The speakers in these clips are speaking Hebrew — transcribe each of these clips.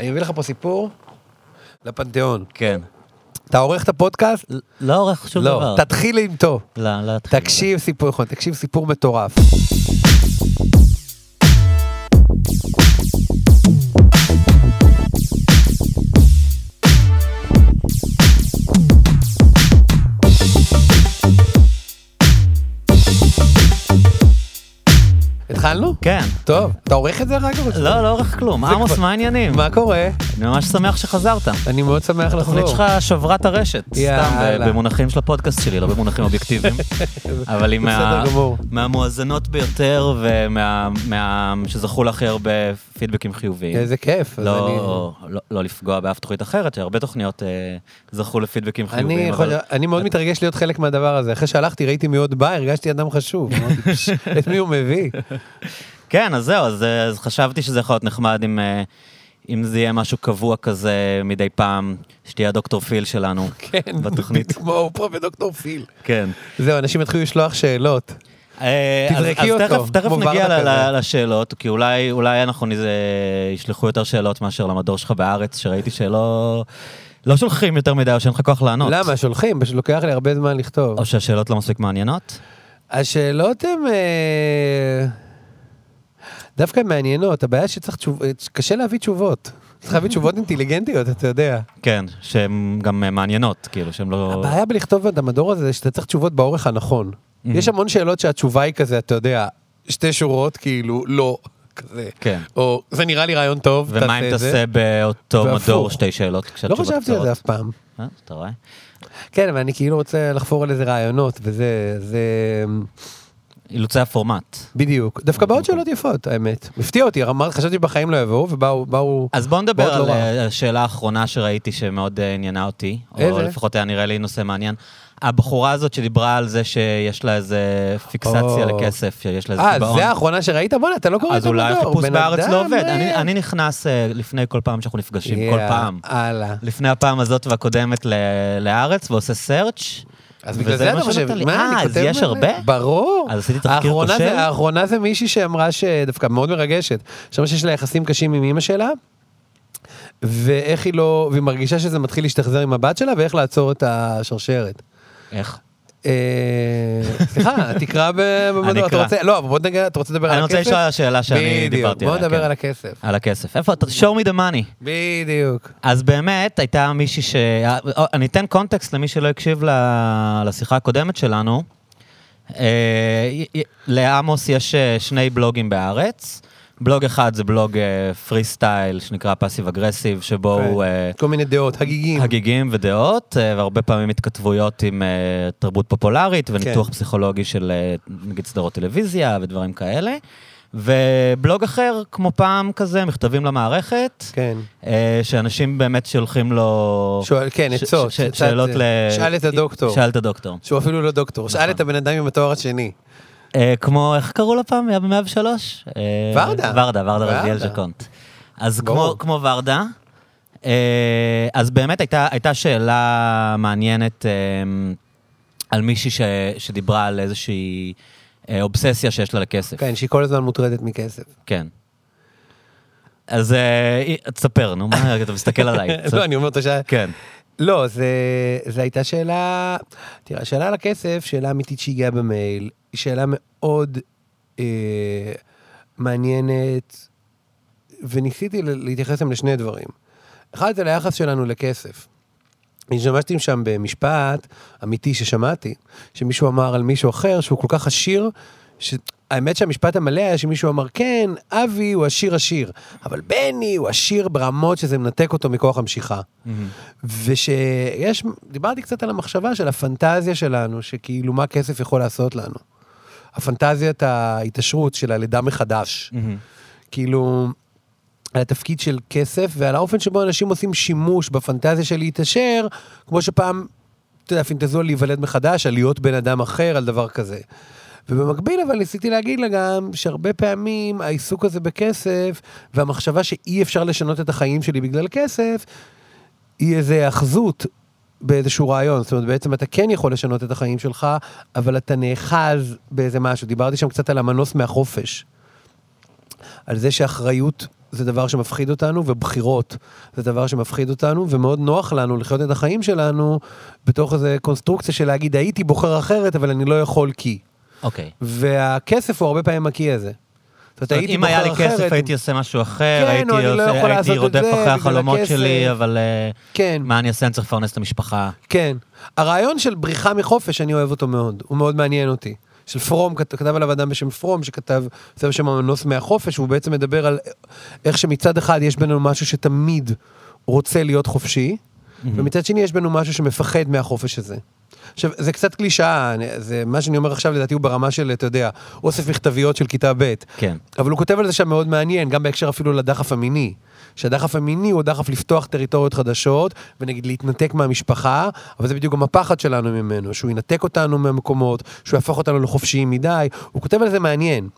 אני מביא לך פה סיפור לפנתיאון. כן. אתה עורך את הפודקאסט? לא עורך שום לא, דבר. תתחיל עם טוב. לא, לא אתחיל. תקשיב סיפור, נכון, תקשיב סיפור מטורף. כן. טוב, אתה עורך את זה רק? לא, לא עורך כלום. עמוס, מה העניינים? מה קורה? אני ממש שמח שחזרת. אני מאוד שמח התוכנית לחזור. שלך שברה את הרשת. סתם, במונחים של הפודקאסט שלי, לא במונחים אובייקטיביים. אבל היא. מהמואזנות ביותר ומה... מה- שזכו להכי הרבה פידבקים חיוביים. איזה כיף. לא, לא, לא לפגוע באף תוכנית אחרת, שהרבה תוכניות אה, זכו לפידבקים חיוביים. אני, מאוד מתרגש להיות חלק מהדבר הזה. אחרי שהלכתי, ראיתי מי עוד בא, הרגשתי אדם חשוב. אמרתי, "פש, את מי הוא מביא? כן, אז זהו, אז, אה, אז חשבתי שזה יכול להיות נחמד אם, אה, אם זה יהיה משהו קבוע כזה מדי פעם, שתהיה הדוקטור פיל שלנו כן, בתוכנית. כמו הוא פה ודוקטור פיל. כן. זהו, אנשים יתחילו לשלוח שאלות. אה, אז- תזרקי אז אותו, תכף, תכף כמו נגיע. לשאלות, כי אולי, אולי אנחנו נזה, ישלחו יותר שאלות מאשר למדור שלך בארץ, שראיתי שלא לא שולחים יותר מדי, או שאין לך כוח לענות. למה? שולחים, פשוט לוקח לי הרבה זמן לכתוב. או שהשאלות לא מספיק מעניינות? השאלות הן... דווקא מעניינות, הבעיה שצריך תשוב... קשה להביא תשובות. צריך להביא תשובות אינטליגנטיות, אתה יודע. כן, שהן גם אה, מעניינות, כאילו, שהן לא... הבעיה בלכתוב את המדור הזה, שאתה צריך תשובות באורך הנכון. יש המון שאלות שהתשובה היא כזה, אתה יודע, שתי שורות, כאילו, לא, כזה. כן. או, זה נראה לי רעיון טוב, ומה אם תעשה את זה. תעשה באותו והפוך. מדור שתי שאלות לא חשבתי על זה? אף פעם. אה, אתה רואה? כן, אבל אני כאילו רוצה לחפור על איזה רעיונות, וזה, זה... אילוצי הפורמט. בדיוק. דווקא באות שאלות יפות, האמת. הפתיע אותי, חשבתי שבחיים לא יבואו, ובאו, באו... אז בוא נדבר לא על רע. אה, השאלה האחרונה שראיתי שמאוד אה, עניינה אותי. איזה? או לפחות היה נראה לי נושא מעניין. הבחורה הזאת שדיברה על זה שיש לה איזה פיקסציה או. לכסף, שיש לה איזה אה, קיבעון. זה האחרונה שראית? בוא'נה, אתה לא קורא את אז המדור. אולי החיפוש בארץ לא עובד. אה. אני- אני נכנס אה, לפני כל פעם שאנחנו נפגשים, כל יא, פעם. הלאה. לפני הפעם הזאת והקודמת ל- לארץ, ועושה search. אז בגלל זה אתה חושב. מה, אה, אני אז כותב יש מלא. הרבה? ברור. אז עשיתי תחקיר כושל? האחרונה זה מישהי שאמרה שדווקא מאוד מרגשת. שאמרה שיש לה יחסים קשים עם אימא שלה, ואיך היא לא, והיא מרגישה שזה מתחיל להשתחזר עם הבת שלה, ואיך לעצור את השרשרת. איך? אה, סליחה, תקרא ב- במדור, אתה. רוצה, לא, אבל בוא נגיד, אתה רוצה לדבר על אני הכסף? רוצה לשאול על השאלה שאני בדיוק, דיברתי בוא עליה. נדבר כן. על הכסף. על הכסף. איפה אתה? show me the money. בדיוק. אז באמת הייתה מישהי ש... אה, אני אתן קונטקסט למי שלא הקשיב לשיחה הקודמת שלנו. אה, לעמוס יש אה, שני בלוגים בארץ. בלוג אחד זה בלוג פרי סטייל שנקרא passive aggressive, שבו הוא אה, כל מיני דעות, הגיגים. הגיגים ודעות, אה, והרבה פעמים התכתבויות עם אה, תרבות פופולרית וניתוח כן. פסיכולוגי של אה, נגיד סדרות טלוויזיה ודברים כאלה. ובלוג אחר, כמו פעם כזה, מכתבים למערכת, כן. אה, שאנשים באמת שולחים לו... שואל, כן, ש- עצות. ש- עצת שאלות זה. ל... שאל את הדוקטור. שאל את הדוקטור. שהוא אפילו לא דוקטור. שאל נכון. את הבן אדם עם התואר השני. אה, כמו, איך קראו לה פעם? היה ב-103? ורדה. ורדה, ורדה רזיאל. ז'קונט. אז. כמו, כמו ורדה, אה, אז באמת הייתה, הייתה שאלה מעניינת אה, על מישהי ש, שדיברה על איזושהי אה, אובססיה שיש לה לכסף. כן, שהיא כל הזמן מוטרדת מכסף. כן. אז אה, תספר, נו, מה, אתה מסתכל עליי. לא, אני אומר את השאלה. כן. לא, זה הייתה שאלה, תראה, השאלה על הכסף, שאלה אמיתית שהגיעה במייל, היא שאלה מאוד אה, מעניינת, וניסיתי להתייחס שם לשני דברים. אחד, זה ליחס שלנו לכסף. אני שמעתי שם במשפט אמיתי ששמעתי, שמישהו אמר על מישהו אחר שהוא כל כך עשיר, שהאמת שהמשפט המלא היה שמישהו אמר, כן, אבי הוא עשיר עשיר, אבל בני הוא עשיר ברמות שזה מנתק אותו מכוח המשיכה. ושיש, דיברתי קצת על המחשבה של הפנטזיה שלנו, שכאילו מה כסף יכול לעשות לנו. הפנטזיית ההתעשרות של הלידה מחדש. כאילו, על התפקיד של כסף ועל האופן שבו אנשים עושים שימוש בפנטזיה של להתעשר, כמו שפעם, אתה יודע, פינטזו על להיוולד מחדש, על להיות בן אדם אחר, על דבר כזה. ובמקביל אבל ניסיתי להגיד לה גם שהרבה פעמים העיסוק הזה בכסף והמחשבה שאי אפשר לשנות את החיים שלי בגלל כסף, היא איזה אחזות באיזשהו רעיון. זאת אומרת, בעצם אתה כן יכול לשנות את החיים שלך, אבל אתה נאחז באיזה משהו. דיברתי שם קצת על המנוס מהחופש. על זה שאחריות זה דבר שמפחיד אותנו, ובחירות זה דבר שמפחיד אותנו, ומאוד נוח לנו לחיות את החיים שלנו בתוך איזו קונסטרוקציה של להגיד, הייתי בוחר אחרת, אבל אני לא יכול כי. אוקיי. והכסף הוא הרבה פעמים הקי הזה. זאת אומרת, אם היה לי כסף הייתי עושה משהו אחר, כן, הייתי לא רודף אחרי החלומות. שלי, אבל אה, כן. מה אני אעשה? אני צריך לפרנס את המשפחה. כן. הרעיון של בריחה מחופש, אני אוהב אותו מאוד. הוא מאוד מעניין אותי. של פרום, כת- כתב עליו אדם בשם פרום, שכתב, זה בשם המנוס מהחופש, והוא בעצם מדבר על איך שמצד אחד יש בינינו משהו שתמיד רוצה להיות חופשי, ומצד שני יש בינינו משהו שמפחד מהחופש הזה. עכשיו, זה קצת קלישאה, זה, מה שאני אומר עכשיו לדעתי הוא ברמה של, אתה יודע, אוסף מכתביות של כיתה ב'. כן. אבל הוא כותב על זה שם מאוד מעניין, גם בהקשר אפילו לדחף המיני. שהדחף המיני הוא דחף לפתוח טריטוריות חדשות, ונגיד להתנתק מהמשפחה, אבל זה בדיוק גם הפחד שלנו ממנו, שהוא ינתק אותנו מהמקומות, שהוא יהפוך אותנו לחופשיים מדי, הוא כותב על זה מעניין.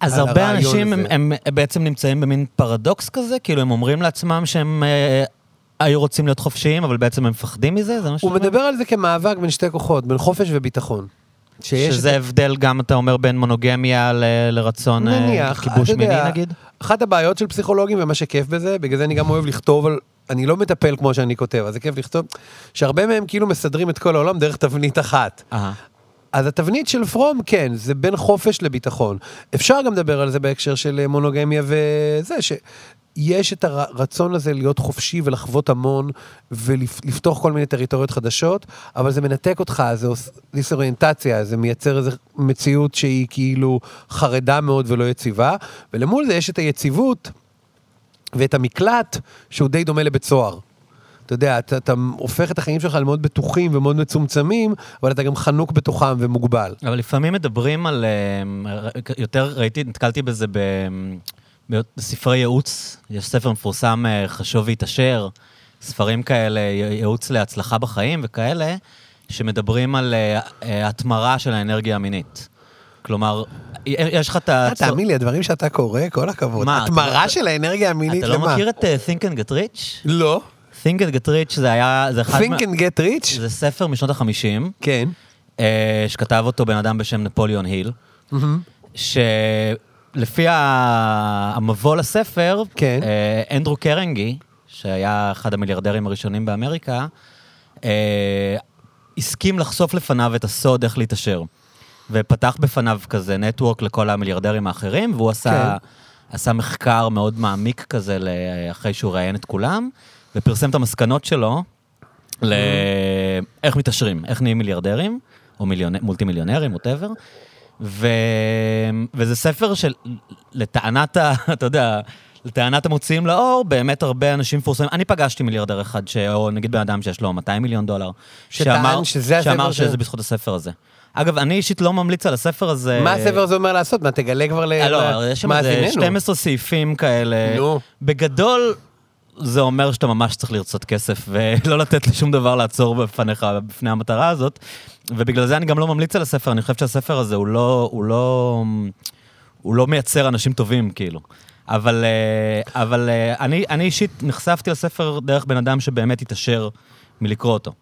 אז הרבה אנשים. הם, הם בעצם נמצאים במין פרדוקס כזה, כאילו הם אומרים לעצמם שהם אה, היו רוצים להיות חופשיים, אבל בעצם הם מפחדים מזה? זה מה שאתה הוא אומר? מדבר על זה כמאבק בין שתי כוחות, בין חופש וביטחון. שיש שזה את- הבדל גם, אתה אומר, בין מונוגמיה ל- לרצון אה, נניח, כיבוש אתה יודע, מיני נגיד? אחת הבעיות של פסיכולוגים ומה שכיף בזה, בגלל זה אני גם אוהב לכתוב על... אני לא מטפל כמו שאני כותב, אז זה כיף לכתוב, שהרבה מהם כאילו מסדרים את כל העולם דרך תבנית אחת. אהה. אז התבנית של פרום, כן, זה בין חופש לביטחון. אפשר גם לדבר על זה בהקשר של אה, מונוגמיה וזה, שיש את הרצון הזה להיות חופשי ולחוות המון ולפתוח כל מיני טריטוריות חדשות, אבל זה מנתק אותך, זה דיסאוריינטציה, זה מייצר איזו מציאות שהיא כאילו חרדה מאוד ולא יציבה, ולמול זה יש את היציבות ואת המקלט שהוא די דומה לבית סוהר. אתה יודע, אתה, אתה הופך את החיים שלך למאוד בטוחים ומאוד מצומצמים, אבל אתה גם חנוק בתוכם ומוגבל. אבל לפעמים מדברים על... אה, יותר ראיתי, נתקלתי בזה ב- בספרי ייעוץ. יש ספר מפורסם, אה, חשוב והתעשר, ספרים כאלה, ייעוץ להצלחה בחיים וכאלה, שמדברים על אה, התמרה של האנרגיה המינית. כלומר, יש לך את ה... תאמין לי, הדברים שאתה קורא, כל הכבוד. מה, התמרה אתה- של האנרגיה המינית, אתה לא למה? מכיר את Think and Get Rich? לא. Think and Get Rich זה היה... זה אחד Think and get rich? זה ספר משנות החמישים, כן. אה, שכתב אותו בן אדם בשם נפוליאון היל, שלפי המבוא לספר, כן. אה, אנדרו קרנגי, שהיה אחד המיליארדרים הראשונים באמריקה, אה, הסכים לחשוף לפניו את הסוד איך להתעשר. ופתח בפניו כזה נטוורק לכל המיליארדרים האחרים, והוא עשה, כן. עשה מחקר מאוד מעמיק כזה אחרי שהוא ראיין את כולם, ופרסם את המסקנות שלו לאיך מתעשרים, איך נהיים מיליארדרים, או מיליונ... מולטי מיליונרים, ווטאבר. ו... וזה ספר של, לטענת, ה... אתה יודע, לטענת המוציאים לאור, באמת הרבה אנשים מפורסמים. אני פגשתי מיליארדר אחד, ש... או נגיד בן אדם שיש לו 200 מיליון דולר, שטען שזה הספר שאמר שזה בזכות הספר הזה. אגב, אני אישית לא ממליץ על הספר הזה. מה הספר הזה אומר לעשות? מה, תגלה כבר אה, לא, יש שם איזה למאזיננו. 12 סעיפים כאלה. נו. בגדול, זה אומר שאתה ממש צריך לרצות כסף, ולא לתת לשום דבר לעצור בפניך, בפני המטרה הזאת. ובגלל זה אני גם לא ממליץ על הספר, אני חושב שהספר הזה הוא לא, הוא לא, הוא לא מייצר אנשים טובים, כאילו. אבל, אה, אבל אה, אני, אני אישית נחשפתי לספר דרך בן אדם שבאמת התעשר מלקרוא אותו.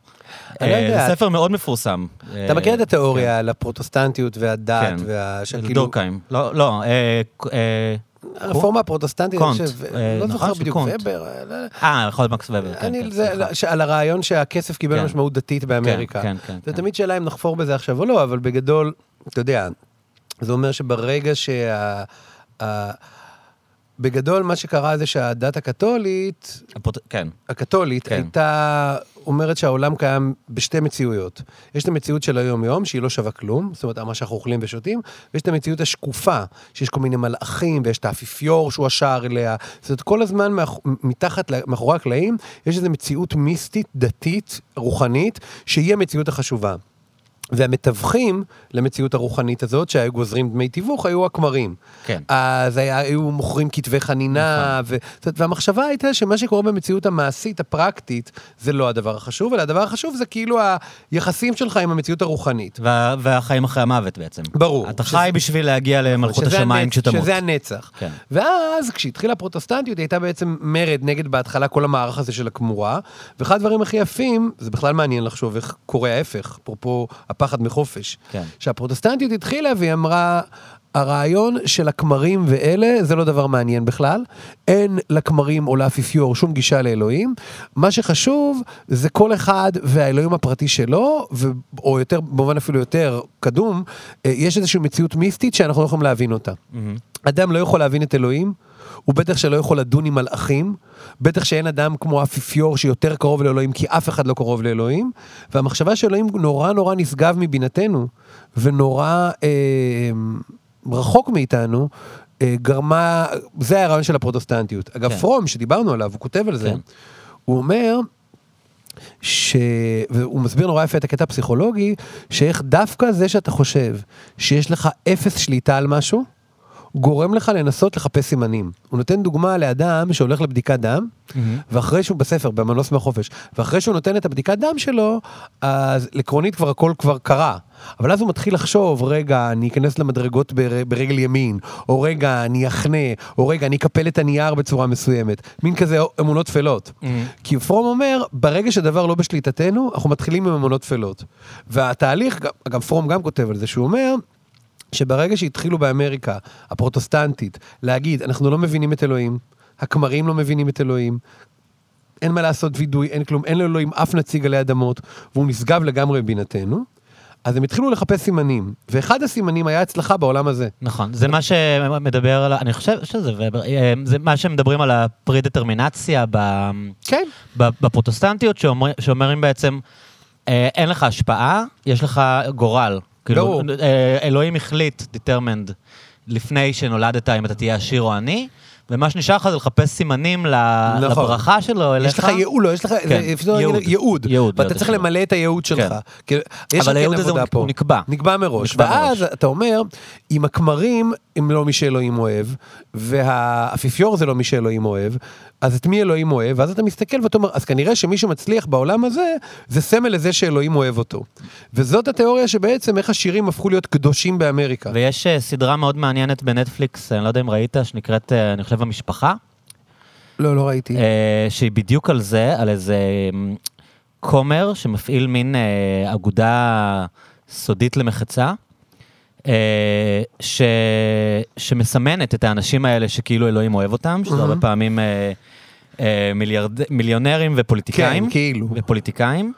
לא אה. זה ספר מאוד מפורסם. אתה מכיר את כן. התיאוריה על הפרוטסטנטיות והדת, כן. של כאילו- דורקהיים. לא, לא, הרפורמה הפרוטסטנטית, אני קונט, חושב, אה, לא נכון, זוכר של בדיוק. ובר, אה, לא- אה, יכול להיות מקס ובר, כן, כן. ש- על הרעיון שהכסף קיבל כן. משמעות דתית באמריקה. כן, כן, זה כן. תמיד שאלה אם נחפור בזה עכשיו או לא, אבל בגדול, אתה יודע, זה אומר שברגע שה... בגדול, מה שקרה זה שהדת הקתולית, הפרוט- כן, הקתולית כן. הייתה אומרת שהעולם קיים בשתי מציאויות. יש את המציאות של היום-יום, שהיא לא שווה כלום, זאת אומרת, מה שאנחנו אוכלים ושותים, ויש את המציאות השקופה, שיש כל מיני מלאכים, ויש את האפיפיור שהוא השער אליה. זאת אומרת, כל הזמן מאח... מתחת, מאחורי הקלעים, יש איזו מציאות מיסטית, דתית, רוחנית, שהיא המציאות החשובה. והמתווכים למציאות הרוחנית הזאת, שהיו גוזרים דמי תיווך, היו הכמרים. כן. אז היה, היו מוכרים כתבי חנינה, ו, זאת אומרת, והמחשבה הייתה שמה שקורה במציאות המעשית, הפרקטית, זה לא הדבר החשוב, אלא הדבר החשוב זה כאילו היחסים שלך עם המציאות הרוחנית. וה- והחיים אחרי המוות בעצם. ברור. אתה שזה- חי בשביל להגיע למלכות שזה השמיים כשתמות. שזה הנצח. כן. ואז, כשהתחילה הפרוטסטנטיות, היא הייתה בעצם מרד נגד בהתחלה כל המערך הזה של הכמורה, ואחד הדברים הכי יפים, זה בכלל מעניין לחשוב איך קורה ההפך, אפרופו הפחד מחופש. כן. שהפרוטסטנטיות התחילה והיא אמרה, הרעיון של הכמרים ואלה זה לא דבר מעניין בכלל. אין לכמרים או לאפיפיור שום גישה לאלוהים. מה שחשוב זה כל אחד והאלוהים הפרטי שלו, ו... או יותר, במובן אפילו יותר קדום, אה, יש איזושהי מציאות מיסטית שאנחנו לא יכולים להבין אותה. אדם לא יכול להבין את אלוהים, הוא בטח שלא יכול לדון עם מלאכים, בטח שאין אדם כמו אפיפיור שיותר קרוב לאלוהים, כי אף אחד לא קרוב לאלוהים, והמחשבה שאלוהים נורא נורא נשגב מבינתנו, ונורא אה, רחוק מאיתנו, אה, גרמה, זה הרעיון של הפרוטסטנטיות. אגב, כן. פרום, שדיברנו עליו, הוא כותב על זה, כן. הוא אומר, ש... והוא מסביר נורא יפה את הקטע הפסיכולוגי, שאיך דווקא זה שאתה חושב שיש לך אפס שליטה על משהו, גורם לך לנסות לחפש סימנים. הוא נותן דוגמה לאדם שהולך לבדיקת דם, ואחרי שהוא בספר, במנוס מהחופש, ואחרי שהוא נותן את הבדיקת דם שלו, אז עקרונית כבר הכל כבר קרה. אבל אז הוא מתחיל לחשוב, רגע, אני אכנס למדרגות בר, ברגל ימין, או רגע, אני אחנה, או רגע, אני אקפל את הנייר בצורה מסוימת. מין כזה אמונות טפלות. כי פרום אומר, ברגע שדבר לא בשליטתנו, אנחנו מתחילים עם אמונות טפלות. והתהליך, גם- פרום גם כותב על זה, שהוא אומר, שברגע שהתחילו באמריקה, הפרוטסטנטית, להגיד, אנחנו לא מבינים את אלוהים, הכמרים לא מבינים את אלוהים, אין מה לעשות וידוי, אין כלום, אין לאלוהים אף נציג עלי אדמות, והוא נשגב לגמרי מבינתנו, אז הם התחילו לחפש סימנים, ואחד הסימנים היה הצלחה בעולם הזה. נכון, זה מה שמדבר על, אני חושב שזה, זה מה שמדברים על הפרי-דטרמינציה ב- כן. בפרוטסטנטיות, שאומר, שאומרים בעצם, אה, אין לך השפעה, יש לך גורל. כאילו. אה, אלוהים החליט, determined, לפני שנולדת, אם אתה תהיה עשיר או עני, ומה שנשאר לך זה לחפש סימנים נכון. לברכה שלו אליך. יש לך ייעוד, לא, יש לך, כן, ייעוד. ייעוד, ייעוד, ואתה צריך למלא את הייעוד שלך. כן. כאילו, יש אבל לך הייעוד כן הזה הוא- פה. נקבע. נקבע מראש. נקבע ואז מראש. אתה אומר, אם הכמרים הם לא מי שאלוהים אוהב, והאפיפיור זה לא מי שאלוהים אוהב, אז את מי אלוהים אוהב? ואז אתה מסתכל ואתה אומר, אז כנראה שמי שמצליח בעולם הזה, זה סמל לזה שאלוהים אוהב אותו. וזאת התיאוריה שבעצם איך השירים הפכו להיות קדושים באמריקה. ויש אה, סדרה מאוד מעניינת בנטפליקס, אני לא יודע אם ראית, שנקראת, אה, אני חושב, המשפחה. לא, לא ראיתי. אה, שהיא בדיוק על זה, על איזה אמ, כומר שמפעיל מין אגודה סודית למחצה, אה, ש... שמסמנת את האנשים האלה שכאילו אלוהים אוהב אותם, שזה הרבה פעמים אה, מיליארד... מיליונרים ופוליטיקאים. כן, כאילו. ופוליטיקאים,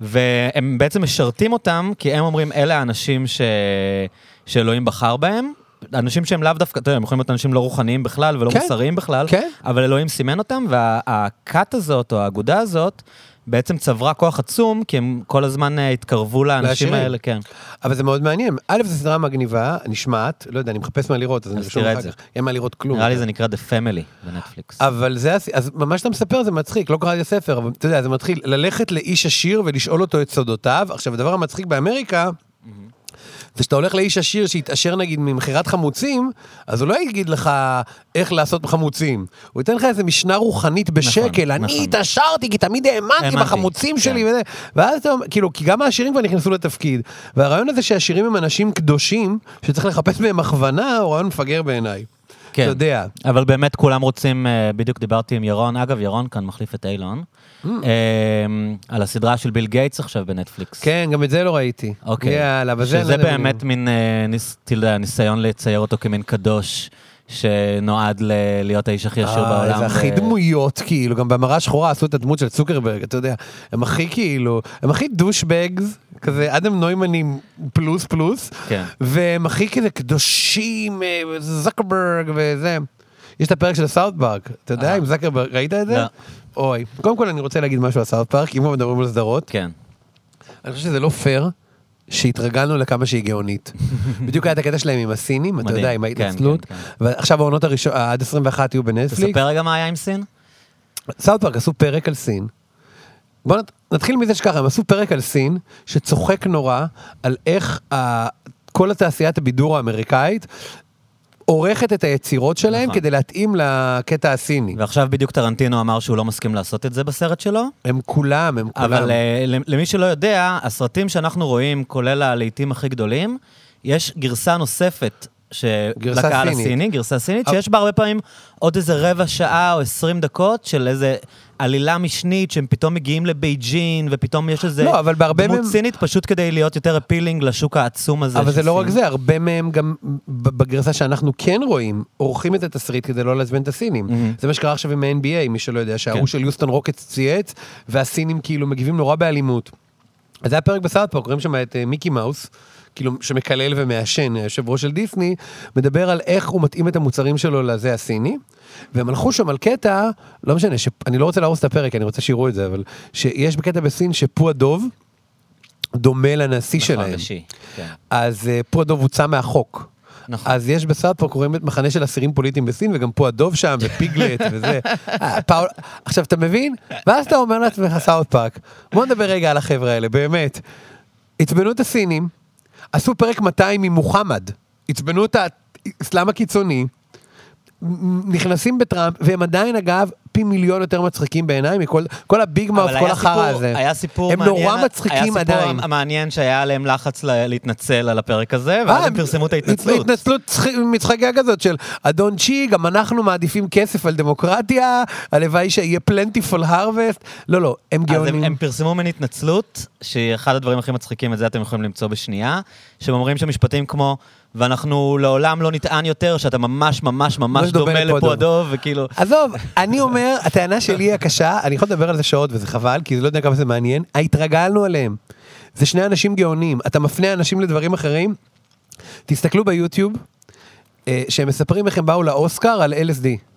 והם בעצם משרתים אותם, כי הם אומרים, אלה האנשים ש... שאלוהים בחר בהם. אנשים שהם לאו דווקא, אתה יודע, הם יכולים להיות אנשים לא רוחניים בכלל ולא כן, מוסריים בכלל, כן. אבל אלוהים סימן אותם, והכת הזאת, או האגודה הזאת, בעצם צברה כוח עצום, כי הם כל הזמן אה, התקרבו לאנשים לעשירים. האלה, כן. אבל זה מאוד מעניין. א', זו סדרה מגניבה, נשמעת, לא יודע, אני מחפש מה לראות, אז אני אז ארשום תראה אחר. כך. אין מה לראות כלום. נראה לי זה נקרא The Family בנטפליקס. אבל זה, אז מה שאתה מספר זה מצחיק, לא קראתי הספר, אבל אתה יודע, זה מתחיל ללכת לאיש עשיר ולשאול אותו את סודותיו. עכשיו, הדבר המצחיק באמריקה, זה שאתה הולך לאיש עשיר שהתעשר נגיד ממכירת חמוצים, אז הוא לא יגיד לך איך לעשות חמוצים. הוא ייתן לך איזה משנה רוחנית בשקל, אני נכון. התעשרתי כי תמיד האמנתי בחמוצים כן. שלי וזה. ואז אתה כאילו, כי גם העשירים כבר נכנסו לתפקיד. והרעיון הזה שהעשירים הם אנשים קדושים, שצריך לחפש מהם הכוונה, הוא רעיון מפגר בעיניי. כן. אתה יודע. אבל באמת כולם רוצים, אה, בדיוק דיברתי עם ירון, אגב, ירון כאן מחליף את אילון, על הסדרה של ביל גייטס עכשיו בנטפליקס. כן, גם את זה לא ראיתי. אוקיי. יאללה, אבל זה... אני לא שזה באמת מין, אה, ניסיון לצייר אותו כמין קדוש, שנועד ל- להיות האיש הכי עשיר אה, בעולם. זה הכי דמויות, כאילו, גם במראה שחורה עשו את הדמות של צוקרברג, אתה יודע, הם הכי כאילו, הם הכי douchebags, כזה אדם נוימנים פלוס פלוס, כן. והם הכי כזה קדושים, אה, זקרברג וזה. יש את הפרק של סאוט פארק, אתה יודע, אה. עם זקרברג, ראית את זה? אוי. קודם כל אני רוצה להגיד משהו על סאוט פארק, אם מדברים על סדרות, כן. אני חושב שזה לא פייר. שהתרגלנו לכמה שהיא גאונית. בדיוק היה את הקטע שלהם עם הסינים, אתה. יודע, עם כן, ההתנצלות. כן, ועכשיו העונות הראשונות, עד 21 יהיו בנטפליקס. תספר רגע מה היה עם סין. סאוט פארק עשו פרק על סין. בוא נת- נתחיל מזה שככה, הם עשו פרק על סין, שצוחק נורא על איך. כל התעשיית הבידור האמריקאית עורכת את היצירות שלהם נכון. כדי להתאים לקטע הסיני. ועכשיו בדיוק טרנטינו אמר שהוא לא מסכים לעשות את זה בסרט שלו. הם כולם, הם כולם. אבל אה, למי שלא יודע, הסרטים שאנחנו רואים, כולל הלהיטים הכי גדולים, יש גרסה נוספת לקהל סינית. הסיני, גרסה סינית, שיש בה הרבה פעמים עוד איזה רבע שעה או עשרים דקות של איזה עלילה משנית שהם פתאום מגיעים לבייג'ין, ופתאום יש איזה לא, אבל בהרבה דמות מהם- סינית פשוט כדי להיות יותר appealing לשוק העצום הזה. אבל זה לא רק סין. זה, הרבה מהם גם בגרסה שאנחנו כן רואים, עורכים את התסריט כדי לא לעצבן את הסינים. Mhm. זה מה שקרה עכשיו עם ה-NBA, מי שלא יודע, כן. שההוא של יוסטון רוקטס צייץ, והסינים כאילו מגיבים נורא באלימות. אז זה היה פרק בסאוט פארק, רואים שם את אה, מיקי מאוס, כאילו שמקלל ומעשן, היושב ראש של דיסני, מדבר על איך הוא מתאים את המוצרים שלו לזה הסיני. והם הלכו שם על קטע, לא משנה, ש... אני לא רוצה להרוס את הפרק, אני רוצה שיראו את זה, אבל שיש בקטע בסין שפו הדוב דומה לנשיא נכון, שלהם. לשי, כן. אז אה, פה הדוב הוצא מהחוק. נכון. אז יש בסאוט פארק, רואים את מחנה של אסירים פוליטיים בסין, וגם פה הדוב שם, ופיגלט וזה. אה, פאול... עכשיו, אתה מבין? ואז אתה אומר לעצמך, סאוט פארק, בוא נדבר רגע על החבר'ה האלה, באמת. עצבנו את הסינים, עשו פרק 200 עם מוחמד, עצבנו את האסלאם הקיצוני, נכנסים בטראמפ, והם עדיין, אגב, פי מיליון יותר מצחיקים בעיניי מכל כל הביג מאוף, כל החרא הזה. היה סיפור הם מעניין, נורא מצחיקים היה עדיין. סיפור מעניין שהיה עליהם לחץ ל- להתנצל על הפרק הזה, ואז אה, הם פרסמו את ההתנצלות. התנצלות צח- מצחקה כזאת של אדון צ'י, גם אנחנו מעדיפים כסף על דמוקרטיה, הלוואי שיהיה פלנטיפול הרווסט. לא, לא, הם אז הם, גאונים. הם פרסמו מין התנצלות, שהיא אחד הדברים הכי מצחיקים, את זה אתם יכולים למצוא בשנייה, שהם אומרים שם משפטים כמו, ואנחנו לעולם לא נטען יותר שאתה ממש ממש ממש ממש דומה דומה לפודוב." לפודוב, וכאילו, עזוב, אני אומר, הטענה שלי היא הקשה, אני יכול לדבר על זה שעות וזה חבל, כי זה לא יודע כמה זה מעניין, התרגלנו עליהם. זה שני אנשים גאונים, אתה מפנה אנשים לדברים אחרים, תסתכלו ביוטיוב, אה, שהם מספרים איך הם באו לאוסקר על LSD.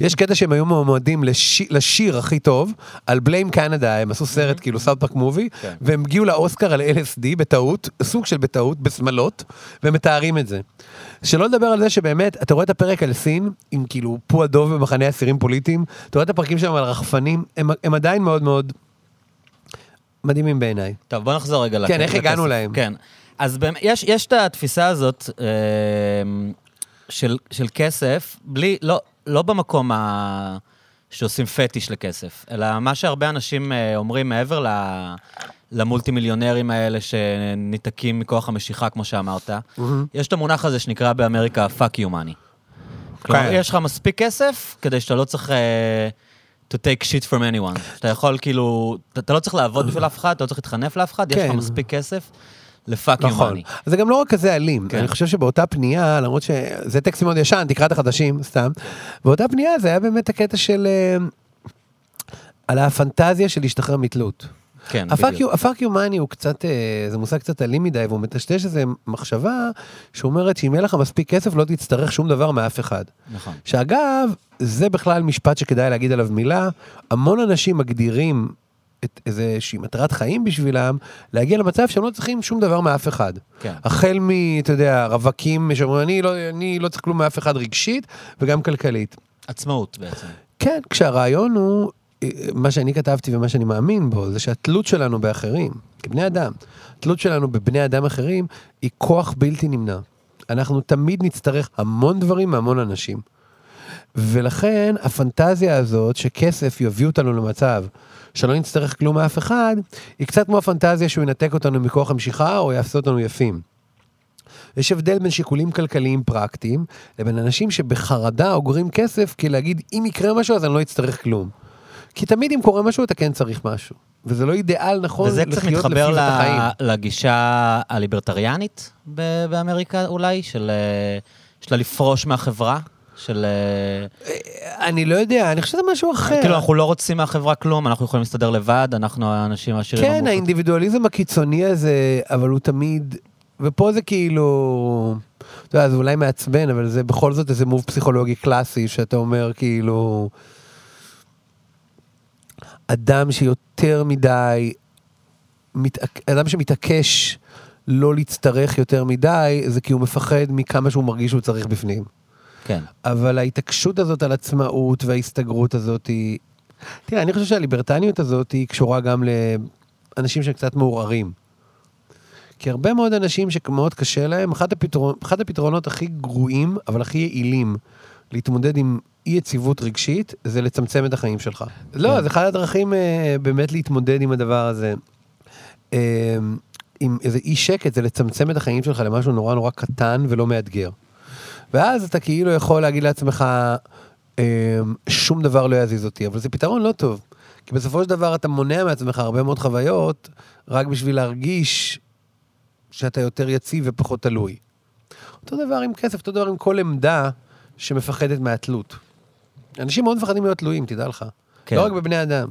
יש קטע שהם היו מועמדים לש... לשיר הכי טוב, על בליים קנדה, הם עשו סרט כאילו סאוט פארק מובי. והם הגיעו לאוסקר על LSD בטעות, סוג של בטעות, בשמלות, והם מתארים את זה. שלא לדבר על זה שבאמת, אתה רואה את הפרק על סין, עם כאילו פו הדוב במחנה אסירים פוליטיים, אתה רואה את הפרקים שלהם על רחפנים, הם, הם עדיין מאוד מאוד מדהימים בעיניי. טוב, בוא נחזור רגע כן, איך הגענו. להם? כן. אז באמת, יש, יש את התפיסה הזאת אה, של, של כסף, בלי, לא, לא במקום ה... שעושים פטיש לכסף, אלא מה שהרבה אנשים אה, אומרים מעבר ל... למולטי מיליונרים האלה שניתקים מכוח המשיכה, כמו שאמרת, יש את המונח הזה שנקרא באמריקה fuck you money. כלומר, כן. יש לך מספיק כסף כדי שאתה לא צריך אה, to take shit from anyone. אתה יכול כאילו, אתה, אתה לא צריך לעבוד בשביל אף אחד, אתה לא צריך להתחנף לאף אחד, יש לך כן. מספיק כסף ל fuck you נכון. money. זה גם לא רק כזה אלים, כן. אני חושב שבאותה פנייה, למרות שזה טקסט מאוד ישן, תקרא את החדשים, סתם, באותה פנייה זה היה באמת הקטע של... אה, על הפנטזיה של להשתחרר מתלות. כן, ה fuck ה fuck you money הוא קצת, אה, זה מושג קצת אלים מדי, והוא מטשטש איזה מחשבה שאומרת שאם יהיה לך מספיק כסף לא תצטרך שום דבר מאף אחד. נכון. שאגב, זה בכלל משפט שכדאי להגיד עליו מילה, המון אנשים מגדירים איזושהי מטרת חיים בשבילם, להגיע למצב שהם לא צריכים שום דבר מאף אחד. כן. החל מ, אתה יודע, רווקים שאומרים, אני לא, אני לא צריך כלום מאף אחד רגשית וגם כלכלית. עצמאות בעצם. כן, כשהרעיון הוא, אה, מה שאני כתבתי ומה שאני מאמין בו, זה שהתלות שלנו באחרים, כבני אדם, התלות שלנו בבני אדם אחרים, היא כוח בלתי נמנע. אנחנו תמיד נצטרך המון דברים מהמון אנשים. ולכן הפנטזיה הזאת שכסף יביא אותנו למצב שלא נצטרך כלום מאף אחד, היא קצת כמו הפנטזיה שהוא ינתק אותנו מכוח המשיכה או יעשה אותנו יפים. יש הבדל בין שיקולים כלכליים פרקטיים לבין אנשים שבחרדה אוגרים כסף כי להגיד אם יקרה משהו אז אני לא אצטרך כלום. כי תמיד אם קורה משהו אתה כן צריך משהו. וזה לא אידיאל נכון וזה קצת לחיות מתחבר לפי החיים. לגישה הליברטריאנית באמריקה אולי, של אה, שלה לפרוש מהחברה, של... אה, אני לא יודע, אני חושב שזה משהו אחר. כאילו, אנחנו לא רוצים מהחברה כלום, אנחנו יכולים להסתדר לבד, אנחנו האנשים העשירים כן, המאוחדים. האינדיבידואליזם הקיצוני הזה, אבל הוא תמיד... ופה זה כאילו... אתה יודע, זה אולי מעצבן, אבל זה בכל זאת איזה מוב פסיכולוגי קלאסי, שאתה אומר כאילו... אדם שיותר מדי... אדם שמתעקש לא להצטרך יותר מדי, זה כי הוא מפחד מכמה שהוא מרגיש שהוא צריך בפנים. כן. אבל ההתעקשות הזאת על עצמאות וההסתגרות הזאת היא... תראה, אני חושב שהליברטניות הזאת היא קשורה גם לאנשים שקצת מעורערים. כי הרבה מאוד אנשים שמאוד קשה להם, אחד, הפתרון, אחד הפתרונות הכי גרועים, אבל הכי יעילים להתמודד עם אי יציבות רגשית, זה לצמצם את החיים שלך. לא, זה אחד הדרכים אה, באמת להתמודד עם הדבר הזה. אה, עם איזה אי שקט, זה לצמצם את החיים שלך למשהו נורא נורא קטן ולא מאתגר. ואז אתה כאילו יכול להגיד לעצמך, אמ, שום דבר לא יזיז אותי, אבל זה פתרון לא טוב. כי בסופו של דבר אתה מונע מעצמך הרבה מאוד חוויות, רק בשביל להרגיש שאתה יותר יציב ופחות תלוי. אותו דבר עם כסף, אותו דבר עם כל עמדה שמפחדת מהתלות. אנשים מאוד מפחדים להיות תלויים, תדע לך. כן. לא רק בבני אדם.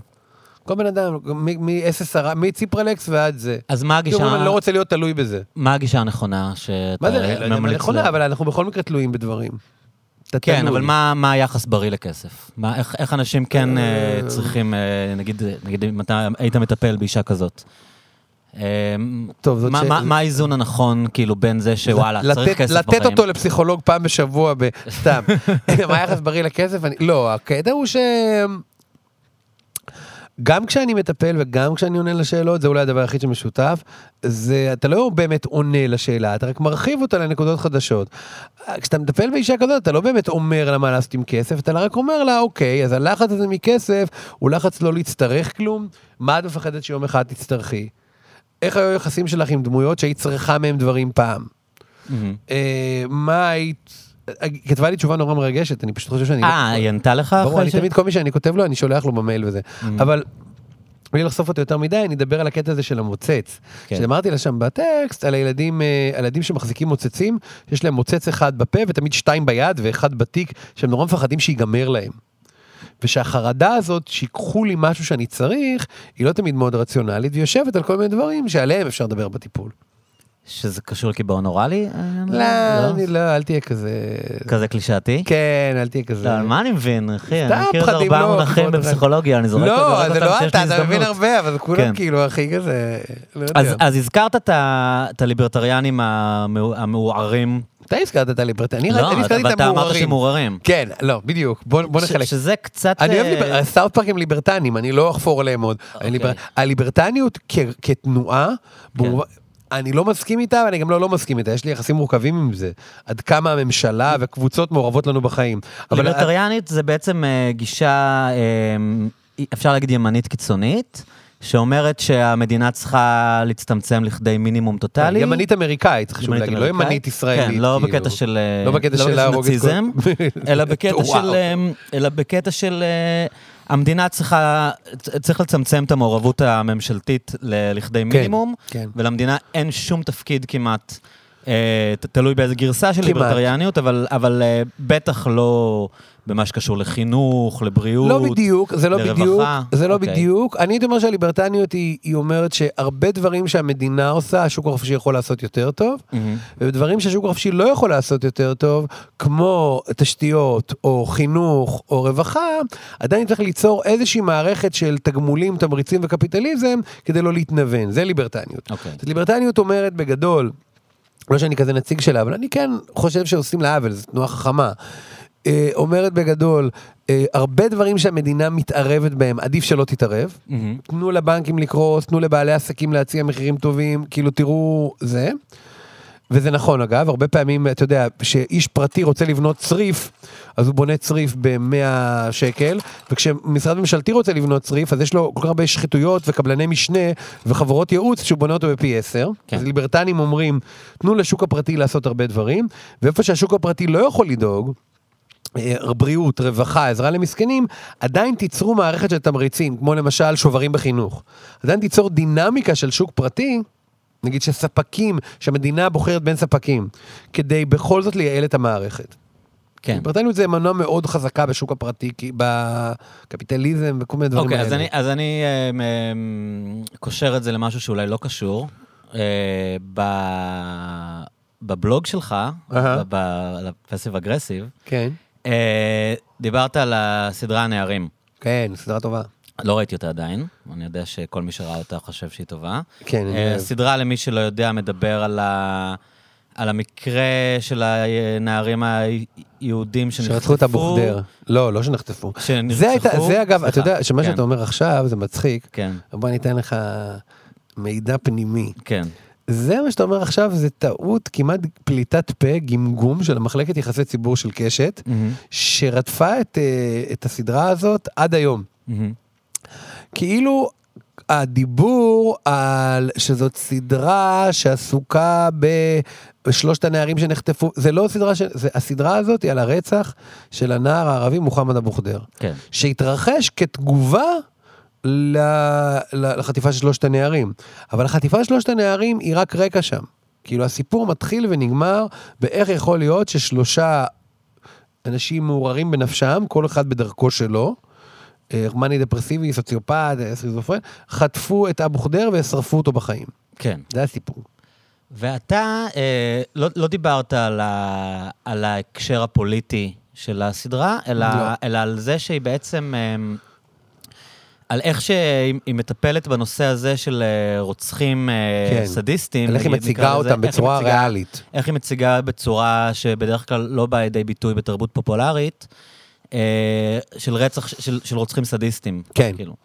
כל בן אדם, מ-SSR, מציפרלקס ועד זה. אז מה כאילו, הגישה, אני לא רוצה להיות תלוי בזה. מה הגישה הנכונה שאתה מה זה, לא ממליץ נכונה, אבל אנחנו בכל מקרה תלויים בדברים. כן. אבל מה, היחס בריא לכסף? איך, אנשים כן אה, צריכים, אה, נגיד, אם אתה היית מטפל באישה כזאת. אה, טוב, זאת מה, ש- מה, האיזון הנכון, כאילו, בין זה שוואלה, צריך לתת- כסף לתת בחיים? אותו לפסיכולוג פעם בשבוע, סתם. מה היחס בריא לכסף? לא, הקטע הוא ש... גם כשאני מטפל וגם כשאני עונה לשאלות, זה אולי הדבר היחיד שמשותף, זה אתה לא באמת עונה לשאלה, אתה רק מרחיב אותה לנקודות חדשות. כשאתה מטפל באישה כזאת, אתה לא באמת אומר לה מה לעשות עם כסף, אתה רק אומר לה, אוקיי, אז הלחץ הזה מכסף הוא לחץ לא להצטרך כלום, מה את מפחדת שיום אחד תצטרכי? איך היו היחסים שלך עם דמויות שהיית צריכה מהם דברים פעם? מהמם. אה, מה היית... כתבה לי תשובה נורא מרגשת, אני פשוט חושב שאני... לא- אה, היא ענתה לך? ברור, אחרי אני תמיד, כל מי שאני כותב לו, אני שולח לו במייל וזה. Mm. אבל, בלי לחשוף אותו יותר מדי, אני אדבר על הקטע הזה של המוצץ. כן. שאמרתי לה שם בטקסט, על הילדים, אה, על ילדים שמחזיקים מוצצים, יש להם מוצץ אחד בפה ותמיד שתיים ביד ואחד בתיק, שהם נורא מפחדים שיגמר להם. ושהחרדה הזאת, שיקחו לי משהו שאני צריך, היא לא תמיד מאוד רציונלית, והיא יושבת על כל מיני דברים שעליהם אפשר לדבר בטיפול. שזה קשור לקיבעון אוראלי? העניין הזה? לא, אני לא, אל תהיה כזה... כזה קלישאתי? כן, אל תהיה כזה... לא, מה אני מבין, אחי? אני מכיר פחדים, ארבעה לא, מונחים בפסיכולוגיה, אני זורק לא, זורק זה לא כשיש אתה, לי אתה מבין. הרבה, אבל כולם כן. כאילו, הכי כזה... לא אז, הזכרת את, את הליברטריאנים המעו- המעורערים. אתה הזכרת את הליברטי, אני לא, הזכרתי את ואתה אמרת המעוררים. שהם מעורערים. כן, לא, בדיוק, בוא נחלק. שזה קצת... אני אוהב אה. סאוט פארק הם ליברטנים, אני לא אחפור עליהם עוד. אוקיי. הליבר- הליברטניות כתנועה, כן. אני לא מסכים איתה ואני גם לא לא מסכים איתה, יש לי יחסים מורכבים עם זה. עד כמה הממשלה וקבוצות מעורבות לנו בחיים. אבל ליברטריאנית זה בעצם אה, גישה, אה, אפשר להגיד ימנית קיצונית, שאומרת שהמדינה צריכה להצטמצם לכדי מינימום טוטאלי. ימנית אמריקאית, חשוב ימנית להגיד, לא. ימנית ישראלית. כן, לא כאילו. בקטע של... אה, לא בקטע של להרוג את כל- אלא בקטע. של... אה, אלא בקטע של... המדינה צריכה, צריך לצמצם את המעורבות הממשלתית לכדי מינימום, כן. ולמדינה אין שום תפקיד כמעט, תלוי באיזה גרסה של. ליברטריאניות, אבל, אבל אה, בטח לא במה שקשור לחינוך, לבריאות. לא בדיוק, זה לא לרווחה. בדיוק, זה לא אוקיי. בדיוק. אני הייתי אומר שהליברטניות היא, היא אומרת שהרבה דברים שהמדינה עושה, השוק החופשי יכול לעשות יותר טוב, מהמם. ודברים שהשוק החופשי לא יכול לעשות יותר טוב, כמו תשתיות, או חינוך, או רווחה, עדיין צריך ליצור איזושהי מערכת של תגמולים, תמריצים וקפיטליזם, כדי לא להתנוון. זה ליברטניות. אוקיי. אז ליברטניות אומרת בגדול, לא שאני כזה נציג שלה, אבל אני כן חושב שעושים לה עוול, זו תנועה חכמה. אה, אומרת בגדול, אה, הרבה דברים שהמדינה מתערבת בהם, עדיף שלא תתערב. מהמם. תנו לבנקים לקרוס, תנו לבעלי עסקים להציע מחירים טובים, כאילו תראו זה. וזה נכון אגב, הרבה פעמים, אתה יודע, כשאיש פרטי רוצה לבנות צריף, אז הוא בונה צריף ב-100 שקל, וכשמשרד ממשלתי רוצה לבנות צריף, אז יש לו כל כך הרבה שחיתויות וקבלני משנה וחברות ייעוץ שהוא בונה אותו בפי 10. כן. אז ליברטנים אומרים, תנו לשוק הפרטי לעשות הרבה דברים, ואיפה שהשוק הפרטי לא יכול לדאוג, אה, בריאות, רווחה, עזרה למסכנים, עדיין תיצרו מערכת של תמריצים, כמו למשל שוברים בחינוך. עדיין תיצור דינמיקה של שוק פרטי, נגיד שספקים, שהמדינה בוחרת בין ספקים, כדי בכל זאת לייעל את המערכת. כן. ליברטניות זה מנוע מאוד חזקה בשוק הפרטי, כי בקפיטליזם וכל מיני דברים אוקיי, האלה. אז אני, אז אני מ- מ- קושר את זה למשהו שאולי לא קשור. אה, ב- בבלוג שלך, אהה. בפסיב אגרסיב, כן, אה, דיברת על הסדרה הנערים. כן, סדרה טובה. לא ראיתי אותה עדיין, אני יודע שכל מי שראה אותה חושב שהיא טובה. כן, אה. הסדרה, למי שלא יודע, מדבר על, ה... על המקרה של הנערים היהודים שנחטפו. שרצחו את הבוכדר. לא, לא שנחטפו. שנרצחו. זה הייתה, זה אגב, אתה סליחה, יודע, שמה כן, שאתה אומר עכשיו זה מצחיק. כן, בוא אני אתן לך מידע פנימי. כן. זה מה שאתה אומר עכשיו, זה טעות, כמעט פליטת פה, גמגום של המחלקת יחסי ציבור של קשת, מהמם, שרדפה את, אה, את הסדרה הזאת עד היום. מהמם. כאילו, הדיבור על שזאת סדרה שעסוקה ב- בשלושת הנערים שנחטפו, זה לא סדרה, ש... זה, הסדרה הזאת היא על הרצח של הנער הערבי מוחמד אבו ח'דיר. כן. שהתרחש כתגובה ל... ל- לחטיפה של שלושת הנערים. אבל החטיפה של שלושת הנערים היא רק רקע שם. כאילו הסיפור מתחיל ונגמר באיך יכול להיות ששלושה אנשים מעורערים בנפשם, כל אחד בדרכו שלו, מאני דפרסיבי, סוציופט, אה, סכיזופרן, חטפו את אבו ח'דיר ושרפו אותו בחיים. כן. זה הסיפור. ואתה אה, לא, לא דיברת על, ה, על ההקשר הפוליטי של הסדרה, אלא, לא. אלא על זה שהיא בעצם... אה, על איך שהיא היא מטפלת בנושא הזה של אה, רוצחים אה, כן. סדיסטים. על איך היא מציגה אותם היא בצורה ריאלית. איך היא מציגה בצורה שבדרך כלל לא באה לידי ביטוי בתרבות פופולרית, של רצח, של, של רוצחים סדיסטים. כן. כאילו.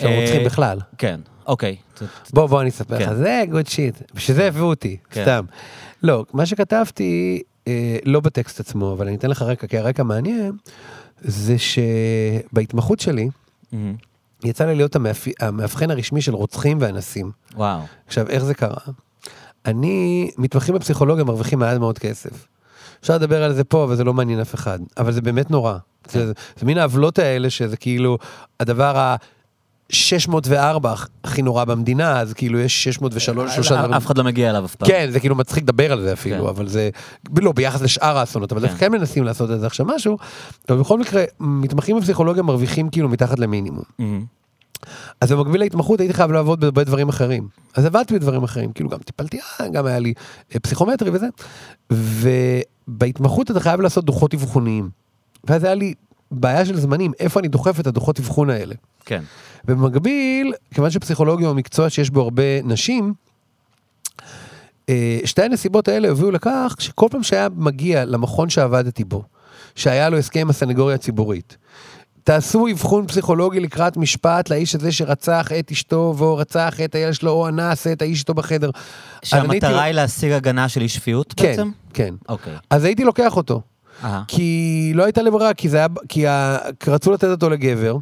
של רוצחים אה, בכלל. כן, אוקיי. בוא, בוא אני אספר לך, כן. זה גוד שיט. בשביל זה הביאו אותי, כן. סתם. לא, מה שכתבתי, אה, לא בטקסט עצמו, אבל אני אתן לך רקע, כי הרקע מעניין, זה שבהתמחות שלי. יצא לי להיות המאפ... המאבחן הרשמי של רוצחים ואנסים. וואו. עכשיו, איך זה קרה? אני, מתמחים בפסיכולוגיה מרוויחים מעט מאוד כסף. אפשר לדבר על זה פה, אבל זה לא מעניין אף אחד. אבל זה באמת נורא. זה, זה, זה מין העוולות האלה, שזה כאילו הדבר ה... 604 הכי נורא במדינה, אז כאילו יש 603, שלושה דברים. אף אחד לא מגיע אליו אף פעם. כן, זה כאילו מצחיק לדבר על זה אפילו, כן. אבל זה, לא, ביחס לשאר האסונות, אבל כן. כן מנסים לעשות את זה עכשיו משהו, אבל בכל מקרה, מתמחים בפסיכולוגיה מרוויחים כאילו מתחת למינימום. מהמם. אז במקביל להתמחות הייתי חייב לעבוד בהרבה דברים אחרים. אז עבדתי בדברים אחרים, כאילו גם טיפלתי, אה, גם היה לי אה, פסיכומטרי וזה. ובהתמחות אתה חייב לעשות דוחות אבחוניים. ואז היה לי בעיה של זמנים, איפה אני דוחף את הדוחות אבחון האלה. כן. ובמקביל, כיוון שפסיכולוגיה הוא מקצוע שיש בו הרבה נשים, אה, שתי הנסיבות האלה הביאו לכך שכל פעם שהיה מגיע למכון שעבדתי בו, שהיה לו הסכם עם הסנגוריה הציבורית, תעשו אבחון פסיכולוגי לקראת משפט לאיש הזה שרצח את אשתו, והוא רצח את הילד שלו, או אנס את האיש איתו בחדר. אני הייתי- שהמטרה היא להשיג הגנה של אי שפיות כן, בעצם? כן. אוקיי. אז הייתי לוקח אותו. אהה. כי לא הייתה לי ברירה, כי זה היה, כי ה... כי רצו לתת אותו לגבר,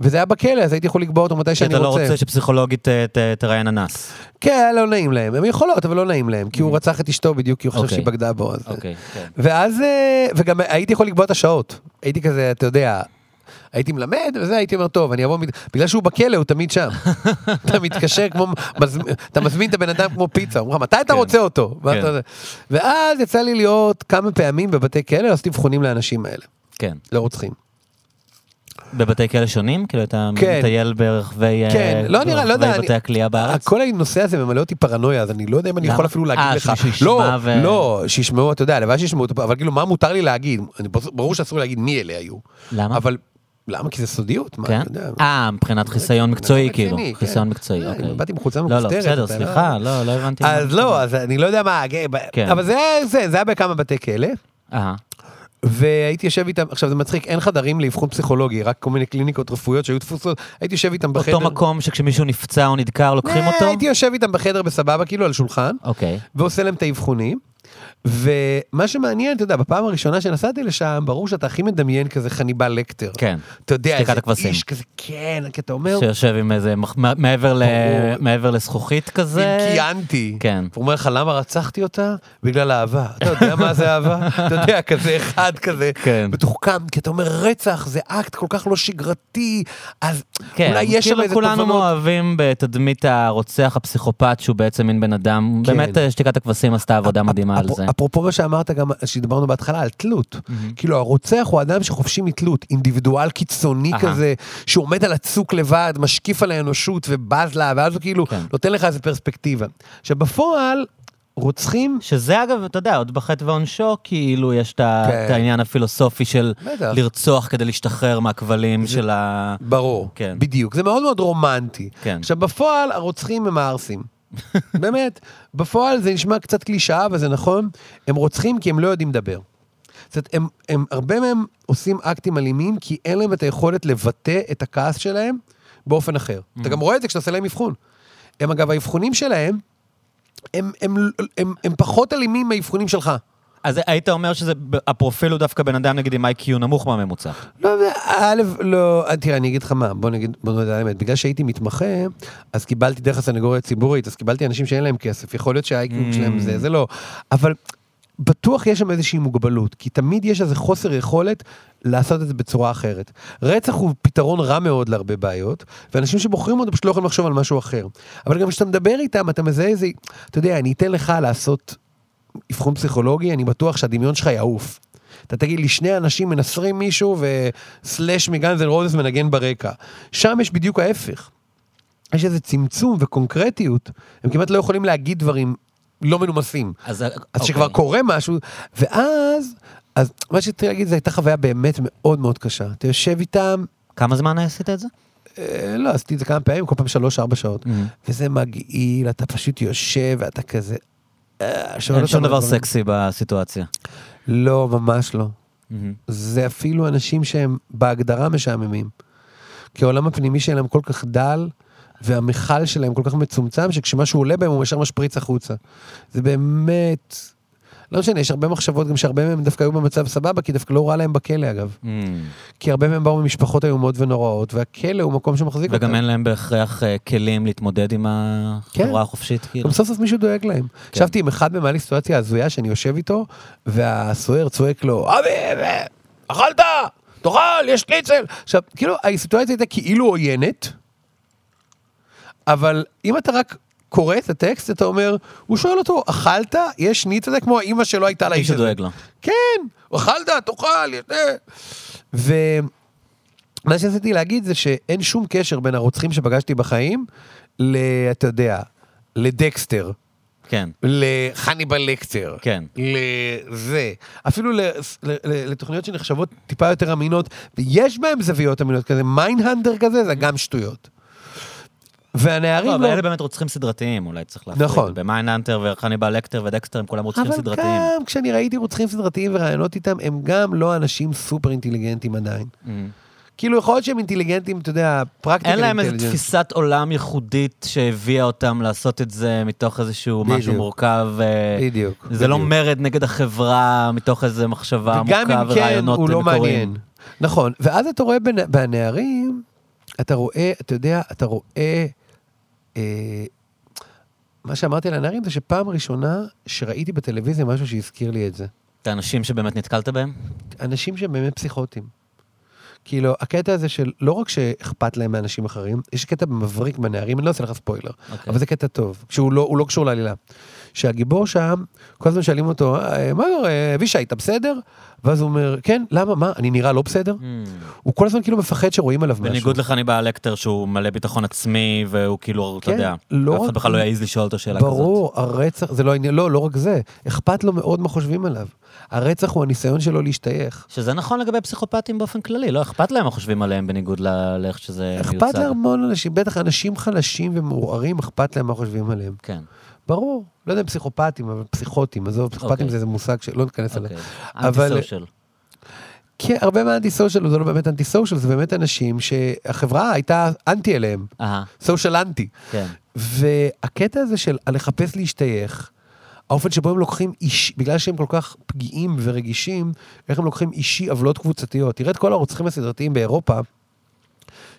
וזה היה בכלא, אז הייתי יכול לקבוע אותו מתי כי שאני אתה לא רוצה. רוצה שפסיכולוגית אה, תראיין אנס. כן, היה לא נעים להם. הם יכולות, אבל לא נעים להם, כי הוא רצח את אשתו בדיוק, כי הוא חושב אוקיי. שהיא בגדה בו. אוקיי, כן. ואז, אה, וגם הייתי יכול לקבוע את השעות. הייתי כזה, אתה יודע, הייתי מלמד, וזה, הייתי אומר, טוב, אני אבוא, בגלל שהוא בכלא, הוא תמיד שם. אתה מתקשר כמו, אתה מזמין את הבן אדם כמו פיצה, הוא אומר לך, מתי אתה כן. רוצה אותו? כן. ואז יצא לי להיות כמה פעמים בבתי כלא, לעשות אבחונים לאנשים האלה, כן. לרוצחים. בבתי כלא שונים? כאילו אתה כן. מטייל ברחבי אה, כן, לא נראה, לא יודע, בתי הכלייה בארץ? כל הנושא הזה ממלא אותי פרנויה, אז אני לא יודע אם אני? יכול אפילו להגיד אה, לך. לא, ו- לא, שישמעו, אתה יודע, הלוואי שישמעו אבל כאילו, מה מותר לי להגיד? אני- ברור שאסור להגיד מי אלה היו. למה? אבל, למה? כי זה סודיות, מה, כן? אתה יודע. אה, מבחינת חיסיון מקצועי רציני, כאילו. כן. חיסיון מקצועי, אה, אוקיי. באתי עם חולצה לא, לא, מכופתרת, בסדר, סליחה, לא, לא הבנתי. אז לא. אז אני לא יודע מה, כן. אבל זה, זה, זה היה בכמה בתי כלא, אהה. והייתי יושב איתם, עכשיו זה מצחיק, אין חדרים לאבחון פסיכולוגי, רק כל מיני קליניקות רפואיות שהיו תפוסות, הייתי יושב איתם בחדר. אותו מקום שכשמישהו נפצע או נדקר לוקחים אה, אותו? הייתי יושב איתם בחדר בסבבה, כאילו על שולחן, אוקיי. ועושה להם את האבחונים. ומה שמעניין, אתה יודע, בפעם הראשונה שנסעתי לשם, ברור שאתה הכי מדמיין כזה חניבל לקטר. כן. אתה יודע, איזה הכבשים. איש כזה, כן, כי אתה אומר, שיושב עם איזה, מעבר ל-. מעבר לזכוכית כזה. אם קיאנתי. כן. הוא אומר לך, למה רצחתי אותה? בגלל אהבה. אתה יודע מה זה אהבה? אתה יודע, כזה אחד כזה, כן. מתוחכם, כי אתה אומר, רצח זה אקט כל כך לא שגרתי, אז כן, אולי יש שם כאילו איזה כולנו תובנות. אוהבים בתדמית הרוצח הפסיכופת שהוא בעצם מין בן אדם, כן. באמת אה, שתיקת הכבשים עשתה עבודה מדהימה על זה. אפרופו מה שאמרת גם, שדיברנו בהתחלה, על תלות. כאילו, הרוצח הוא אדם שחופשי מתלות, אינדיבידואל קיצוני אהה. כזה, שהוא עומד על הצוק לבד, משקיף על האנושות ובז לה, ואז הוא כאילו כן. נותן לך איזה פרספקטיבה. עכשיו, בפועל, רוצחים, שזה אגב, אתה יודע, עוד בחטא ועונשו, כאילו יש את כן. העניין הפילוסופי של בטח. לרצוח כדי להשתחרר מהכבלים של ה... ברור, כן. בדיוק, זה מאוד מאוד רומנטי. כן. עכשיו, בפועל, הרוצחים הם הערסים. באמת, בפועל זה נשמע קצת קלישאה, וזה נכון, הם רוצחים כי הם לא יודעים לדבר. זאת אומרת, הם, הם, הרבה מהם עושים אקטים אלימים, כי אין להם את היכולת לבטא את הכעס שלהם באופן אחר. אתה גם רואה את זה כשאתה עושה להם אבחון. הם אגב, האבחונים שלהם, הם, הם, הם, הם, הם פחות אלימים מהאבחונים שלך. אז היית אומר שזה, הפרופיל הוא דווקא בן אדם נגיד עם איי-קיו נמוך מהממוצע. לא, א', לא, אה, תראה, אני אגיד לך מה, בוא נגיד, בוא נגיד האמת, בגלל שהייתי מתמחה, אז קיבלתי דרך הסנגוריה הציבורית, אז קיבלתי אנשים שאין להם כסף, יכול להיות שהאיי-קיו Mm. שלהם זה, זה לא, אבל בטוח יש שם איזושהי מוגבלות, כי תמיד יש איזה חוסר יכולת לעשות את זה בצורה אחרת. רצח הוא פתרון רע מאוד להרבה בעיות, ואנשים שבוחרים אותו פשוט לא יכולים לחשוב על משהו אחר. אבל גם כשאתה מדבר איתם, אתה מזהה איזה, אתה יודע, אני אתן לך לעשות אבחון פסיכולוגי, אני בטוח שהדמיון שלך יעוף. אתה תגיד לי, שני אנשים מנסרים מישהו וסלאש מגאנז אנד רוזס מנגן ברקע. שם יש בדיוק ההפך. יש איזה צמצום וקונקרטיות, הם כמעט לא יכולים להגיד דברים לא מנומסים. אז, אז אוקיי. כשכבר קורה משהו, ואז, אז מה שרציתי להגיד, זו הייתה חוויה באמת מאוד מאוד קשה. אתה יושב איתם, כמה זמן עשית את זה? אה, לא, עשיתי את זה כמה פעמים, כל פעם שלוש-ארבע שעות. וזה מגעיל, אתה פשוט יושב ואתה כזה... אין שום דבר. סקסי בסיטואציה. לא, ממש לא. זה אפילו אנשים שהם בהגדרה משעממים. כי העולם הפנימי שלהם כל כך דל, והמכל שלהם כל כך מצומצם, שכשמשהו עולה בהם הוא ישר משפריץ החוצה. זה באמת... לא משנה, יש הרבה מחשבות גם שהרבה מהם דווקא היו במצב סבבה, כי דווקא לא רע להם בכלא אגב. כי הרבה מהם באו ממשפחות איומות ונוראות, והכלא הוא מקום שמחזיק אותם. וגם אין להם בהכרח אה, כלים להתמודד עם החברה כן. החופשית, כאילו. גם סוף סוף מישהו דואג להם. ישבתי עם אחד במעלי סיטואציה הזויה שאני יושב איתו, והסוהר צועק לו, אבי, אכלת? תאכל, יש שניצל. עכשיו, כאילו, הסיטואציה הייתה כאילו עוינת, אבל אם אתה רק קורא את הטקסט, אתה אומר, הוא שואל אותו, אכלת? יש שניצל? זה כמו האימא שלא הייתה לאיש הזה. דואג לו. כן, אכלת, תאכל, יש... אה." ומה שרציתי להגיד זה שאין שום קשר בין הרוצחים שפגשתי בחיים, ל... אתה יודע, לדקסטר, כן, לחניבל לקטר, כן. לזה, אפילו ל... ל... ל... לתוכניות שנחשבות טיפה יותר אמינות, ויש בהם זוויות אמינות כזה, מיינדהאנטר כזה, זה גם שטויות. לא, והנערים אבל לא... אלה באמת רוצחים סדרתיים, אולי צריך להפריד. נכון. במיינדהאנטר וחניבל לקטר ודקסטר הם כולם רוצחים אבל סדרתיים. גם כשאני ראיתי רוצחים סדרתיים וראיונות איתם, הם גם לא אנשים סופר אינטליגנטים עדיין. Mm. כאילו, יכול להיות שהם אינטליגנטים, אתה יודע, פרקטיקל אין להם איזו. תפיסת עולם ייחודית שהביאה אותם לעשות את זה מתוך איזשהו משהו בדיוק. מורכב. אה, בדיוק. זה לא בדיוק. מרד נגד החברה מתוך איזו מחשבה עמוקה אם כן, ורעיונות הוא לא. מעניין. נכון, ואז אתה רואה בנ- בנערים, אתה רואה, אתה יודע, אתה רואה... אה, מה שאמרתי על הנערים זה שפעם ראשונה שראיתי בטלוויזיה משהו שהזכיר לי את זה. את האנשים שבאמת נתקלת בהם? אנשים שהם באמת פסיכוטיים. כאילו, הקטע הזה של לא רק שאכפת להם מאנשים אחרים, יש קטע מבריק בנערים, אני לא אעשה לך ספוילר, אוקיי. אבל זה קטע טוב, שהוא לא, לא קשור לעלילה. שהגיבור שם, כל הזמן שואלים אותו, "אה, מה קורה, אבישי, אתה בסדר? ואז הוא אומר, כן, למה, מה, אני נראה לא בסדר? הוא כל הזמן כאילו מפחד שרואים עליו משהו. בניגוד לחניבל לקטר שהוא מלא ביטחון עצמי והוא כאילו, אתה כן, יודע, לא אף אחד רק- בכלל לא יעז לשאול אותו שאלה כזאת. ברור, הרצח, זה לא העניין, לא, לא רק זה, אכפת לו מאוד מה חושבים עליו. הרצח הוא הניסיון שלו להשתייך. שזה נכון לגבי פסיכופטים באופן כללי, לא אכפת להם מה חושבים עליהם בניגוד לאיך שזה אכפת מיוצג. להמון אנשים, בטח אנשים חלשים ומעורערים, אכפת להם מה חושבים עליהם. כן, ברור, לא יודע פסיכופטים, אבל פסיכוטים, עזוב, פסיכופטים אוקיי. זה איזה מושג שלא ניכנס אליו. אוקיי. אבל- אנטי סושיאל. כן, הרבה מהאנטי סושיאל זה לא באמת אנטי סושיאל, זה באמת אנשים שהחברה הייתה אנטי אליהם, סושיאל אנטי. כן. והקטע הזה של לחפש להשתייך, האופן שבו הם לוקחים איש, בגלל שהם כל כך פגיעים ורגישים, איך הם לוקחים אישי עוולות קבוצתיות. תראה את כל הרוצחים הסדרתיים באירופה,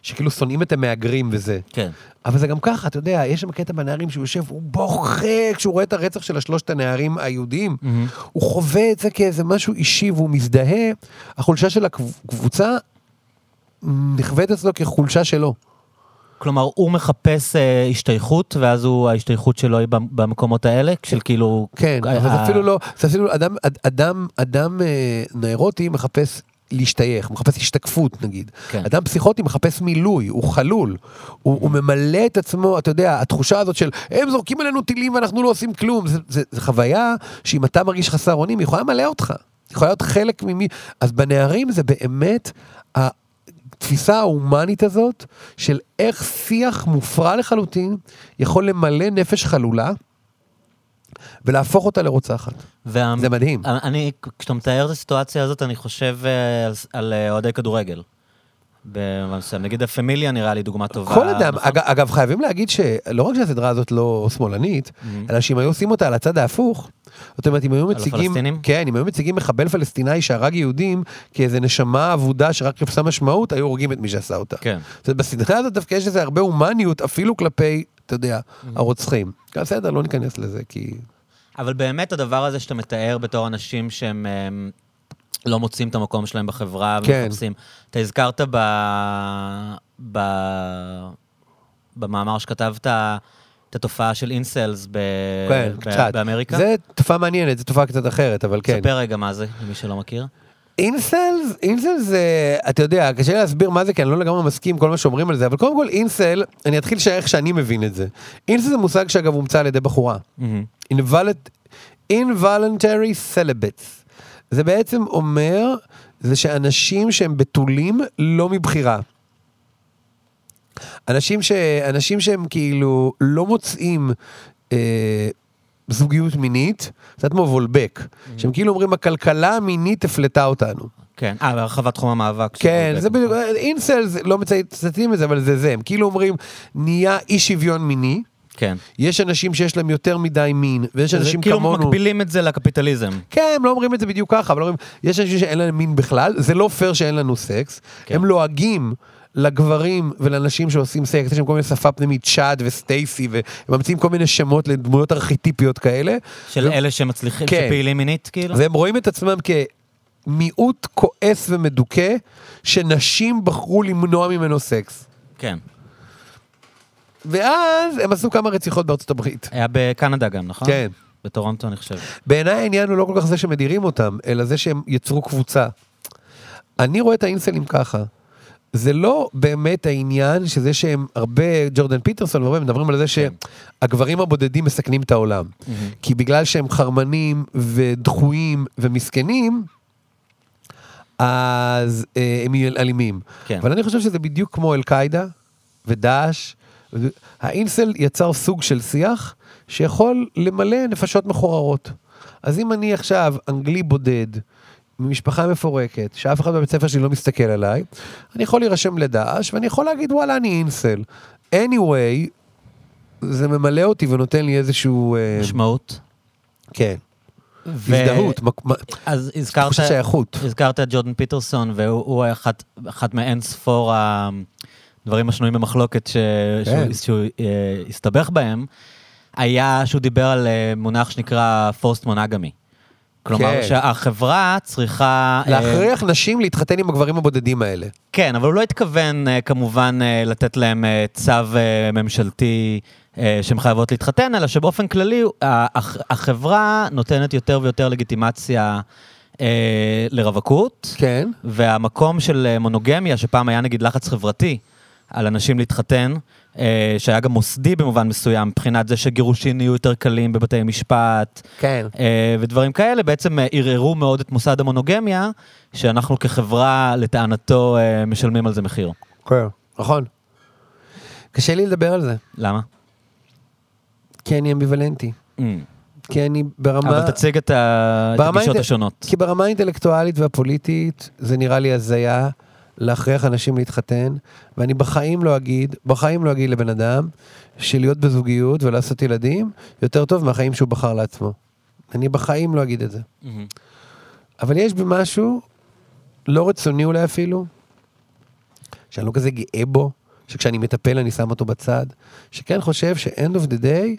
שכאילו שונאים את המהגרים וזה. כן. אבל זה גם ככה, אתה יודע, יש שם קטע בנערים שהוא יושב, הוא בוכה כשהוא רואה את הרצח של השלושת הנערים היהודים. הוא חווה את זה כאיזה משהו אישי והוא מזדהה. החולשה של הקבוצה נכווית אצלו כחולשה שלו. כלומר, הוא מחפש אה, השתייכות, ואז הוא, ההשתייכות שלו היא במ- במקומות האלה, של כאילו... כן, אבל זה ה- אפילו לא, זה אפילו אדם, אד- אדם, אדם אה, נוירוטי מחפש להשתייך, הוא מחפש השתקפות נגיד. כן. אדם פסיכוטי מחפש מילוי, הוא חלול. הוא, הוא ממלא את עצמו, אתה יודע, התחושה הזאת של הם זורקים עלינו טילים ואנחנו לא עושים כלום, זה, זה, זה חוויה שאם אתה מרגיש חסר אונים, היא יכולה למלא אותך. היא יכולה להיות חלק ממי... אז בנערים זה באמת התפיסה ההומנית הזאת של איך שיח מופרע לחלוטין יכול למלא נפש חלולה ולהפוך אותה לרוצחת. וה... זה מדהים. אני, כשאתה מתאר את הסיטואציה הזאת, אני חושב אה, על, על אה, אוהדי כדורגל. במובן מסוים. נגיד הפמיליה נראה לי דוגמה טובה. כל אדם, נכון? אג, אגב, חייבים להגיד שלא רק שהסדרה הזאת לא שמאלנית, Mhm. אלא שאם היו עושים אותה על הצד ההפוך, זאת אומרת, אם היו מציגים, הפלסטינים? כן, אם היו מציגים מחבל פלסטיני שהרג יהודים כאיזה נשמה אבודה שרק חיפשה משמעות, היו הורגים את מי שעשה אותה. כן. זאת בסדרה הזאת דווקא יש איזה הרבה הומניות, אפילו כלפי, אתה יודע, Mhm. הרוצחים. בסדר, לא ניכנס לזה, כי... אבל באמת הדבר הזה שאתה מתאר בתור אנשים שהם אמ, לא מוצאים את המקום שלהם בחברה כן. ומחפשים. אתה הזכרת ב... ב... במאמר שכתבת את התופעה של אינסלס ב... כן, ב... קצת. באמריקה. זה תופעה מעניינת, זו תופעה קצת אחרת, אבל כן. ספר רגע מה זה, למי שלא מכיר. אינסלס, אינסל זה, אתה יודע, קשה לי להסביר מה זה, כי אני לא לגמרי מסכים עם כל מה שאומרים על זה, אבל קודם כל אינסל, אני אתחיל שאיך שאני מבין את זה. אינסל זה מושג שאגב הומצא על ידי בחורה. involuntary celibates. זה בעצם אומר, זה שאנשים שהם בתולים לא מבחירה. אנשים, ש... אנשים שהם כאילו לא מוצאים אה, זוגיות מינית, קצת כמו וולבק, שהם כאילו אומרים, הכלכלה המינית הפלטה אותנו. כן, אה, בהרחבת תחום המאבק. כן, זה בדיוק. אינסלס, לא מצטטים את זה, אבל זה זה, הם כאילו אומרים, נהיה אי שוויון מיני, כן. יש אנשים שיש להם יותר מדי מין, ויש אנשים כאילו כמונו... מקבילים את זה לקפיטליזם. כן, הם לא אומרים את זה בדיוק ככה, אבל אומרים, יש אנשים שאין להם מין בכלל, זה לא פייר שאין לנו סקס, כן. הם לועגים לגברים ולנשים שעושים סקס, יש להם כל מיני שפה פנימית, צ'אד וסטייסי, והם ממציאים כל מיני שמות לדמויות ארכיטיפיות כאלה, של ו- אלה שמצליחים, כן. שפעילים מינית, כאילו? והם רואים את עצמם כמיעוט כועס ומדוכא, שנשים בחרו למנוע ממנו סקס. כן. ואז הם עשו כמה רציחות בארצות הברית. היה בקנדה גם, נכון? כן. בטורונטו, אני חושב. בעיניי העניין הוא לא כל כך זה שמדירים אותם, אלא זה שהם יצרו קבוצה. אני רואה את האינסלים ככה. זה לא באמת העניין שזה שהם הרבה, ג'ורדן פיטרסון והרבה מדברים על זה שהגברים הבודדים מסכנים את העולם. כי בגלל שהם חרמנים ודחויים ומסכנים, אז אה, הם יהיו אלימים. כן. אבל אני חושב שזה בדיוק כמו אל-קאעידה ודאעש. האינסל יצר סוג של שיח שיכול למלא נפשות מחוררות. אז אם אני עכשיו אנגלי בודד, ממשפחה מפורקת, שאף אחד בבית ספר שלי לא מסתכל עליי, אני יכול להירשם לדאעש, ואני יכול להגיד וואלה אני אינסל. anyway, זה ממלא אותי ונותן לי איזשהו... אה, משמעות. כן, ו- הזדהות, אז הזכרת, תחושת שייכות. הזכרת את ג'ורדן פיטרסון, והוא הוא אחת, אחת מאין ספור הדברים השנויים במחלוקת ש... כן. שהוא, שהוא אה, הסתבך בהם, היה שהוא דיבר על אה, מונח שנקרא פוסט מונגמי. כלומר, כן. שהחברה צריכה... אה, להכריח נשים להתחתן עם הגברים הבודדים האלה. כן, אבל הוא לא התכוון אה, כמובן אה, לתת להם אה, צו אה, ממשלתי אה, שהן חייבות להתחתן, אלא שבאופן כללי ה- הח- החברה נותנת יותר ויותר לגיטימציה אה, לרווקות, כן. והמקום של אה, מונוגמיה, שפעם היה נגיד לחץ חברתי על אנשים להתחתן, אה, שהיה גם מוסדי במובן מסוים, מבחינת זה שגירושין יהיו יותר קלים בבתי משפט, כן. אה, ודברים כאלה, בעצם אה, ערערו מאוד את מוסד המונוגמיה, שאנחנו כחברה, לטענתו, אה, משלמים על זה מחיר. כן. נכון. קשה לי לדבר על זה, למה? כי אני אמביוולנטי. Mm. כי אני ברמה... אבל תציג את ה- את הגישות האינט- השונות. כי ברמה האינטלקטואלית והפוליטית, זה נראה לי הזיה להכריח אנשים להתחתן, ואני בחיים לא אגיד, בחיים לא אגיד לבן אדם, שלהיות בזוגיות ולעשות ילדים, יותר טוב מהחיים שהוא בחר לעצמו. אני בחיים לא אגיד את זה. מהמם. אבל יש בי משהו, לא רצוני אולי אפילו, שאני לא כזה גאה בו, שכשאני מטפל אני שם אותו בצד, שכן חושב ש-end of the day,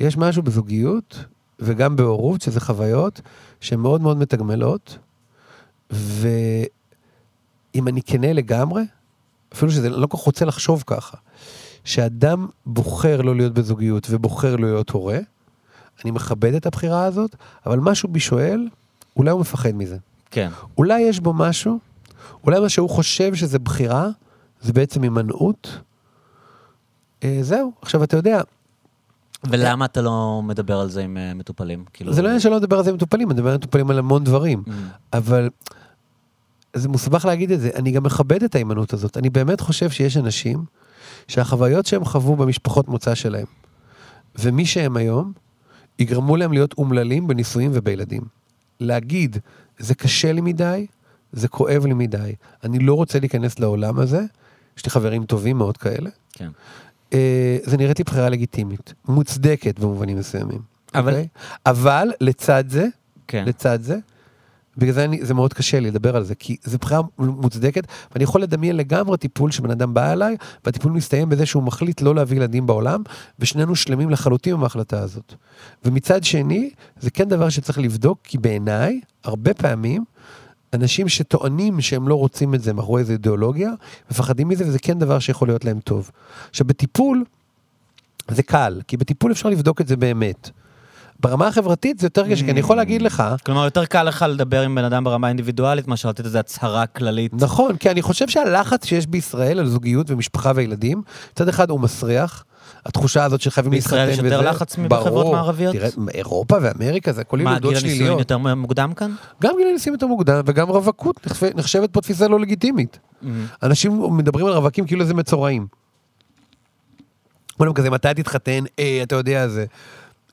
יש משהו בזוגיות, וגם בהורות, שזה חוויות, שהן מאוד מאוד מתגמלות, ואם אני כנה לגמרי, אפילו שזה לא כל כך רוצה לחשוב ככה, שאדם בוחר לא להיות בזוגיות ובוחר לא להיות הורה, אני מכבד את הבחירה הזאת, אבל משהו בי שואל, אולי הוא מפחד מזה. כן. אולי יש בו משהו, אולי מה שהוא חושב שזה בחירה, זה בעצם הימנעות. אה, זהו, עכשיו אתה יודע, ולמה אתה לא מדבר על זה עם אה, מטופלים? כאילו... זה לא עניין שלא לדבר על זה עם מטופלים, אני מדבר על מטופלים על המון דברים, Mm. אבל זה מוסבך להגיד את זה, אני גם מכבד את ההימנעות הזאת, אני באמת חושב שיש אנשים שהחוויות שהם חוו במשפחות מוצא שלהם, ומי שהם היום, יגרמו להם להיות אומללים בנישואים ובילדים. להגיד, זה קשה לי מדי, זה כואב לי מדי. אני לא רוצה להיכנס לעולם הזה, יש לי חברים טובים מאוד כאלה. כן. אה, זה נראית לי בחירה לגיטימית, מוצדקת במובנים מסוימים. אבל- אוקיי? אבל לצד זה, כן. לצד זה, בגלל זה אני, זה מאוד קשה לי לדבר על זה, כי זו בחירה מוצדקת, ואני יכול לדמיין לגמרי טיפול שבן אדם בא אליי, והטיפול מסתיים בזה שהוא מחליט לא להביא ילדים בעולם, ושנינו שלמים לחלוטין עם ההחלטה הזאת. ומצד שני, זה כן דבר שצריך לבדוק, כי בעיניי, הרבה פעמים, אנשים שטוענים שהם לא רוצים את זה מאחורי איזו אידיאולוגיה, מפחדים מזה, וזה כן דבר שיכול להיות להם טוב. עכשיו, בטיפול, זה קל, כי בטיפול אפשר לבדוק את זה באמת. ברמה החברתית זה יותר קשה, כי אני יכול להגיד לך, כלומר, יותר קל לך לדבר עם בן אדם ברמה האינדיבידואלית, מאשר לתת איזו הצהרה כללית. נכון, כי אני חושב שהלחץ שיש בישראל על זוגיות ומשפחה וילדים, מצד אחד הוא מסריח, התחושה הזאת שחייבים להתחתן בישראל וזה. יש יותר לחץ מבחברות. מערביות? תראה, אירופה ואמריקה זה הכל מה, ילודות גיל הנישואין שליליות. יותר מוקדם כאן? גם גיל הנישואים יותר מוקדם, וגם רווקות נחשב- נחשבת פה תפיסה לא לגיטימית. אנשים מדברים על רווקים כאילו זה מצורעים. כזה, מתי תתחתן? אה, אתה יודע זה.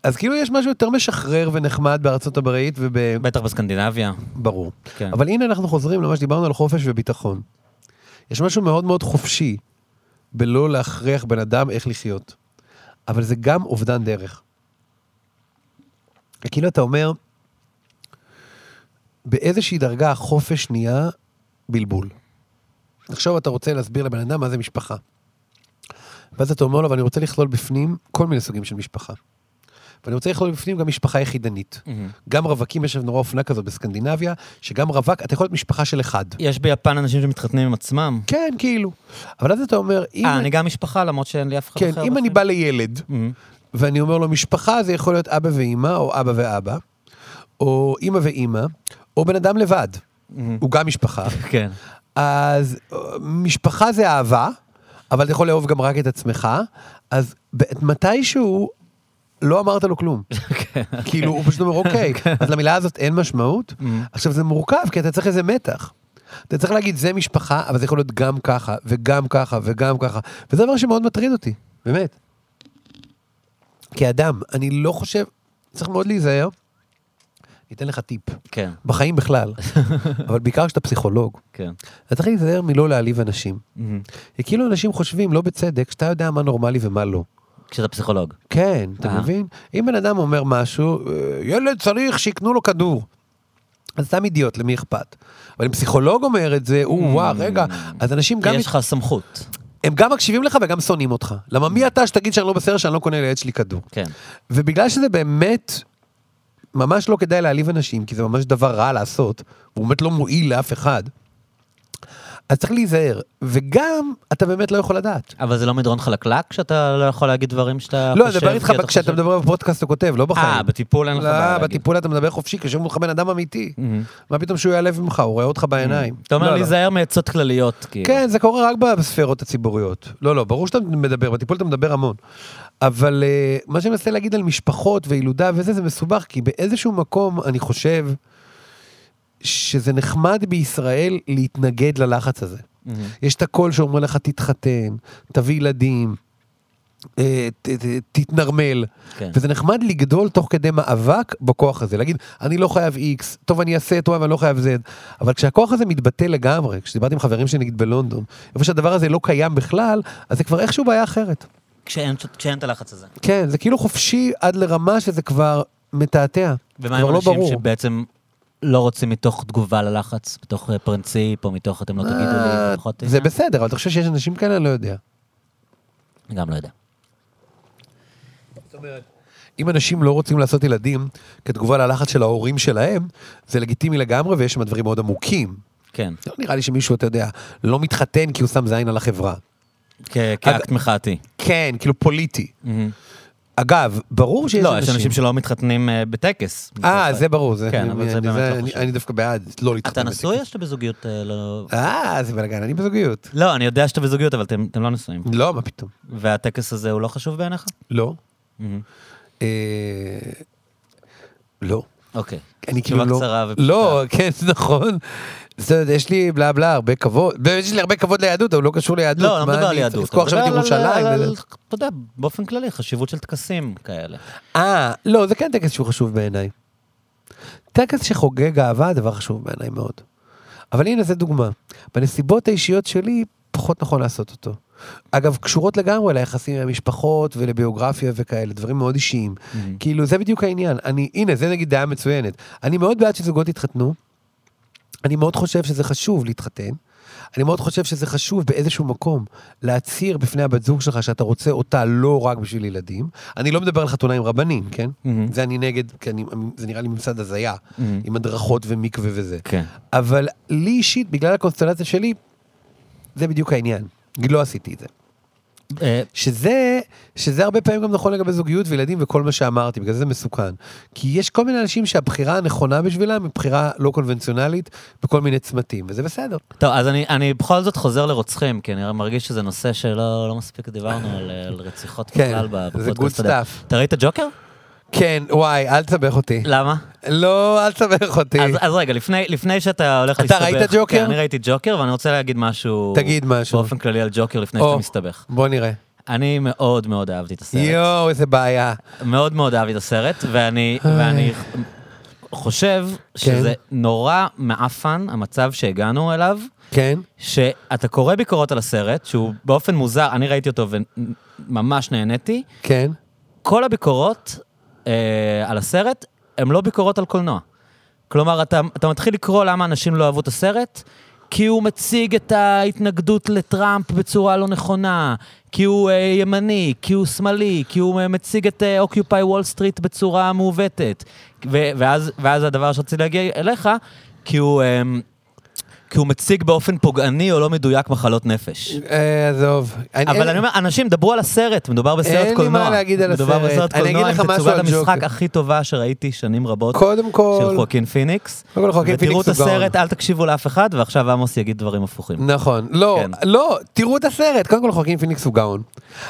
אז כאילו יש משהו יותר משחרר ונחמד בארצות הברית וב... בטח בסקנדינביה. ברור. כן. אבל הנה אנחנו חוזרים למה שדיברנו על חופש וביטחון. יש משהו מאוד מאוד חופשי בלא להכריח בן אדם איך לחיות. אבל זה גם אובדן דרך. כאילו אתה אומר, באיזושהי דרגה החופש נהיה בלבול. עכשיו אתה רוצה להסביר לבן אדם מה זה משפחה. ואז אתה אומר לו, ואני רוצה לכלול בפנים כל מיני סוגים של משפחה. ואני רוצה לכלול בפנים גם משפחה יחידנית. גם רווקים, יש נורא אופנה כזאת בסקנדינביה, שגם רווק, אתה יכול להיות משפחה של אחד. יש ביפן אנשים שמתחתנים עם עצמם. כן, כאילו. אבל אז אתה אומר, אם, אה, אני גם משפחה, למרות שאין לי אף אחד כן, אחר. אם אני. בא לילד. ואני אומר לו, משפחה זה יכול להיות אבא ואימא, או אבא ואבא, או אימא ואימא, או בן אדם לבד. הוא גם משפחה. כן. אז אה, משפחה זה אהבה, אבל אתה יכול לאהוב גם רק את עצמך, אז מתישהו לא אמרת לו כלום. כאילו, הוא פשוט אומר, אוקיי, אז למילה הזאת אין משמעות. עכשיו, זה מורכב, כי אתה צריך איזה מתח. אתה צריך להגיד, זה משפחה, אבל זה יכול להיות גם ככה, וגם ככה, וגם ככה. וזה דבר שמאוד מטריד אותי, באמת. כאדם, אני לא חושב, צריך מאוד להיזהר. אני אתן לך טיפ. כן, בחיים בכלל, אבל בעיקר כשאתה פסיכולוג. כן. אתה צריך להיזהר מלא להעליב אנשים. מהמם. כי כאילו אנשים חושבים, לא בצדק, שאתה יודע מה נורמלי ומה לא. כשאתה פסיכולוג. כן, אתה אה. מבין? אם בן אדם אומר משהו, "אה, ילד צריך שיקנו לו כדור. אז סתם אידיוט, למי אכפת? אבל אם פסיכולוג אומר את זה, או וואו, רגע, אז אנשים גם, יש לך סמכות. הם גם מקשיבים לך וגם שונאים אותך. למה מי אתה שתגיד שאני לא בסדר שאני לא קונה לילד שלי כדור? כן. ובגלל שזה באמת, ממש לא כדאי להעליב אנשים, כי זה ממש דבר רע לעשות, הוא באמת לא מועיל לאף אחד, אז צריך להיזהר. וגם, אתה באמת לא יכול לדעת. אבל זה לא מדרון חלקלק שאתה לא יכול להגיד דברים שאתה לא, חושב? אני מדבר איתך כשאתה מדבר בפודקאסט אתה כותב, לא בחיים. אה, בטיפול אין לך בעיה לא, להגיד. בטיפול אתה מדבר חופשי, כשאומרים לך בן אדם אמיתי. מהמם. מה פתאום שהוא יעלב ממך, הוא רואה אותך בעיניים. אתה אומר לא, לא. להיזהר מעצות כלליות, כאילו. כן, זה קורה רק בספירות הציבוריות. לא, לא, ברור שאתה מדבר, בטיפול אתה מדבר המון. אבל אה, מה שאני מנסה להגיד על משפחות וילודה וזה, זה מסובך, כי באיזשהו מקום אני חושב שזה נחמד בישראל להתנגד ללחץ הזה. מהמם. יש את הקול שאומר לך, תתחתן, תביא ילדים, אה, ת- ת- תתנרמל. כן. וזה נחמד לגדול תוך כדי מאבק בכוח הזה, להגיד, אני לא חייב X, טוב אני אעשה טוב, אבל אני לא חייב Z. אבל כשהכוח הזה מתבטא לגמרי, כשדיברתי עם חברים שלי נגיד בלונדון, איפה שהדבר הזה לא קיים בכלל, אז זה כבר איכשהו בעיה אחרת. כשאין כשאין את הלחץ הזה. כן, זה כאילו חופשי עד לרמה שזה כבר מתעתע. ומה עם לא אנשים ברור. שבעצם לא רוצים מתוך תגובה ללחץ, מתוך אה, פרינציפ, או מתוך אתם לא תגידו אה, לי, פחות... זה? בסדר, אבל אתה חושב שיש אנשים כאלה? אני לא יודע. גם לא יודע. אם אנשים לא רוצים לעשות ילדים כתגובה ללחץ של ההורים שלהם, זה לגיטימי לגמרי ויש שם דברים מאוד עמוקים. כן, לא נראה לי שמישהו, אתה יודע, לא מתחתן כי הוא שם זין על החברה. כאקט מחאתי. כן, כאילו פוליטי. מהמם. אגב, ברור שיש לא, יש אנשים שלא מתחתנים אה, בטקס. אה, זה ברור, זה, כן, אבל זה באמת לא חשוב. אני דווקא בעד לא להתחתן. אתה נשוי בטקס. או שאתה בזוגיות אה, לא... אה, זה בלאגן, אני בזוגיות. לא, אני יודע שאתה בזוגיות, אבל אתם לא נשואים. לא, מה פתאום. והטקס הזה הוא לא חשוב בעיניך? לא. אה, לא. אוקיי. אני כאילו תשובה לא... קצרה ופשוטה. לא, כן, נכון. יש לי בלה בלה הרבה כבוד, יש לי הרבה כבוד ליהדות, אבל לא קשור ליהדות. לא, לא מדבר על יהדות. לזכור עכשיו את ירושלים. אתה יודע, באופן כללי, חשיבות של טקסים כאלה. אה, לא, זה כן טקס שהוא חשוב בעיניי. טקס שחוגג אהבה, דבר חשוב בעיניי מאוד. אבל הנה, זו דוגמה. בנסיבות האישיות שלי, פחות נכון לעשות אותו. אגב, קשורות לגמרי ליחסים עם המשפחות ולביוגרפיה וכאלה, דברים מאוד אישיים. כאילו, זה בדיוק העניין. אני, הנה, זה נגיד דעה מצוינת. אני מאוד בעד שזוגות יתחתנו. אני מאוד חושב שזה חשוב להתחתן. אני מאוד חושב שזה חשוב באיזשהו מקום להצהיר בפני הבת זוג שלך שאתה רוצה אותה לא רק בשביל ילדים. אני לא מדבר על חתונה עם רבנים, כן? מהמם. זה אני נגד, כי אני, זה נראה לי ממסד הזיה, מהמם. עם הדרכות ומקווה וזה. כן. אבל לי אישית, בגלל הקונסטלציה שלי, זה בדיוק העניין. לא עשיתי את זה. אה, שזה, שזה הרבה פעמים גם נכון לגבי זוגיות וילדים וכל מה שאמרתי, בגלל זה זה מסוכן. כי יש כל מיני אנשים שהבחירה הנכונה בשבילם היא בחירה לא קונבנציונלית בכל מיני צמתים, וזה בסדר. טוב, אז אני, אני בכל זאת חוזר לרוצחים, כי אני מרגיש שזה נושא שלא לא מספיק דיברנו על, על רציחות כן, בכלל זה בפודקאסט good הזה. stuff. אתה ראית ג'וקר? כן, וואי, אל תסבך אותי. למה? לא, אל תסבך אותי. אז, אז רגע, לפני, לפני שאתה הולך אתה להסתבך... ראית ג'וקר? כן, אני ראיתי ג'וקר, ואני רוצה להגיד משהו... תגיד משהו. באופן כללי על ג'וקר לפני או. שאתה מסתבך. בוא נראה. אני מאוד מאוד אהבתי את הסרט. יואו, איזה בעיה. מאוד מאוד אהבתי את הסרט, ואני. ואני חושב שזה נורא מעפן, המצב שהגענו אליו, כן? שאתה קורא ביקורות על הסרט, שהוא באופן מוזר, אני ראיתי אותו וממש נהניתי, כן? כל הביקורות אה, על הסרט הן לא ביקורות על קולנוע. כלומר, אתה, אתה מתחיל לקרוא למה אנשים לא אהבו את הסרט, כי הוא מציג את ההתנגדות לטראמפ בצורה לא נכונה, כי הוא אה, ימני, כי הוא שמאלי, כי הוא אה, מציג את Occupy Wall Street בצורה מעוותת. ואז, ואז הדבר שרציתי להגיע אליך, כי הוא... אה, כי הוא מציג באופן פוגעני או לא מדויק מחלות נפש. אה, עזוב. אבל אני אומר, אנשים, דברו על הסרט, מדובר בסרט אין לי, קולנוע. מה להגיד על מדובר הסרט. בסרט אני אגיד קולנוע לך עם משהו תצוגת על המשחק ג'וקר. הכי טובה שראיתי שנים רבות. קודם כל... של חואקין פיניקס. קודם כל, חואקין ותראו את פיניקס הוא גאון. הסרט, אל תקשיבו לאף אחד, ועכשיו עמוס יגיד דברים הפוכים. נכון, לא, כן. לא, תראו את הסרט, קודם כל חואקין פיניקס הוא גאון.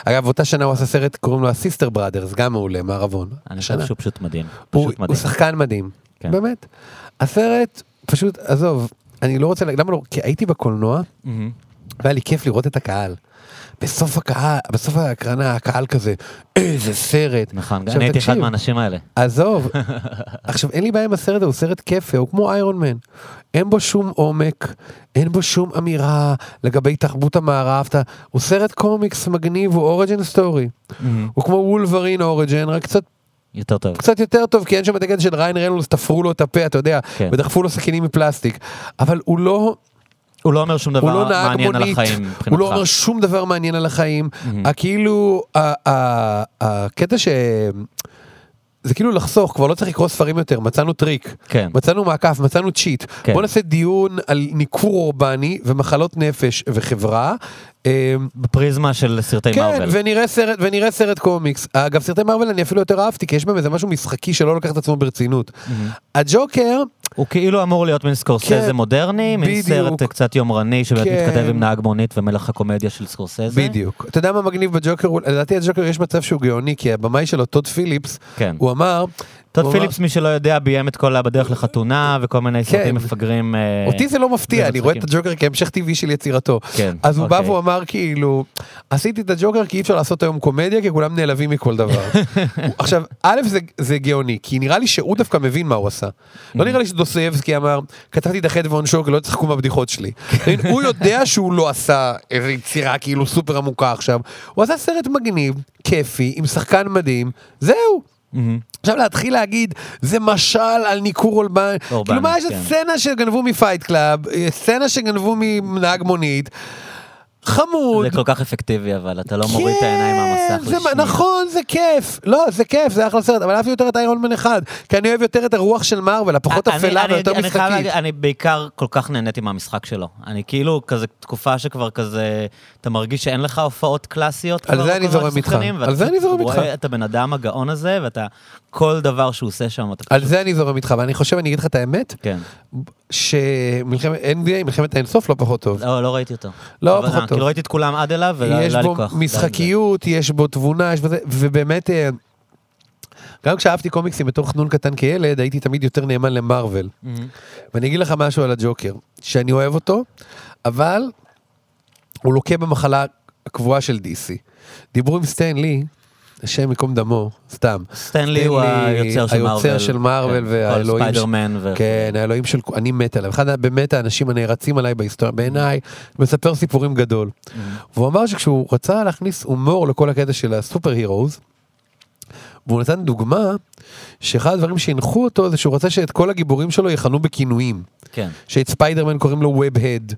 אגב, אותה שנה הוא עשה סרט, קוראים לו The Sisters Brothers, גם מעולה, מערבון. אני חושב השנה. שהוא פשוט מדהים. הוא, פשוט הוא מדהים. שחקן מדהים, כן. באמת. הסרט, פשוט, עזוב, אני לא רוצה, למה לא, כי הייתי בקולנוע. והיה לי כיף לראות את הקהל. בסוף הקהל, בסוף ההקרנה, הקהל כזה, איזה סרט. נכון, אני הייתי אחד מהאנשים האלה. עזוב, עכשיו אין לי בעיה עם הסרט הזה, הוא סרט כיפי, הוא כמו Iron Man. אין בו שום עומק, אין בו שום אמירה לגבי תרבות המערב, הוא סרט קומיקס מגניב, הוא origin story. הוא כמו Wolverine Origin, רק קצת, יותר טוב. קצת יותר טוב, כי אין שם את הקטע של ריאן ריינולדס, תפרו לו את הפה, אתה יודע, כן. ודחפו לו סכינים מפלסטיק. אבל הוא לא, הוא לא אומר שום לא דבר נהג מעניין על מונית, החיים הוא לא אומר מבחינתך. שום דבר מעניין על החיים. ה- ה- הקטע ש... זה כאילו לחסוך, כבר לא צריך לקרוא ספרים יותר, מצאנו טריק. כן. מצאנו מעקף, מצאנו cheat. כן. בוא נעשה דיון על ניכור אורבני ומחלות נפש וחברה. אמ, בפריזמה של סרטי כן, מארוול. ונראה סרט, ונראה סרט קומיקס. אגב, סרטי מארוול אני אפילו יותר אהבתי, כי יש בהם איזה משהו משחקי שלא לוקח את עצמו ברצינות. מהמם. הג'וקר, הוא כאילו אמור להיות מין סקורסזה כן, מודרני, מין בדיוק. סרט קצת יומרני שבאמת כן. מתכתב עם נהג מונית ומלך הקומדיה של סקורסזה. בדיוק. אתה יודע מה מגניב בג'וקר? לדעתי הג'וקר יש מצב שהוא גאוני, כי הבמאי שלו, טוד פיליפס, כן. הוא אמר... טוד פיליפס, מי שלא יודע, ביים את כל הבדרך לחתונה וכל מיני כן. סרטים מפגרים. אה, אותי זה לא מפתיע, אני רואה את. הג'וקר כהמשך טבעי של יצירתו. כן, אז הוא בא אוקיי. והוא אמר כאילו, עשיתי את הג'וקר כי אי אפשר לעשות היום קומדיה, כי כולם נעלבים מכל דבר. עכשיו, א' זה, גאוני, כי נראה לי שהוא דווקא מבין מה הוא עשה. לא נראה לי שדוסייבסקי אמר, כתבתי את החטא ועונשו לא תשחקו מהבדיחות שלי. הוא יודע שהוא לא עשה איזו יצירה כאילו סופר עמוקה עכשיו, הוא עשה סרט מגניב, כיפי, עם שחקן מדהים, זהו. מהמם. עכשיו להתחיל להגיד, זה משל על ניכור. אורבני, כאילו מה יש כן. סצנה שגנבו מ Fight Club, אה, סצנה שגנבו מנהג מונית. חמוד. זה כל כך אפקטיבי, אבל אתה לא מוריד את העיניים מהמסך כן, זה, לשנייה. נכון, זה כיף. לא, זה כיף, זה אחלה סרט, אבל אהבתי יותר את Iron Man אחד. כי אני אוהב יותר את הרוח של מארוול, הפחות אני- אפלה אני- ויותר אני משחקית. להגיד, אני בעיקר כל כך נהניתי מהמשחק שלו. אני כאילו, כזה תקופה שכבר כזה, אתה מרגיש שאין לך הופעות קלאסיות. על כבר זה אני זורם איתך. על זה אני זורם איתך. את הבן אדם הגאון הזה, ואתה, כל דבר שהוא עושה שם, אתה על. זה אני זורם איתך, ואני חושב, אני אגיד לך את האמת, כן. שמלחמת NBA, מלחמת האינסוף לא פחות טוב. לא, לא ראיתי אותו. לא פחות אה, טוב. כאילו ראיתי את כולם עד אליו, ולא יש לא היה לי בו כוח. משחקיות, יש בו תבונה, יש בזה, ובאמת, אה, גם כשאהבתי קומיקסים בתור חנון קטן כילד, הייתי תמיד יותר נאמן למרוויל. מהמם. ואני אגיד לך משהו על הג'וקר, שאני אוהב אותו, אבל הוא לוקה במחלה הקבועה של DC. דיברו עם סטן לי, השם ייקום דמו, סתם. סטנלי הוא היוצר של מארוול. היוצר של מארוול כן, והאלוהים. ספיידרמן. ו- כן, האלוהים של... אני מת עליו. אחד באמת האנשים הנערצים עליי בהיסטוריה, בעיניי, מספר סיפורים גדול. והוא אמר שכשהוא רצה להכניס הומור לכל הקטע של הסופר הירוז, והוא נתן דוגמה שאחד הדברים שהנחו אותו זה שהוא רצה שאת כל הגיבורים שלו יכנו בכינויים. כן. שאת ספיידרמן קוראים לו web-head,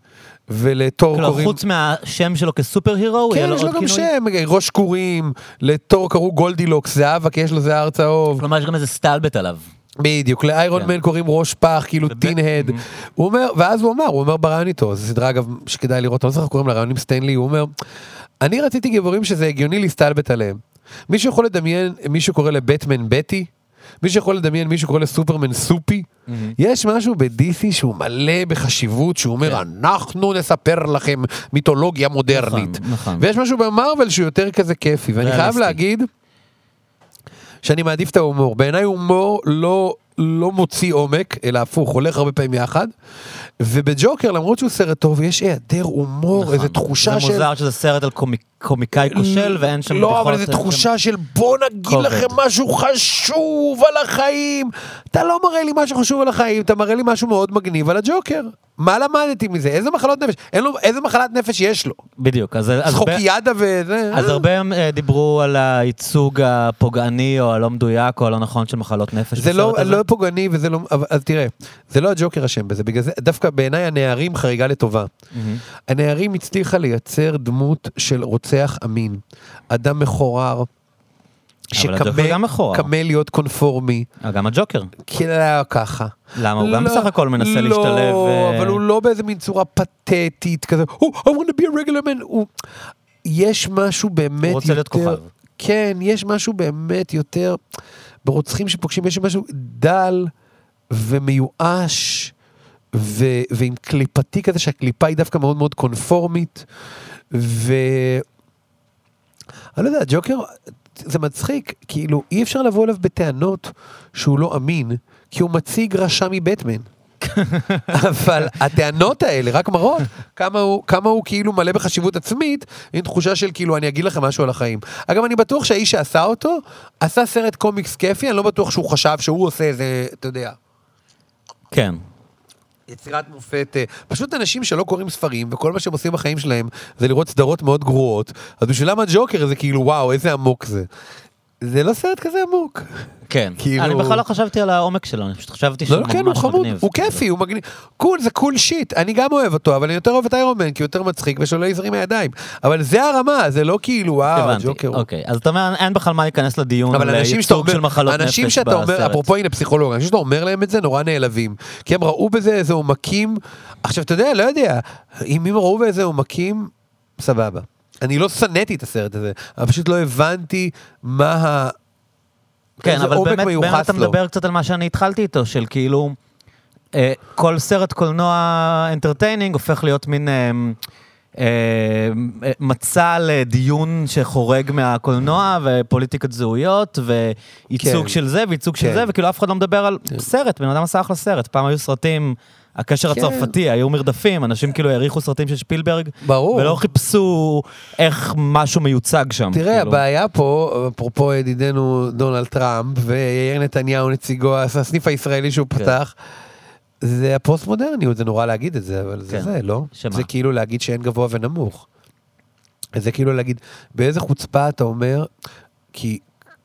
ולת'ור כלומר, קוראים... חוץ מהשם שלו כ super hero, כן, יש לו גם? שם, ראש קורים, לת'ור קראו Goldilocks, זהבה, כי יש לו שיער צהוב. כלומר, יש גם איזה סטלבט עליו. בדיוק, ל Iron כן. Man קוראים ראש פח, כאילו tin-head. הוא אומר, ואז הוא אמר, הוא אומר בריאיון איתו, זו סדרה אגב שכדאי לראות, אני לא זוכר קוראים לה, ריאיון עם סטן לי, הוא אומר, אני רציתי גיבורים שזה הגיוני להסתלבט עליהם. מישהו יכול לדמיין, מישהו קורא לבטמן בטי? מישהו יכול לדמיין מישהו קורא לסופרמן סופי? יש משהו ב-DC שהוא מלא בחשיבות, שהוא אומר, כן. אנחנו נספר לכם מיתולוגיה מודרנית. נכון, נכון. ויש משהו במרוויל שהוא יותר כזה כיפי, ואני חייב ריאליסטי. להגיד שאני מעדיף את ההומור. בעיניי הומור לא, לא מוציא עומק, אלא הפוך, הולך הרבה פעמים יחד. ובג'וקר, למרות שהוא סרט טוב, יש היעדר הומור, נכון. איזו תחושה זה של... מוזר שזה סרט על קומי- קומיקאי כושל ואין שם לא, אבל שם- תחושה של בוא נגיד כובד. לכם משהו חשוב על החיים. אתה לא מראה לי משהו חשוב על החיים, אתה מראה לי משהו מאוד מגניב על הג'וקר. מה למדתי מזה? איזה מחלות נפש? אין לו, איזה מחלת נפש יש לו? בדיוק, אז... אז צחוקיאדה וזה. אז אה. הרבה אה, דיברו על הייצוג הפוגעני או הלא מדויק או הלא נכון של מחלות נפש. זה לא. לא פוגעני וזה לא, אז תראה, זה לא הג'וקר אשם בזה, בגלל זה, דווקא בעיניי הנערים חריגה לטובה. מהמם. הנערים הצליחה לייצר דמות של רוצח אמין, אדם מכוער. שקמה להיות קונפורמי, אה, גם הג'וקר. כאילו ככה. למה? הוא גם לא, בסך הכל מנסה לא, להשתלב. אה, אבל הוא לא באיזה מין צורה פתטית כזה, Oh, I want to be a regular man. הוא... יש משהו באמת הוא רוצה להיות יותר... כוכב. כן, יש משהו באמת יותר... ברוצחים שפוגשים, יש משהו דל ומיואש, ו... ועם קליפתי כזה, שהקליפה היא דווקא מאוד מאוד קונפורמית, ו... אני לא יודע, ג'וקר, זה מצחיק, כאילו, אי אפשר לבוא אליו בטענות שהוא לא אמין, כי הוא מציג רשע מבטמן. אבל הטענות האלה רק מראות כמה הוא, כמה הוא כאילו מלא בחשיבות עצמית, עם תחושה של כאילו אני אגיד לכם משהו על החיים. אגב, אני בטוח שהאיש שעשה אותו, עשה סרט קומיקס כיפי, אני לא בטוח שהוא חשב שהוא עושה איזה, אתה יודע, כן. יצירת מופת, אה, פשוט אנשים שלא קוראים ספרים, וכל מה שהם עושים בחיים שלהם זה לראות סדרות מאוד גרועות, אז בשבילם הג'וקר זה כאילו וואו, איזה עמוק זה. זה לא סרט כזה עמוק. כן. כאילו- אני בכלל לא חשבתי על העומק שלו, אני פשוט חשבתי לא, שהוא כן, הוא ממש חמוד, מגניב. הוא כיפי, הוא מגניב. cool, זה cool shit. אני גם אוהב אותו, אבל אני יותר אוהב את Iron Man, כי הוא יותר מצחיק ושלא יזרים מהידיים. אבל זה הרמה, זה לא כאילו, וואו, הבנתי, הג'וקר. הוא- אוקיי. אז אתה אומר, אין בכלל מה להיכנס לדיון אבל על אנשים שאתה ייצוג של אומר, מחלות נפש אנשים בסרט. שאתה אומר, אפרופו הנה פסיכולוג, אנשים שאתה אומר להם את זה נורא נעלבים. כי הם ראו בזה איזה עומקים, עכשיו אתה יודע, לא יודע, אם הם ראו באיזה עומקים, סבבה. אני לא שנאתי את הסרט הזה, אבל פשוט לא הבנתי מה ה... כן, אבל באמת, באמת אתה. מדבר קצת על מה שאני התחלתי איתו, של כאילו, אה, כל סרט קולנוע entertaining הופך להיות מין אה, אה, אה, מצע לדיון שחורג מהקולנוע, ופוליטיקת זהויות, וייצוג כן. של זה, וייצוג של כן. זה, וכאילו אף אחד לא מדבר על סרט, בן אדם עשה אחלה סרט. פעם היו סרטים... הקשר כן. הצרפתי, היו מרדפים, אנשים כאילו העריכו סרטים של שפילברג, ברור. ולא חיפשו איך משהו מיוצג שם. תראה, כאילו. הבעיה פה, אפרופו ידידנו דונלד טראמפ, ויאיר נתניהו נציגו, הסניף הישראלי שהוא כן. פתח, זה הפוסט מודרניות, זה נורא להגיד את זה, אבל זה כן. זה, לא? שמה? זה כאילו להגיד שאין גבוה ונמוך. זה כאילו להגיד, באיזה חוצפה אתה אומר, כי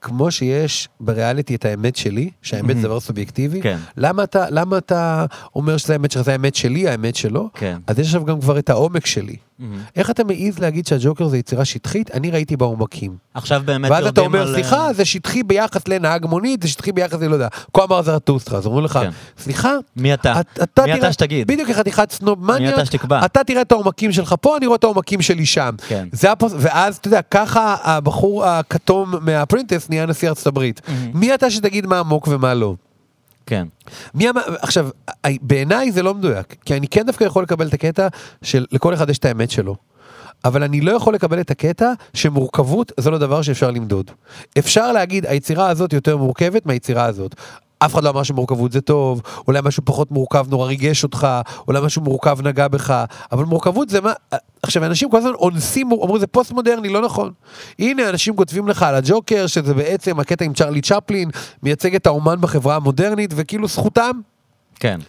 כמו שיש בריאליטי את האמת שלי, שהאמת זה דבר סובייקטיבי, כן. למה אתה, למה אתה אומר שזה האמת שלך, זה האמת שלי, האמת שלו? כן. אז יש עכשיו גם כבר את העומק שלי. מהמם. איך אתה מעז להגיד שהג'וקר זה יצירה שטחית? אני ראיתי בעומקים. עכשיו באמת ואז אתה אומר, על... סליחה, זה שטחי ביחס לנהג מונית, זה שטחי ביחס ל... לא יודע, כה אמר זרטוסטרה, אז אומרים לך, כן. סליחה, מי אתה? את- אתה מי תראה- אתה שתגיד? בדיוק כחתיכת סנוב מניאק, אתה שתקבע? אתה תראה את העומקים שלך פה, אני רואה את העומקים שלי שם. כן. זה הפוס... ואז, אתה יודע, ככה הבחור הכתום מהפרינטס נהיה נשיא ארצות הברית. מי אתה שתגיד מה עמוק ומה לא? כן. מי אמר, עכשיו, בעיניי זה לא מדויק, כי אני כן דווקא יכול לקבל את הקטע של לכל אחד יש את האמת שלו. אבל אני לא יכול לקבל את הקטע שמורכבות זה לא דבר שאפשר למדוד. אפשר להגיד, היצירה הזאת יותר מורכבת מהיצירה הזאת. אף אחד לא אמר שמורכבות זה טוב, אולי משהו פחות מורכב נורא ריגש אותך, אולי משהו מורכב נגע בך, אבל מורכבות זה מה... עכשיו, אנשים כל הזמן אונסים, אומרים זה פוסט מודרני, לא נכון. הנה, אנשים כותבים לך על הג'וקר, שזה בעצם הקטע עם צ'רלי צ'פלין, מייצג את האומן בחברה המודרנית, וכאילו זכותם. כן.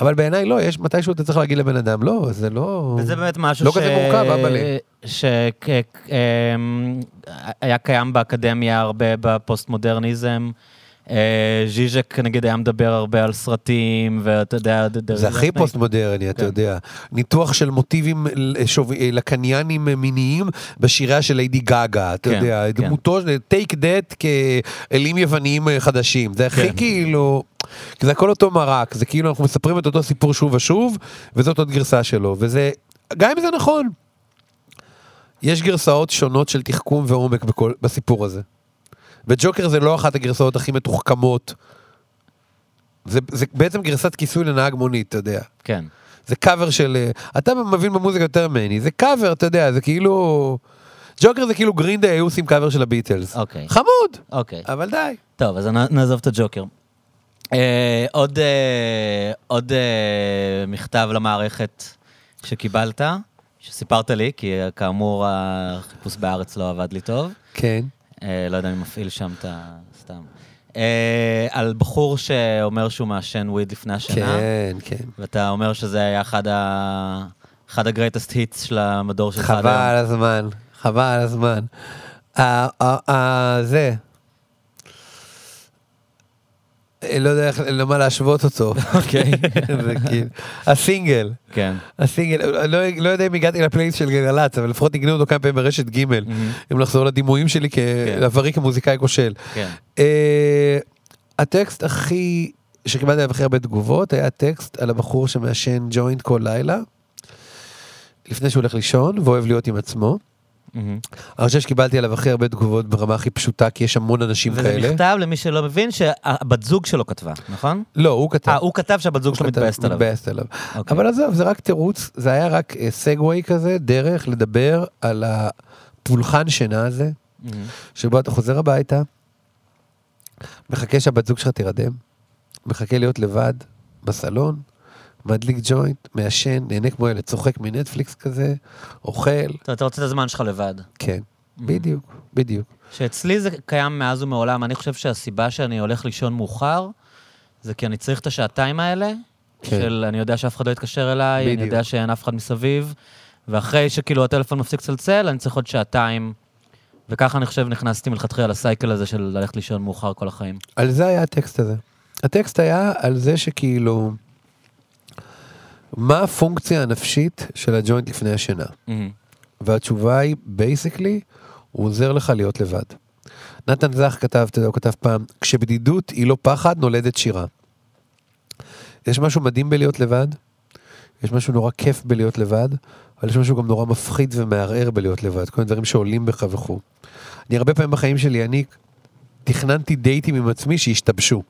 אבל בעיניי לא, יש מתישהו אתה צריך להגיד לבן אדם, לא, זה לא... וזה באמת משהו לא כזה מורכב, אבא'לה. שהיה קיים באקדמיה הרבה בפוסט-מודרניזם. אה, ז'יז'ק נגיד היה מדבר הרבה על סרטים, ואתה יודע... זה הכי פוסט מודרני, אתה כן. יודע. ניתוח של מוטיבים שוב- לקניינים מיניים בשיריה של ליידי גאגה, אתה כן, יודע. כן. דמותו, טייק דט כאלים יווניים חדשים. זה הכי. כאילו... כי זה הכל אותו מרק, זה כאילו אנחנו מספרים את אותו סיפור שוב ושוב, וזאת עוד גרסה שלו. וזה, גם אם זה נכון, יש גרסאות שונות של תחכום ועומק בכל, בסיפור הזה. וג'וקר זה לא אחת הגרסאות הכי מתוחכמות. זה, זה בעצם גרסת כיסוי לנהג מונית, אתה יודע. כן. זה קאבר של... אה, אתה מבין במוזיקה יותר ממני, זה קאבר, אתה יודע, זה כאילו... ג'וקר זה כאילו Green Day היו עושים קאבר של הביטלס. אוקיי. חמוד, אוקיי. אבל די. טוב, אז נעזוב את הג'וקר. אה, עוד, אה, עוד אה, מכתב למערכת שקיבלת, שסיפרת לי, כי אה, כאמור החיפוש בארץ לא עבד לי טוב. כן. אה, לא יודע אם מפעיל שם את ה... סתם. אה, על בחור שאומר שהוא מעשן weed לפני השינה, כן, כן. ואתה אומר שזה היה אחד ה... אחד ה-greatest hits של המדור שלך. חבל. על הזמן, חבל על הזמן. ה- ה- ה- זה... לא יודע איך- למה להשוות אותו. אוקיי. כאילו- הסינגל. כן. הסינגל, לא, לא יודע אם הגעתי לפלייליסט של גלגלצ, אבל לפחות ניגנו אותו כמה פעמים ברשת ג'. אם לחזור לדימויים שלי כעברי כמוזיקאי כושל. כן. אה, הטקסט הכי, שקיבלתי עליו הכי הרבה תגובות, היה טקסט על הבחור שמעשן ג'וינט כל לילה, לפני שהוא הולך לישון, ואוהב להיות עם עצמו. מהמם. אני חושב שקיבלתי עליו הכי הרבה תגובות ברמה הכי פשוטה, כי יש המון אנשים וזה כאלה. מכתב למי שלא מבין שהבת זוג שלו כתבה, נכון? לא, הוא כתב. אה, הוא כתב שהבת זוג שלו מתבאסת עליו. מתבאסת עליו. אוקיי. אבל עזוב, זה רק תירוץ, זה היה רק סגווי כזה, דרך לדבר על הפולחן שינה הזה, מהמם. שבו אתה חוזר הביתה, מחכה שהבת זוג שלך תירדם, מחכה להיות לבד בסלון, מדליק ג'וינט, מעשן, נהנה כמו ילד, צוחק מנטפליקס כזה, אוכל, אתה אתה רוצה את הזמן שלך לבד. כן, בדיוק, בדיוק. שאצלי זה קיים מאז ומעולם, אני חושב שהסיבה שאני הולך לישון מאוחר, זה כי אני צריך את השעתיים האלה, כן. של אני יודע שאף אחד לא יתקשר אליי, אני בדיוק. יודע שאין אף אחד מסביב, ואחרי שכאילו הטלפון מפסיק לצלצל, אני צריך עוד שעתיים, וככה אני חושב נכנסתי מלכתחילה ל cycle הזה של ללכת לישון מאוחר כל החיים. על זה היה הטקסט הזה. הטקסט היה על זה שכאילו, מה הפונקציה הנפשית של הג'וינט לפני השינה? והתשובה היא, basically, הוא עוזר לך להיות לבד. נתן זך כתב, אתה יודע, הוא כתב פעם, כשבדידות היא לא פחד, נולדת שירה. יש משהו מדהים בלהיות לבד, יש משהו נורא כיף בלהיות לבד, אבל יש משהו גם נורא מפחיד ומערער בלהיות לבד, כל מיני דברים שעולים בך וכו'. אני הרבה פעמים בחיים שלי, אני תכננתי דייטים עם עצמי שהשתבשו.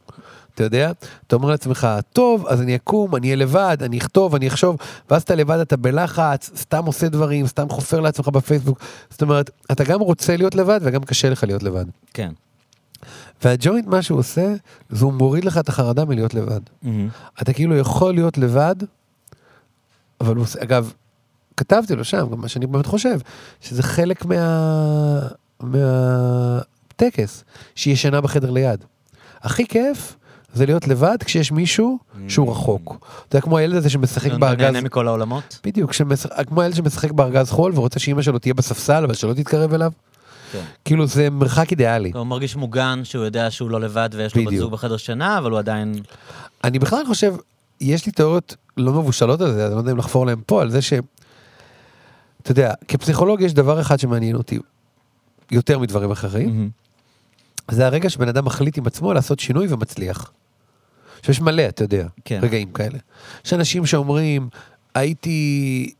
אתה יודע? אתה אומר לעצמך, טוב, אז אני אקום, אני אהיה לבד, אני אכתוב, אני אחשוב, ואז אתה לבד, אתה בלחץ, סתם עושה דברים, סתם חופר לעצמך בפייסבוק. זאת אומרת, אתה גם רוצה להיות לבד וגם קשה לך להיות לבד. כן. והג'וינט, מה שהוא עושה, זה הוא מוריד לך את החרדה מלהיות לבד. אתה כאילו יכול להיות לבד, אבל הוא עושה, אגב, כתבתי לו שם, גם מה שאני באמת חושב, שזה חלק מה... מהטקס, שהיא ישנה בחדר ליד. הכי כיף זה להיות לבד כשיש מישהו שהוא רחוק. אתה יודע, כמו הילד הזה שמשחק בארגז, נהנה מכל העולמות? בדיוק, כמו הילד שמשחק בארגז חול ורוצה שאימא שלו תהיה בספסל, אבל שלא תתקרב אליו. כן. כאילו זה מרחק אידיאלי. הוא מרגיש מוגן שהוא יודע שהוא לא לבד ויש לו בת. זוג בחדר שינה, אבל הוא עדיין... אני בכלל חושב, יש לי תיאוריות לא מבושלות על זה, אז אני לא יודע אם לחפור להם פה, על זה ש... אתה יודע, כפסיכולוג יש דבר אחד שמעניין אותי יותר מדברים אחרים, זה הרגע שבן אדם מחליט עם עצמו לעשות שינוי ומצליח. שיש מלא, אתה יודע, כן. רגעים כאלה. יש אנשים שאומרים, הייתי...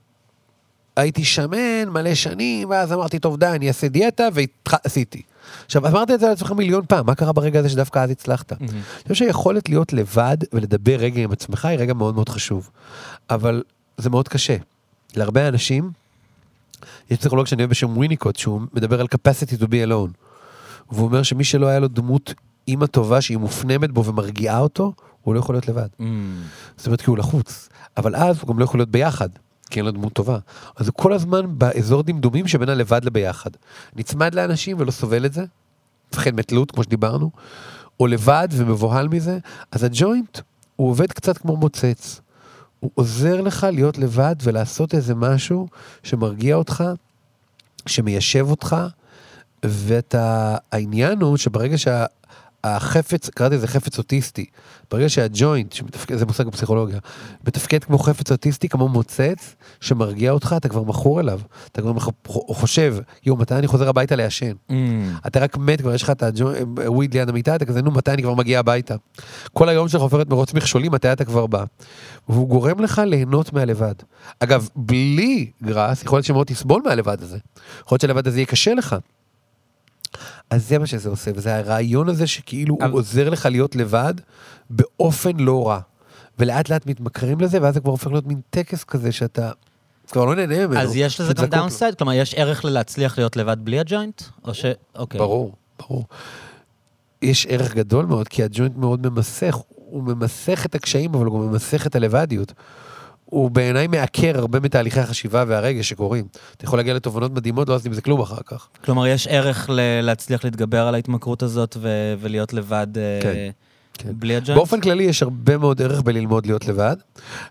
הייתי שמן מלא שנים, ואז אמרתי, טוב, די, אני אעשה דיאטה, ועשיתי. עכשיו, אמרת את זה על עצמך מיליון פעם, מה קרה ברגע הזה שדווקא אז הצלחת? אני חושב שהיכולת להיות לבד ולדבר רגע עם עצמך היא רגע מאוד מאוד חשוב. אבל זה מאוד קשה. להרבה אנשים, יש פסיכולוג שאני אוהב בשם וויניקוט, שהוא מדבר על capacity to be alone. והוא אומר שמי שלא היה לו דמות אימא טובה שהיא מופנמת בו ומרגיעה אותו, הוא לא יכול להיות לבד. Mm. זאת אומרת, כי הוא לחוץ. אבל אז הוא גם לא יכול להיות ביחד, כי אין לו דמות טובה. אז הוא כל הזמן באזור דמדומים שבין הלבד לביחד. נצמד לאנשים ולא סובל את זה, מפחד מתלות, כמו שדיברנו, או לבד ומבוהל מזה, אז הג'וינט, הוא עובד קצת כמו מוצץ. הוא עוזר לך להיות לבד ולעשות איזה משהו שמרגיע אותך, שמיישב אותך, ואתה, העניין הוא שברגע שה... החפץ, קראתי לזה חפץ אוטיסטי, ברגע שהג'וינט, שמתפקד, זה מושג בפסיכולוגיה, מתפקד כמו חפץ אוטיסטי, כמו מוצץ, שמרגיע אותך, אתה כבר מכור אליו. אתה כבר חושב, יואו, מתי אני חוזר הביתה לעשן? Mm. אתה רק מת, כבר יש לך את הוויד ליד המיטה, אתה כזה, נו, מתי אני כבר מגיע הביתה? כל היום שלך עוברת מרוץ מכשולים, מתי אתה כבר בא? והוא גורם לך ליהנות מהלבד. אגב, בלי גראס, יכול להיות שמאוד תסבול מהלבד הזה. יכול להיות שהלבד הזה יהיה קשה לך. אז זה מה שזה עושה, וזה הרעיון הזה שכאילו הוא אבל- עוזר לך להיות לבד באופן לא רע. ולאט לאט מתמכרים לזה, ואז זה כבר הופך להיות מין טקס כזה שאתה כבר לא נהנה ממנו. אז יש לזה גם. downside? כלומר, יש ערך ללהצליח להיות לבד בלי הג'וינט? או ש... אוקיי. ברור, ברור. יש ערך גדול מאוד, כי הג'וינט מאוד ממסך, הוא ממסך את הקשיים, אבל הוא גם ממסך את הלבדיות. הוא בעיניי מעקר הרבה מתהליכי החשיבה והרגש שקורים. אתה יכול להגיע לתובנות מדהימות, לא עשיתי עם זה כלום אחר כך. כלומר, יש ערך ל- להצליח להתגבר על ההתמכרות הזאת ו- ולהיות לבד אה, כן, כן. בלי הג'וינט? באופן כללי יש הרבה מאוד ערך בללמוד להיות לבד,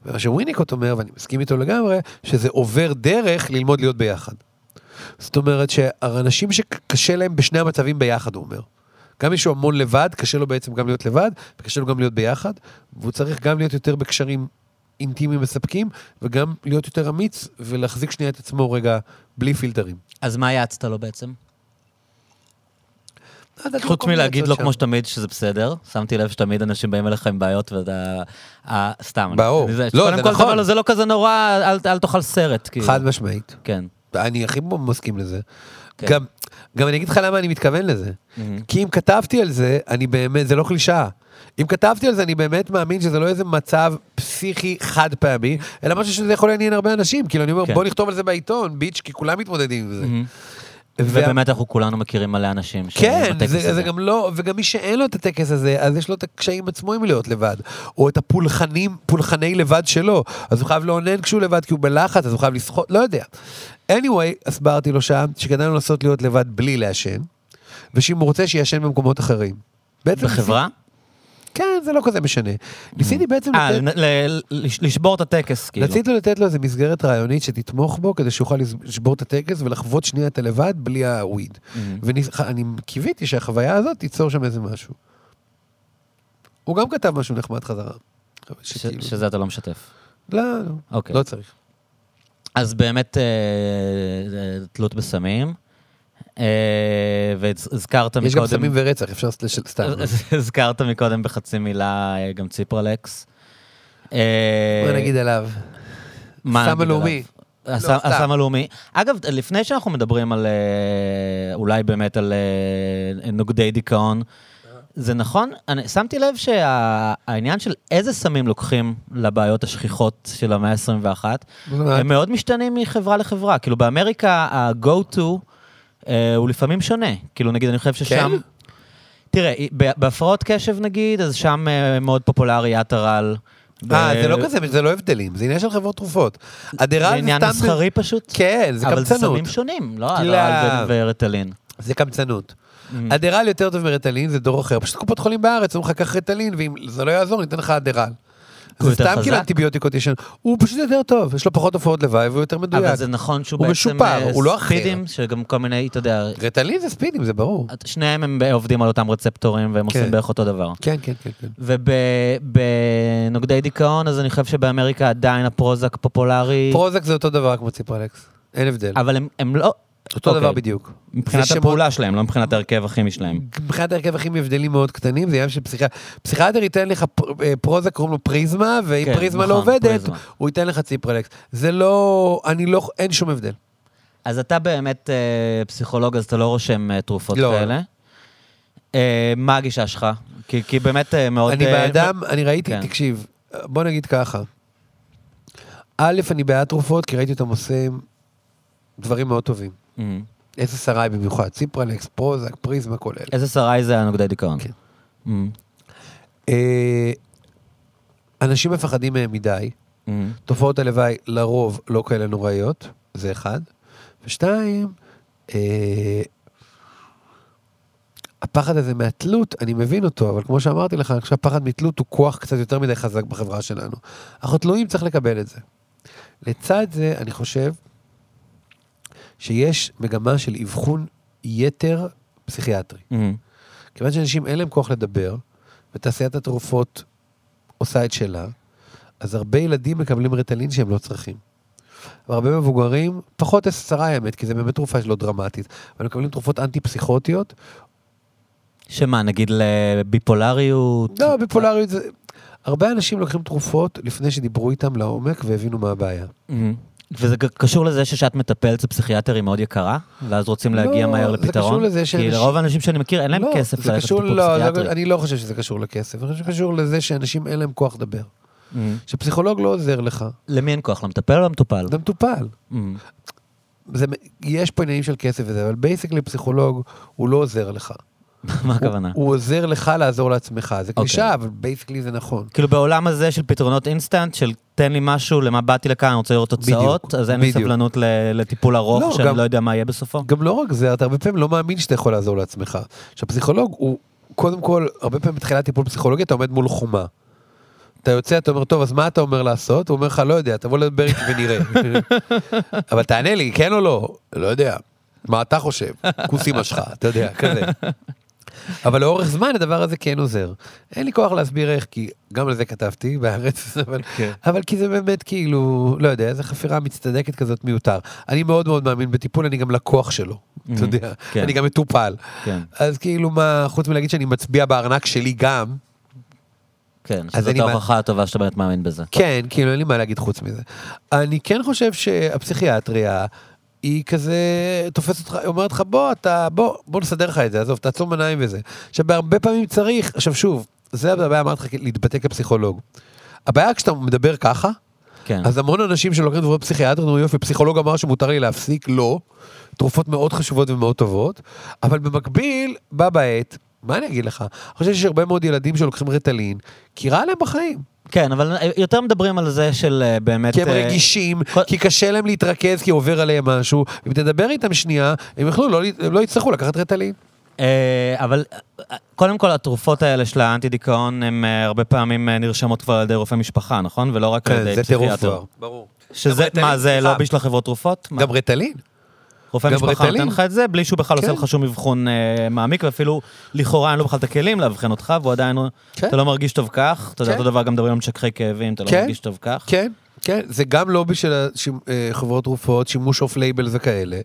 ומה שוויניקוט אומר, ואני מסכים איתו לגמרי, שזה עובר דרך ללמוד להיות ביחד. זאת אומרת שאנשים שקשה להם בשני המצבים ביחד, הוא אומר. גם מישהו המון לבד, קשה לו בעצם גם להיות לבד, וקשה לו גם להיות ביחד, והוא צריך גם להיות יותר בקשרים אינטימיים מספקים, וגם להיות יותר אמיץ, ולהחזיק שנייה את עצמו רגע בלי פילטרים. אז מה יעצת לו בעצם? לא חוץ מלהגיד לו. כמו שתמיד שזה בסדר, שמתי לב שתמיד אנשים באים אליך עם בעיות ואתה... אה, סתם. ברור. לא, קודם זה כל, נכון. זה לא כזה נורא, אל- אל תאכל סרט. כאילו. חד משמעית. כן. אני הכי מסכים לזה. כן. גם, גם אני אגיד לך למה אני מתכוון לזה. מהמם. כי אם כתבתי על זה, אני באמת, זה לא קלישאה. אם כתבתי על זה, אני באמת מאמין שזה לא איזה מצב פסיכי חד פעמי, אלא משהו שזה יכול לעניין הרבה אנשים. כאילו, אני אומר, כן. בוא נכתוב על זה בעיתון, ביץ', כי כולם מתמודדים עם זה. מהמם. ובאמת אנחנו כולנו מכירים מלא אנשים. כן, זה, הזה. זה גם לא, וגם מי שאין לו את הטקס הזה, אז יש לו את הקשיים עצמו עם להיות לבד. או את הפולחנים, פולחני לבד שלו. אז הוא חייב לאונן כשהוא לבד, כי הוא בלחץ, אז הוא חייב לשחות, לא יודע. anyway, הסברתי לו שם, שכדאי לנסות להיות לבד בלי לעשן, ושאם הוא רוצה, שיעשן במקומות אחרים. בעצם בחברה? כן, זה לא כזה משנה. ניסיתי בעצם אה, לתת... לשבור את הטקס, כאילו. רציתי לתת לו איזה מסגרת רעיונית שתתמוך בו, כדי שיוכל לשבור את הטקס ולחוות שנייה את הלבד בלי הוויד. מהמם. ואני קיוויתי שהחוויה הזאת תיצור שם איזה משהו. הוא גם כתב משהו נחמד חזרה. שזה אתה לא משתף. לא, לא, אוקיי. לא צריך. אז באמת אה, אה, תלות בסמים, אה, והזכרת יש גם מקודם... סמים ורצח, אפשר סתם. הזכרת מקודם בחצי מילה אה, גם ציפרלקס. אה, בוא נגיד עליו. מה סם נגיד הלאומי. עליו? הסם- לא. הסם הלאומי. אגב, לפני שאנחנו מדברים על, אולי באמת על נוגדי דיכאון, זה נכון, אני שמתי לב שהעניין של איזה סמים לוקחים לבעיות השכיחות של המאה ה-21, הם מאוד משתנים מחברה לחברה. כאילו באמריקה ה-go to אה, הוא לפעמים שונה. כאילו נגיד, אני חושב ששם... כן? תראה, ב- בהפרעות קשב נגיד, אז שם אה, מאוד פופולרי אטרל. אה, ב- זה לא כזה, זה לא הבדלים, זה עניין של חברות תרופות. אדרל זה זה עניין. מסחרי פשוט? כן, זה אבל זה קמצנות. סמים שונים, לא לא. אטרל ו- ורטלין. זה קמצנות. Mm. אדרל יותר טוב מרטלין, זה דור אחר. פשוט קופות חולים בארץ, אומרים לך, קח רטלין, ואם זה לא יעזור, ניתן לך אדרל. הוא זה יותר סתם כאילו חזק? אנטיביוטיקות ישן. הוא פשוט יותר טוב, יש לו פחות תופעות לוואי והוא יותר מדויק. אבל זה נכון שהוא הוא בעצם משופר, אה, הוא לא אחר. ספידים, שגם כל מיני, אתה יודע, רטלין זה ספידים, זה ברור. שניהם הם עובדים על אותם רצפטורים והם עושים כן. בערך אותו דבר. כן, כן, כן, כן. ובנוגדי דיכאון, אז אני חושב שבאמריקה עדיין הפרוזק פופולרי, פרוזק זה אותו דבר כמו ציפרלקס. אין הבדל. אבל הם- הם לא... אותו אוקיי. דבר בדיוק. מבחינת שמות- הפעולה שלהם, לא מבחינת ההרכב הכימי שלהם. מבחינת ההרכב הכימי הבדלים מאוד קטנים, זה עניין של פסיכיאטר. פסיכיאטר ייתן לך פר- אה, פרוזק, קוראים לו פריזמה, ואם כן, פריזמה נכון, לא עובדת, פריזמה. הוא ייתן לך ציפרלקס. זה לא, אני לא, אין שום הבדל. אז אתה באמת אה, פסיכולוג, אז אתה לא רושם אה, תרופות לא. כאלה. אה, מה הגישה שלך? כי, כי באמת אה, מאוד... אני אה, באדם, אני ראיתי, כן. תקשיב, בוא נגיד ככה. א', אני בעד תרופות, כי ראיתי אותם עושים דברים מאוד טובים. Mhm. SSRI במיוחד, ציפרלקס, פרוזק, פריזמה, כל אלה. איזה שרי זה הנוגדי דיכאון? כן. אמ, אה, אנשים מפחדים מהם מדי, אמ, תופעות הלוואי לרוב לא כאלה נוראיות, זה אחד. ושתיים, אה, הפחד הזה מהתלות, אני מבין אותו, אבל כמו שאמרתי לך, אני חושב שהפחד מתלות הוא כוח קצת יותר מדי חזק בחברה שלנו. אנחנו תלויים, צריך לקבל את זה. לצד זה, אני חושב שיש מגמה של אבחון יתר פסיכיאטרי. אמ, כיוון שאנשים אין להם כוח לדבר, ותעשיית התרופות עושה את שלה, אז הרבה ילדים מקבלים רטלין שהם לא צריכים. והרבה מבוגרים, פחות עשרה האמת, כי זה באמת תרופה לא דרמטית, אבל מקבלים תרופות אנטי-פסיכוטיות. שמה, נגיד לביפולריות? לא, ביפולריות זה... הרבה אנשים לוקחים תרופות לפני שדיברו איתם לעומק והבינו מה הבעיה. אמ, וזה קשור לזה ששאת מטפלת זה פסיכיאטר מאוד יקרה, ואז רוצים לא, להגיע מהר זה לפתרון? קשור לזה כי שאנשים- לרוב האנשים שאני מכיר אין להם לא, כסף זה ללכת לטיפול לא, פסיכיאטרי. זה, אני לא חושב שזה קשור לכסף, אני חושב שזה קשור לזה שאנשים אין להם כוח לדבר. אמ, שפסיכולוג לא עוזר לך, למי אין כוח? למטפל או למטופל? זה מטופל. אמ, זה, יש פה עניינים של כסף וזה, אבל basically פסיכולוג הוא לא עוזר לך. מה הכוונה? הוא, הוא עוזר לך לעזור לעצמך, זה אוקיי. קלישאה, אבל basically זה נכון. כאילו בעולם הזה של פתרונות אינסטנט, של תן לי משהו, למה באתי לכאן, אני רוצה לראות תוצאות, בדיוק, אז אין לי בדיוק. סבלנות ל- לטיפול ארוך, לא, שאני גם- לא יודע מה יהיה בסופו. גם לא רק זה, אתה הרבה פעמים לא מאמין שאתה יכול לעזור לעצמך. עכשיו, פסיכולוג הוא, קודם כל, הרבה פעמים בתחילת טיפול פסיכולוגי אתה עומד מול חומה. אתה יוצא, אתה אומר, טוב, אז מה אתה אומר לעשות? הוא אומר לך, לא יודע, תבוא לדבר איתי ונראה. אבל תענה לי, כן או לא? לא יודע. מה אתה חושב? כוס אמא שלך, אתה יודע, כזה. אבל לאורך זמן הדבר הזה כן עוזר. אין לי כוח להסביר איך, כי גם על זה כתבתי בארץ, אבל, כן. אבל כי זה באמת כאילו, לא יודע, איזה חפירה מצטדקת כזאת מיותר. אני מאוד מאוד מאמין בטיפול, אני גם לקוח שלו, אתה יודע, כן. אני גם מטופל. כן, אז כאילו מה, חוץ מלהגיד שאני מצביע בארנק שלי גם, כן, שזאת אני מה- ההוכחה הטובה שאתה באמת מאמין בזה. כן, כאילו אין לי מה להגיד חוץ מזה. אני כן חושב שהפסיכיאטריה היא כזה תופסת אותך, אומרת לך בוא אתה, בוא, בוא נסדר לך את זה, עזוב, תעצום עיניים וזה. עכשיו בהרבה פעמים צריך, עכשיו שוב, זה הבעיה, אמרתי לך, להתבטא כפסיכולוג. הבעיה כשאתה מדבר ככה, כן. אז המון אנשים שלוקחים תרופות פסיכיאטריות אומרים יופי, פסיכולוג אמר שמותר לי להפסיק, לא. תרופות מאוד חשובות ומאוד טובות, אבל במקביל, בה בעת, מה אני אגיד לך? אני חושב שיש הרבה מאוד ילדים שלוקחים רטלין, כי רע להם בחיים. כן, אבל יותר מדברים על זה של אה, באמת... כי הם אה, רגישים, כל- כי קשה להם להתרכז, כי עובר עליהם משהו. אם תדבר איתם שנייה, הם יוכלו, לא, הם לא יצטרכו לקחת רטלין. אה, אבל קודם כל התרופות האלה של האנטי דיכאון, הן הרבה פעמים נרשמות כבר על ידי רופא משפחה, נכון? ולא רק על כן, ידי זה טירוף פסיכיאטר. כבר. ברור. שזה, מה, זה. לובי של החברות תרופות? גם רטלין. רופא משפחה. נותן לך את זה, בלי שהוא בכלל עושה כן. לך שום אבחון אה, מעמיק, ואפילו לכאורה אין לו בכלל את הכלים לאבחן אותך, והוא עדיין, כן. אתה לא מרגיש טוב כך, אתה יודע, כן. אותו דבר גם מדברים על משככי כאבים, אתה לא. מרגיש טוב כך. כן, כן, זה גם לובי של השימ- אה, חברות תרופות, שימוש off label וכאלה,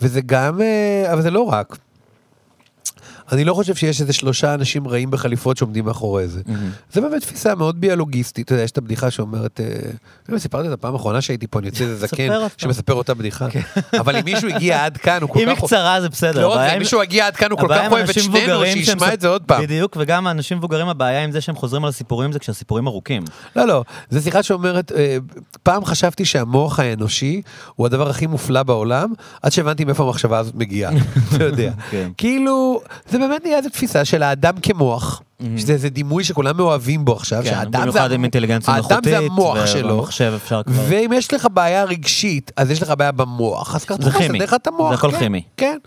וזה גם, אה, אבל זה לא רק. אני לא חושב שיש איזה שלושה אנשים רעים בחליפות שעומדים מאחורי זה. זה באמת תפיסה מאוד ביולוגיסטית, אתה יודע, יש את הבדיחה שאומרת, אה, אני סיפרתי את הפעם האחרונה שהייתי פה, אני יוצא איזה זקן. שמספר אותה בדיחה, אבל אם מישהו הגיע עד כאן, הוא כל אם היא כך... קצרה זה בסדר. לא רק עם- מישהו הגיע עד כאן, הוא כל כך אוהב את שנינו, שישמע את זה עוד פעם. בדיוק, וגם האנשים מבוגרים, הבעיה עם זה שהם חוזרים על הסיפורים זה כשהסיפורים ארוכים. לא, לא, זו שיחה שאומרת, אה, פעם חשבתי שהמוח האנושי הוא הדבר הכי מופלא בעולם, עד שהבנתי מאיפה המחשבה הזאת מגיעה, אתה יודע. כן. כאילו, זה באמת נהיה איזו תפיסה של האדם כמוח, שזה איזה דימוי שכולם מאוהבים בו עכשיו, כן, שהאדם זה עם אינטליגנציה האדם. זה המוח שלו, כבר... ואם יש לך בעיה רגשית, אז יש לך בעיה במוח, אז קח זה תרופה, כימי. סדר לך את המוח. זה הכל כן, כימי. כן.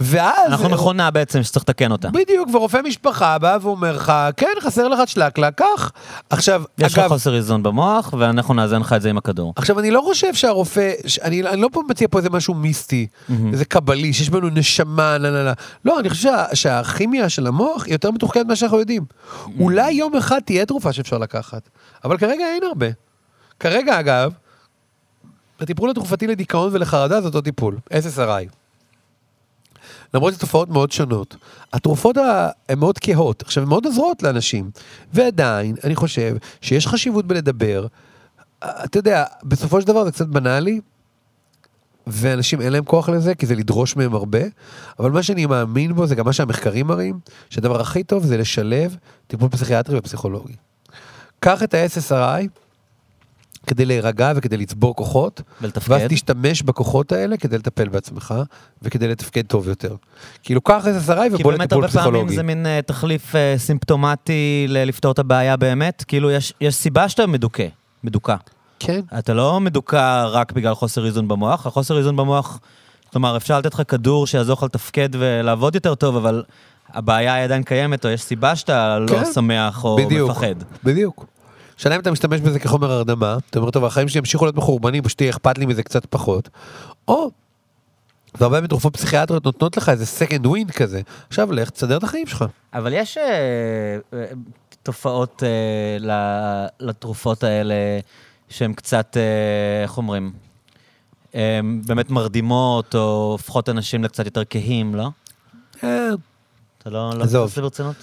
ואז... אנחנו מכונה בעצם שצריך לתקן אותה. בדיוק, ורופא משפחה בא ואומר לך, כן, חסר לך צ'לקלה, קח. עכשיו, יש לך אגב, חוסר איזון במוח, ואנחנו נאזן לך את זה עם הכדור. עכשיו, אני לא חושב שהרופא, אני, אני לא פה מציע פה איזה משהו מיסטי, איזה קבלי, שיש בנו נשמה, נה נה נה. לא, אני חושב שה, שהכימיה של המוח היא יותר מתוחכמת ממה שאנחנו יודעים. אולי יום אחד תהיה תרופה שאפשר לקחת, אבל כרגע אין הרבה. כרגע, אגב, הטיפול התרופתי לדיכאון ולחרדה זה אותו טיפול, SSRI. למרות שזה תופעות מאוד שונות. התרופות הן מאוד כהות, עכשיו הן מאוד עוזרות לאנשים, ועדיין, אני חושב שיש חשיבות בלדבר. אתה יודע, בסופו של דבר זה קצת בנאלי, ואנשים אין להם כוח לזה, כי זה לדרוש מהם הרבה, אבל מה שאני מאמין בו זה גם מה שהמחקרים מראים, שהדבר הכי טוב זה לשלב טיפול פסיכיאטרי ופסיכולוגי. קח את ה-SSRI כדי להירגע וכדי לצבור כוחות, ולתפקד. ואז תשתמש בכוחות האלה כדי לטפל בעצמך, וכדי לתפקד טוב יותר. כאילו, קח איזה שרי כי ובוא באמת לטיפול הרבה פעמים פסיכולוגי. זה מין אה, תחליף אה, סימפטומטי לפתור את הבעיה באמת. כאילו, יש, יש סיבה שאתה מדוכא, מדוכא. כן. אתה לא מדוכא רק בגלל חוסר איזון במוח, החוסר איזון במוח, כלומר, אפשר לתת לך כדור שיעזור לך לתפקד ולעבוד יותר טוב, אבל הבעיה היא עדיין קיימת, או יש סיבה שאתה לא כן. שמח או בדיוק, מפחד. בדיוק. השאלה אם אתה משתמש בזה כחומר הרדמה, אתה אומר, טוב, החיים שלי ימשיכו להיות מחורבנים, פשוט יהיה אכפת לי מזה קצת פחות, או, והרבה פעמים תרופות פסיכיאטריות נותנות לך איזה second win כזה, עכשיו לך, תסדר את החיים שלך. אבל יש אה, אה, תופעות אה, ל- לתרופות האלה שהן קצת, אה, איך אומרים? אה, באמת מרדימות, או הופכות אנשים לקצת יותר כהים, לא? אה, אתה לא לא עזוב. לזה ברצינות?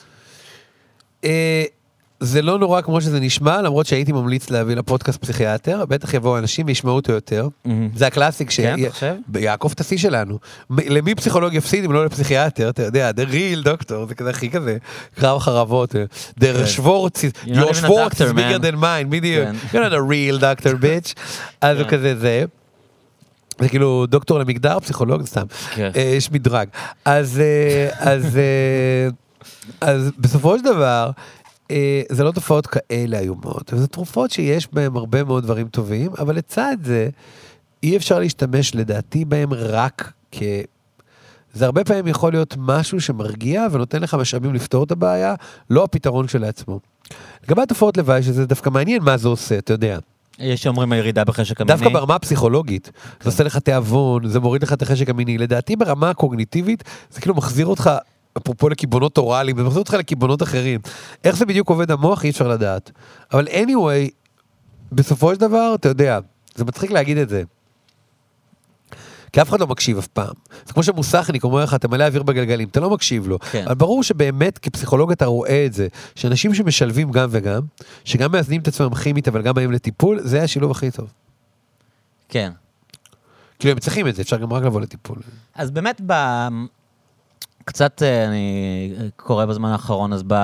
זה לא נורא כמו שזה נשמע, למרות שהייתי ממליץ להביא לפודקאסט פסיכיאטר, בטח יבואו אנשים וישמעו אותו יותר. מהמם. זה הקלאסיק ש... כן, אתה חושב? יעקוף את השיא שלנו. למי פסיכולוג יפסיד אם לא לפסיכיאטר, אתה יודע, the real doctor, זה כזה הכי כזה, קרב חרבות, אה, the your even a Schwartz doctor, is bigger than mine, בדיוק, כן. you're not a real doctor bitch, אז הוא כן. כזה זה. זה כאילו דוקטור למגדר, פסיכולוג, סתם. כן. אה, יש מדרג. אז, אה, אז, בסופו של דבר, זה לא תופעות כאלה איומות, וזה תרופות שיש בהן הרבה מאוד דברים טובים, אבל לצד זה, אי אפשר להשתמש לדעתי בהם רק כ... זה הרבה פעמים יכול להיות משהו שמרגיע ונותן לך משאבים לפתור את הבעיה, לא הפתרון שלעצמו. לגבי התופעות לוואי, שזה דווקא מעניין מה זה עושה, אתה יודע. יש שאומרים הירידה בחשק המיני. דווקא ברמה הפסיכולוגית, זה עושה לך תיאבון, זה מוריד לך את החשק המיני. לדעתי ברמה הקוגניטיבית, זה כאילו מחזיר אותך, אפרופו לקיבעונות אוראליים, זה מחזיר אותך לקיבעונות אחרים. איך זה בדיוק עובד המוח, אי אפשר לדעת. אבל anyway, בסופו של דבר, אתה יודע, זה מצחיק להגיד את זה. כי אף אחד לא מקשיב אף פעם. זה כמו שמוסכניק אומר לך, אתה מלא אוויר בגלגלים, אתה לא מקשיב לו. כן. אבל ברור שבאמת כפסיכולוג אתה רואה את זה, שאנשים שמשלבים גם וגם, שגם מאזנים את עצמם כימית אבל גם באים לטיפול, זה השילוב הכי טוב. כן. כאילו הם צריכים את זה, אפשר גם רק לבוא לטיפול. אז באמת. קצת אה, אני קורא בזמן האחרון, אז ב...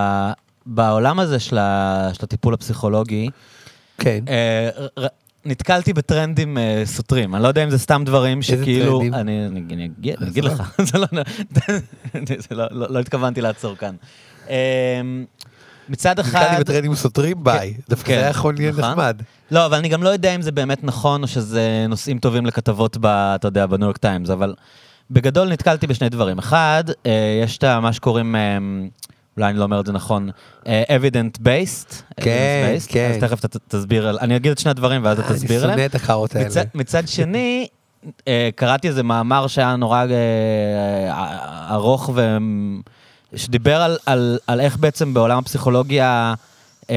בעולם הזה של, ה... של הטיפול הפסיכולוגי, כן. אה, ר... נתקלתי בטרנדים אה, סותרים. אני לא יודע אם זה סתם דברים שכאילו... טרנדים? אני, אני, אגיד, עזוב. לך, זה לא, זה לא, לא, לא התכוונתי לעצור כאן. אה, מצד אחד... נתקלתי בטרנדים סותרים, ביי. דווקא כן, זה היה יכול להיות נכון. נחמד. לא, אבל אני גם לא יודע אם זה באמת נכון, או שזה נושאים טובים לכתבות, ב, אתה יודע, בניו יורק טיימס, אבל בגדול נתקלתי בשני דברים. אחד, אה, יש את מה שקוראים, אה, אולי אני לא אומר את זה נכון, אה, evident based. כן, based, כן. אז תכף אתה תסביר, על- אני אגיד את שני הדברים ואז אתה תסביר אני עליהם. שונא את הקארות האלה. מצד, מצד שני, אה, קראתי איזה מאמר שהיה נורא אה, ארוך, ו... שדיבר על, על, על איך בעצם בעולם הפסיכולוגיה אה,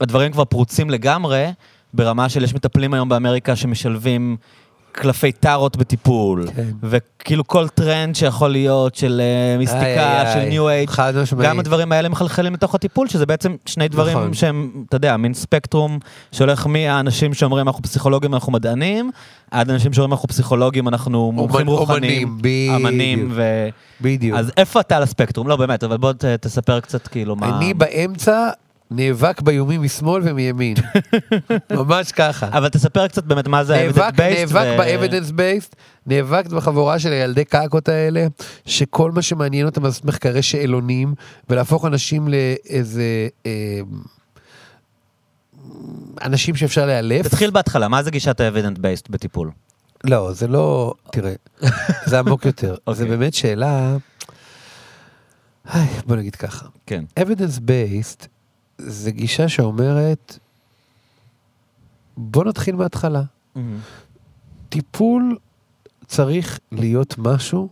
הדברים כבר פרוצים לגמרי, ברמה של יש מטפלים היום באמריקה שמשלבים קלפי טארוט בטיפול, כן. וכאילו כל טרנד שיכול להיות של אה, מיסטיקה, איי, של. ניו אייג', חד משמעית. גם הדברים האלה מחלחלים לתוך הטיפול, שזה בעצם שני דברים נכון. שהם, אתה יודע, מין ספקטרום שהולך מהאנשים שאומרים אנחנו פסיכולוגים, אנחנו מדענים, עד אנשים שאומרים אנחנו פסיכולוגים, אנחנו מומחים אומנים, רוחניים, בדיוק. אמנים, ו... בדיוק. אז איפה אתה על הספקטרום? לא, באמת, אבל בוא ת- תספר קצת כאילו מה... אני באמצע נאבק באיומים משמאל ומימין. ממש ככה. אבל תספר קצת באמת מה זה ה-evidence based. נאבק ו- ב-evidence based, נאבק בחבורה של הילדי קקות האלה, שכל מה שמעניין אותם זה מחקרי שאלונים, ולהפוך אנשים לאיזה... אה, אנשים שאפשר לאלף. תתחיל בהתחלה, מה זה גישת ה-evident based בטיפול? לא, זה לא... תראה, זה עמוק יותר. זה אוקיי. באמת שאלה... בוא נגיד ככה. כן. evidence based זה גישה שאומרת, בוא נתחיל מההתחלה. טיפול צריך להיות משהו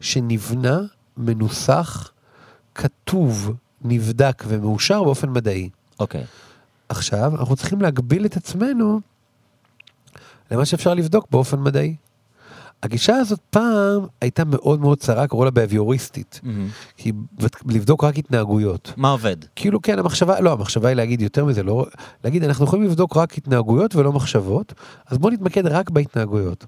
שנבנה, מנוסח, כתוב, נבדק ומאושר באופן מדעי. אוקיי. עכשיו, אנחנו צריכים להגביל את עצמנו למה שאפשר לבדוק באופן מדעי. הגישה הזאת פעם הייתה מאוד מאוד צרה, קראו לה באביוריסטית. כי לבדוק רק התנהגויות. מה עובד? כאילו כן המחשבה לא המחשבה היא להגיד יותר מזה לא להגיד אנחנו יכולים לבדוק רק התנהגויות ולא מחשבות אז בוא נתמקד רק בהתנהגויות.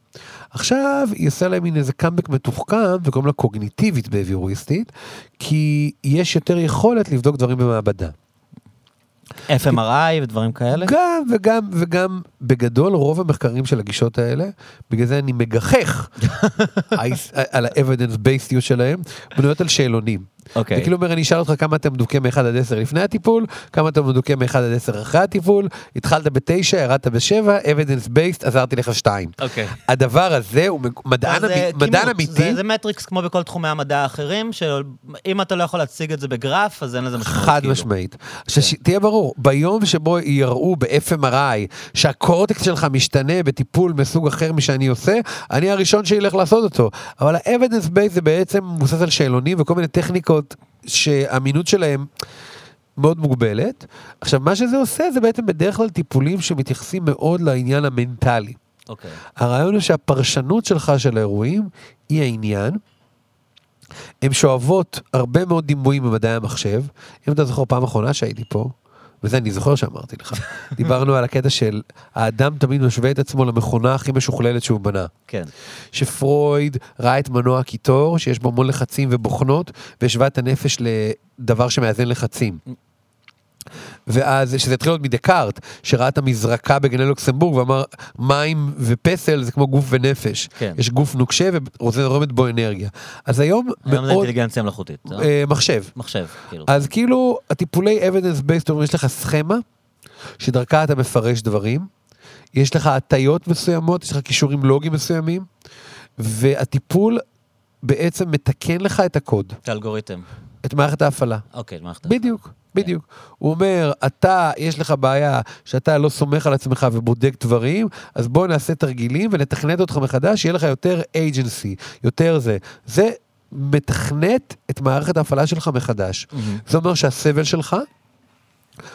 עכשיו היא עושה להם מין איזה קאמבק מתוחכם וקוראים לה קוגניטיבית באביוריסטית כי יש יותר יכולת לבדוק דברים במעבדה. FMRI ודברים כאלה? גם וגם וגם בגדול רוב המחקרים של הגישות האלה, בגלל זה אני מגחך על ה-evidence based שלהם, בנויות על שאלונים. אוקיי. זה כאילו אומר, אני אשאל אותך כמה אתה מדוכא מ-1 עד 10 לפני הטיפול, כמה אתה מדוכא מ-1 עד 10 אחרי הטיפול, התחלת ב-9, ירדת ב-7, evidence based, עזרתי לך 2. אוקיי. הדבר הזה הוא מג- מדען זה מדען כימות, אמיתי. זה, זה מטריקס כמו בכל תחומי המדע האחרים, שאם אתה לא יכול להציג את זה בגרף, אז אין לזה משמעות. חד כאילו. משמעית. עכשיו, ש- תהיה ברור, ביום שבו יראו ב-FMRI שהקורטקס שלך משתנה בטיפול מסוג אחר משאני עושה, אני הראשון שילך לעשות אותו. אבל ה-evidence base זה בעצם מבוסס על שאלונים וכל מיני טכניקות שהאמינות שלהם מאוד מוגבלת. עכשיו, מה שזה עושה זה בעצם בדרך כלל טיפולים שמתייחסים מאוד לעניין המנטלי. אוקיי. הרעיון הוא שהפרשנות שלך של האירועים היא העניין. הן שואבות הרבה מאוד דימויים במדעי המחשב. אם אתה זוכר פעם אחרונה שהייתי פה, וזה אני זוכר שאמרתי לך, דיברנו על הקטע של האדם תמיד משווה את עצמו למכונה הכי משוכללת שהוא בנה. כן. שפרויד ראה את מנוע הקיטור, שיש בו המון לחצים ובוכנות, והשווה את הנפש לדבר שמאזן לחצים. ואז, שזה התחיל עוד מדקארט, שראה את המזרקה בגני לוקסמבורג ואמר, מים ופסל זה כמו גוף ונפש. כן. יש גוף נוקשה וזורמת בו אנרגיה. אז היום היום זה מאוד... אינטליגנציה מלאכותית. לא? אה, מחשב. מחשב, כאילו. אז כאילו, הטיפולי evidence based יש לך סכמה, שדרכה אתה מפרש דברים, יש לך הטיות מסוימות, יש לך כישורים לוגיים מסוימים, והטיפול בעצם מתקן לך את הקוד, את האלגוריתם. את מערכת ההפעלה. אוקיי, מערכת בדיוק, בדיוק. הוא אומר, אתה, יש לך בעיה שאתה לא סומך על עצמך ובודק דברים, אז בוא נעשה תרגילים ונתכנת אותך מחדש, יהיה לך יותר agency, יותר זה. זה מתכנת את מערכת ההפעלה שלך מחדש. מהמם. זה אומר שהסבל שלך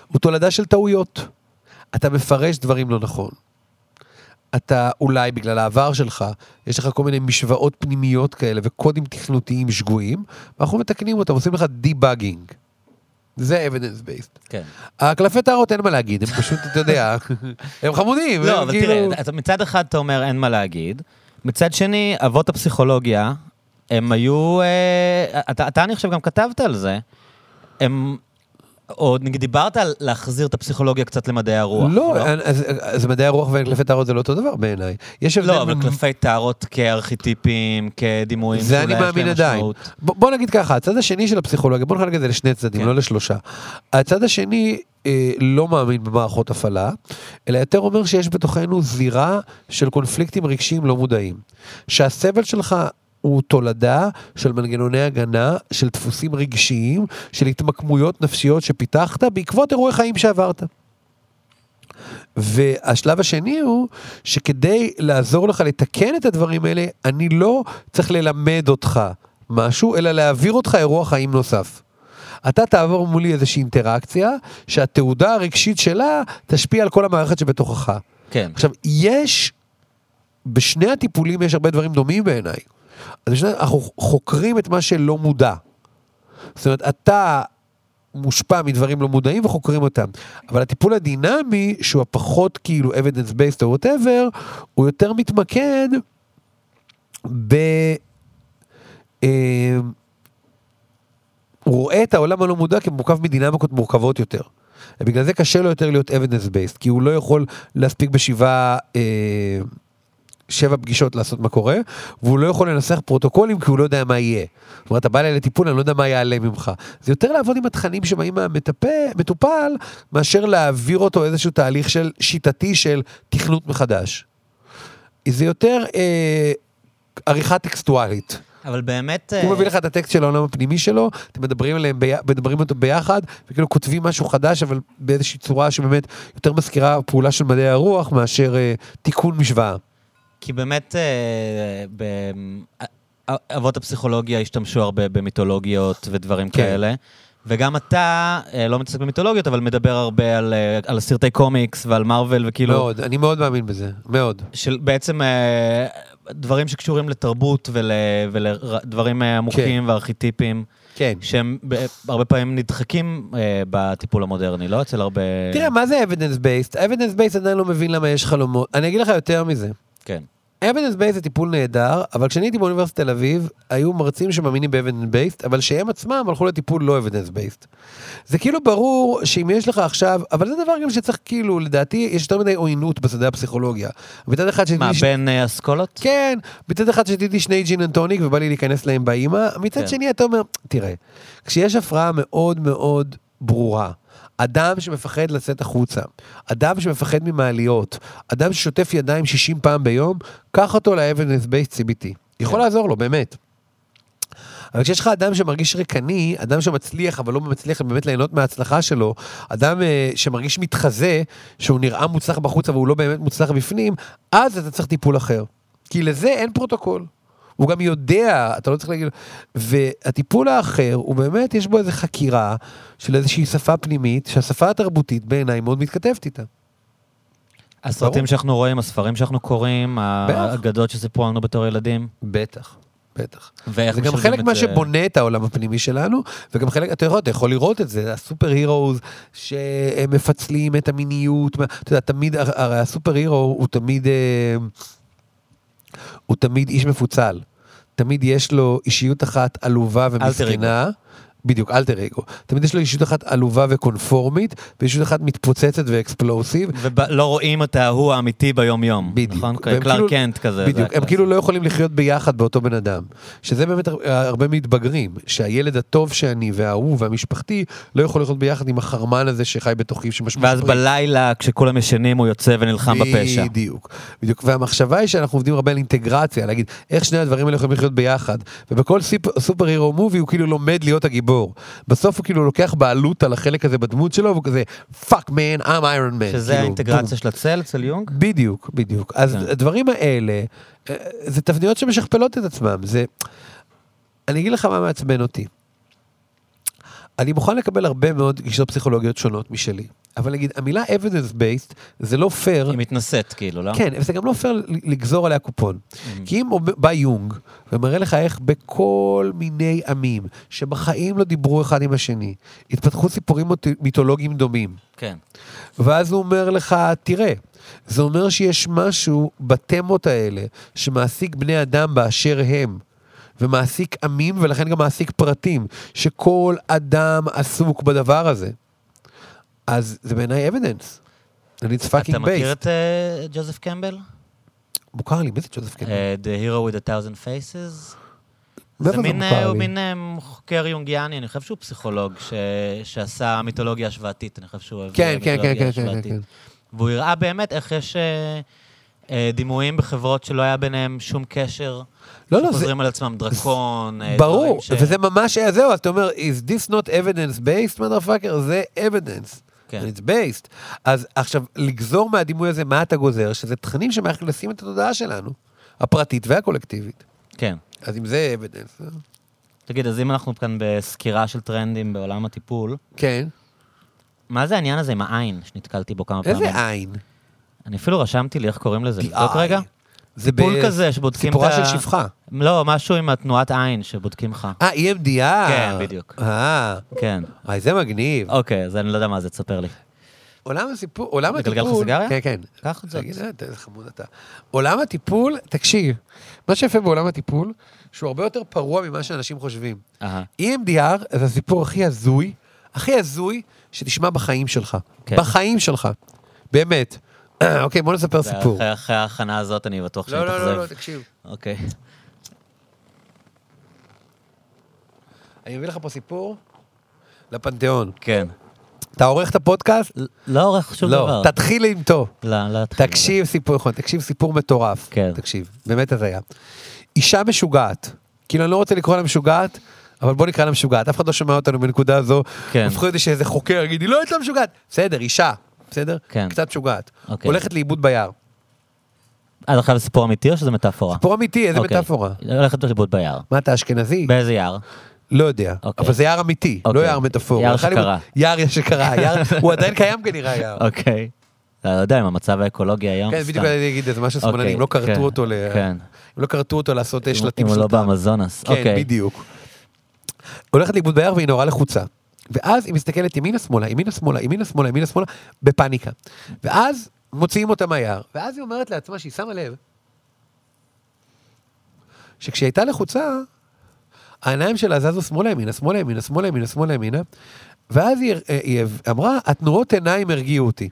הוא תולדה של טעויות. אתה מפרש דברים לא נכון. אתה אולי בגלל העבר שלך, יש לך כל מיני משוואות פנימיות כאלה וקודים תכנותיים שגויים, ואנחנו מתקנים אותם, עושים לך דיבאגינג. זה evidence based. כן. הקלפי טהרות אין מה להגיד, הם פשוט, אתה יודע, הם חמודים. לא, אבל כאילו- תראה, מצד אחד אתה אומר אין מה להגיד, מצד שני, אבות הפסיכולוגיה, הם היו, אה, אתה, אתה אני חושב גם כתבת על זה, הם, או נגיד דיברת על להחזיר את הפסיכולוגיה קצת למדעי הרוח. לא, אז- אז מדעי הרוח וקלפי טהרות זה לא אותו דבר בעיניי. יש הבדל לא, אבל בין- קלפי טהרות כארכיטיפים, כדימויים, זה אני מאמין עדיין. בוא, בוא נגיד ככה, הצד השני של הפסיכולוגיה, בוא נחלק את זה לשני צדדים, כן. לא לשלושה. הצד השני אה, לא מאמין במערכות הפעלה, אלא יותר אומר שיש בתוכנו זירה של קונפליקטים רגשיים לא מודעים. שהסבל שלך הוא תולדה של מנגנוני הגנה, של דפוסים רגשיים, של התמקמויות נפשיות שפיתחת בעקבות אירועי חיים שעברת. והשלב השני הוא שכדי לעזור לך לתקן את הדברים האלה, אני לא צריך ללמד אותך משהו, אלא להעביר אותך אירוע חיים נוסף. אתה תעבור מולי איזושהי אינטראקציה, שהתעודה הרגשית שלה תשפיע על כל המערכת שבתוכך. כן. עכשיו, יש, בשני הטיפולים יש הרבה דברים דומים בעיניי. אז בשני, אנחנו חוקרים את מה שלא מודע. זאת אומרת, אתה מושפע מדברים לא מודעים וחוקרים אותם. אבל הטיפול הדינמי, שהוא הפחות כאילו evidence based או whatever, הוא יותר מתמקד ב... אה, הוא רואה את העולם הלא מודע כמורכב מדינמיקות מורכבות יותר. ובגלל זה קשה לו יותר להיות evidence based, כי הוא לא יכול להספיק בשבעה, אה, שבע פגישות לעשות מה קורה, והוא לא יכול לנסח פרוטוקולים כי הוא לא יודע מה יהיה. זאת אומרת, אתה בא אליי לטיפול, אני לא יודע מה יעלה ממך. זה יותר לעבוד עם התכנים שבאים מהמטופל, מאשר להעביר אותו איזשהו תהליך של שיטתי של תכנות מחדש. זה יותר אה, עריכה טקסטואלית. אבל באמת... הוא אה, מביא לך את הטקסט של העולם הפנימי שלו, אתם מדברים עליהם, בי... מדברים אותו ביחד, וכאילו כותבים משהו חדש, אבל באיזושהי צורה שבאמת יותר מזכירה פעולה של מדעי הרוח מאשר אה, תיקון משוואה. כי באמת, אה, ב- אה, אבות הפסיכולוגיה השתמשו הרבה במיתולוגיות ודברים כן. כאלה. וגם אתה אה, לא מתעסק במיתולוגיות, אבל מדבר הרבה על, על סרטי קומיקס ועל מארוול, וכאילו, מאוד, אני מאוד מאמין בזה, מאוד. של בעצם דברים שקשורים לתרבות ולדברים עמוקים וארכיטיפיים, כן. שהם הרבה פעמים נדחקים אה, בטיפול המודרני, לא אצל הרבה... תראה, מה זה evidence based? evidence based עדיין לא מבין למה יש חלומות. אני אגיד לך יותר מזה. כן. evidence based זה טיפול נהדר, אבל כשאני הייתי באוניברסיטת תל אביב, היו מרצים שמאמינים ב evidence based, אבל שהם עצמם הלכו לטיפול לא evidence based. זה כאילו ברור שאם יש לך עכשיו, אבל זה דבר גם שצריך כאילו, לדעתי, יש יותר מדי עוינות בשדה הפסיכולוגיה. מצד אחד שתיתי... מה, בין אה, אסכולות? כן, מצד אחד שתיתי שני gin and tonic ובא לי להיכנס להם באימא, מצד כן. שני אתה אומר, תראה, כשיש הפרעה מאוד מאוד ברורה, אדם שמפחד לצאת החוצה, אדם שמפחד ממעליות, אדם ששוטף ידיים 60 פעם ביום, קח אותו ל-evidence based CBT. יכול כן. לעזור לו, באמת. אבל כשיש לך אדם שמרגיש ריקני, אדם שמצליח אבל לא מצליח באמת ליהנות מההצלחה שלו, אדם אה, שמרגיש מתחזה, שהוא נראה מוצלח בחוץ אבל הוא לא באמת מוצלח בפנים, אז אתה צריך טיפול אחר. כי לזה אין פרוטוקול. הוא גם יודע, אתה לא צריך להגיד... והטיפול האחר, הוא באמת, יש בו איזו חקירה של איזושהי שפה פנימית, שהשפה התרבותית בעיניי מאוד מתכתבת איתה. הסרטים. שאנחנו רואים, הספרים שאנחנו קוראים. האגדות שסיפרו לנו בתור ילדים. בטח, בטח. זה גם חלק מה זה- שבונה את העולם הפנימי שלנו, וגם חלק, אתה יכול, אתה יכול לראות את זה, ה superheroes שהם מפצלים את המיניות, אתה יודע, תמיד, הרי הסופר הירו הוא תמיד, אה, הוא תמיד איש מפוצל. תמיד יש לו אישיות אחת עלובה ומסכנה. בדיוק, אלטר אגו. תמיד יש לו אישיות אחת עלובה וקונפורמית, ואישיות אחת מתפוצצת ואקספלוסיב. ולא רואים את ההוא האמיתי ביום-יום. בדיוק. נכון? קלאר כאילו- קנט כזה. זה בדיוק, הם. כאילו לא יכולים לחיות ביחד באותו בן אדם. שזה באמת הר- הרבה מתבגרים, שהילד הטוב שאני והאהוב והמשפחתי לא יכול לחיות ביחד עם החרמן הזה שחי בתוכי שמשמש... ואז בלילה, כשכולם ישנים, הוא יוצא ונלחם בפשע. בדיוק, בדיוק. והמחשבה היא שאנחנו עובדים הרבה על אינטגרציה, להגיד איך שני הדברים האלה יכולים לחיות ביחד. ובכל superhero movie הוא כאילו לומד להיות הגיבור. בסוף הוא כאילו לוקח בעלות על החלק הזה בדמות שלו, והוא כזה, fuck man, I'm Iron Man. שזה כאילו, האינטגרציה בום. של הצל אצל יונג? בדיוק, בדיוק. אז כן. הדברים האלה, אה, זה תבניות שמשכפלות את עצמם. זה... אני אגיד לך מה מעצבן אותי. אני מוכן לקבל הרבה מאוד גישות פסיכולוגיות שונות משלי, אבל נגיד, המילה evidence based זה לא פייר, היא מתנשאת, כאילו, לא? כן, וזה גם לא פייר לגזור עליה קופון. כי אם בא יונג ומראה לך איך בכל מיני עמים שבחיים לא דיברו אחד עם השני, התפתחו סיפורים מיתו- מיתולוגיים דומים, כן. ואז הוא אומר לך, תראה, זה אומר שיש משהו בתמות האלה שמעסיק בני אדם באשר הם, ומעסיק עמים ולכן גם מעסיק פרטים, שכל אדם עסוק בדבר הזה. אז זה בעיניי אבידנס. And it's fucking אתה מכיר. את אה, ג'וזף קמבל? מוכר לי, מי זה ג'וזף קמבל? אה, The Hero with a Thousand Faces? זה מין, אה, הוא? מין אה, חוקר יונגיאני, אני חושב שהוא פסיכולוג ש... שעשה מיתולוגיה השוואתית, אני חושב שהוא אוהב כן, כן, כן, מיתולוגיה כן, כן, השוואתית. כן. והוא הראה באמת איך יש אה, אה, דימויים בחברות שלא היה ביניהם שום קשר, לא, לא, זה... שחוזרים על עצמם, דרקון, אה, ברור, ש... וזה ממש, היה זהו, אז אתה אומר, is this not evidence based, motherfucker? זה evidence. כן. It's based. אז עכשיו, לגזור מהדימוי הזה מה אתה גוזר, שזה תכנים שמאכלסים את התודעה שלנו, הפרטית והקולקטיבית. כן. אז אם זה evidence, אה, תגיד, אז אם אנחנו כאן בסקירה של טרנדים בעולם הטיפול, כן. מה זה העניין הזה עם העין שנתקלתי בו כמה פעמים? איזה עין? אני אפילו רשמתי לי איך קוראים לזה, The לבדוק רגע. זה טיפול ב- כזה שבודקים את סיפורה ה... של שפחה. לא, משהו עם התנועת עין שבודקים לך. אה, EMDR. כן, בדיוק. אה, כן. וואי, זה מגניב. אוקיי, אז אני לא יודע מה זה, תספר לי. עולם הסיפור, עולם הטיפול... לגלגל לך סיגריה? כן, כן. קח את זאת. תגיד, איזה חמוד אתה. עולם הטיפול, תקשיב, מה שיפה בעולם הטיפול, שהוא הרבה יותר פרוע ממה שאנשים חושבים. אהה. EMDR זה הסיפור הכי הזוי, הכי הזוי שתשמע בחיים שלך. כן. בחיים שלך. באמת. אוקיי, בוא נספר סיפור. אחרי- ההכנה הזאת אני בטוח שאני לא, לא, לא, לא, אתאכזב. תקשיב. אוקיי. אני מביא לך פה סיפור לפנתיאון. כן. אתה עורך את הפודקאסט? ל- לא עורך שום לא, דבר. תתחיל עם טוב. לא, לא אתחיל. תקשיב סיפור, נכון, תקשיב סיפור מטורף. כן. תקשיב, באמת הזיה. אישה משוגעת, כאילו אני לא רוצה לקרוא לה משוגעת, אבל בוא נקרא לה משוגעת, אף אחד לא שומע אותנו בנקודה הזו. כן. הופכו את זה שאיזה חוקר יגיד, היא לא הייתה משוגעת. בסדר, אישה, בסדר? כן. קצת משוגעת. אוקיי. הולכת לאיבוד ביער. אז עכשיו זה סיפור אמיתי או שזה מטאפורה? סיפור אמיתי, איזה אוקיי. מטאפורה. הולכת לאיבוד ביער. מה, אתה אשכנזי? באיזה יער? לא יודע, אוקיי. אבל זה יער אמיתי, לא אוקיי. יער מטאפורה. יער שקרה. יער שקרה, יער- הוא עדיין קיים כנראה היער. אוקיי. לא יודע, עם המצב האקולוגי היום, כן. בדיוק אני אגיד איזה משהו אוקיי, שמאלנים, לא כן, כרתו אותו ל... כן. לא כרתו אותו לעשות אה, אם- שלטים אם הוא לא. באמזונס. כן, אוקיי. בדיוק. הולכת לאיבוד ביער והיא נורא לחוצה. ואז היא מסתכלת ימינה שמאלה, ימינה שמאלה, ימינה שמאלה, ימינה שמאלה, בפאניקה. ואז מוציאים אותה מהיער. ואז היא אומרת לעצמה שהיא שמה לב שכשהיא הייתה לחוצה, העיניים שלה זזו שמאלה ימינה, שמאלה ימינה, שמאלה ימינה, שמאלה ימינה, ואז היא, אה, היא אמרה, התנועות עיניים הרגיעו אותי.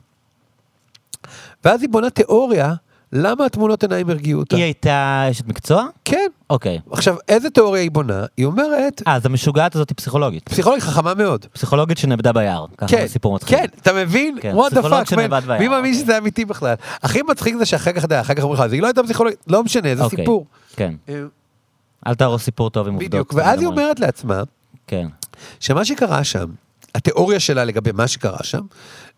ואז היא בונה תיאוריה, למה התמונות עיניים הרגיעו אותה. היא הייתה אשת מקצוע? כן. אוקיי. עכשיו, איזה תיאוריה היא בונה? היא אומרת, אה, אז המשוגעת הזאת היא פסיכולוגית. פסיכולוגית חכמה מאוד. פסיכולוגית שנאבדה ביער. ככה כן, הסיפור מתחיל. כן, אתה מבין? כן, פסיכולוג שנאבד ביער, מי מאמין אוקיי. שזה אמיתי בכלל? הכי מצחיק זה שאחר כך, אחר כך אומרים לך, אז היא לא הייתה פסיכולוגית, לא משנה, זה אוקיי, סיפור. כן. אה, אל תהרוס סיפור טוב עם עובדות. בדיוק, ואז היא. אומרת לעצמה, כן. שמה שקרה שם, התיאוריה שלה לגבי מה שקרה שם,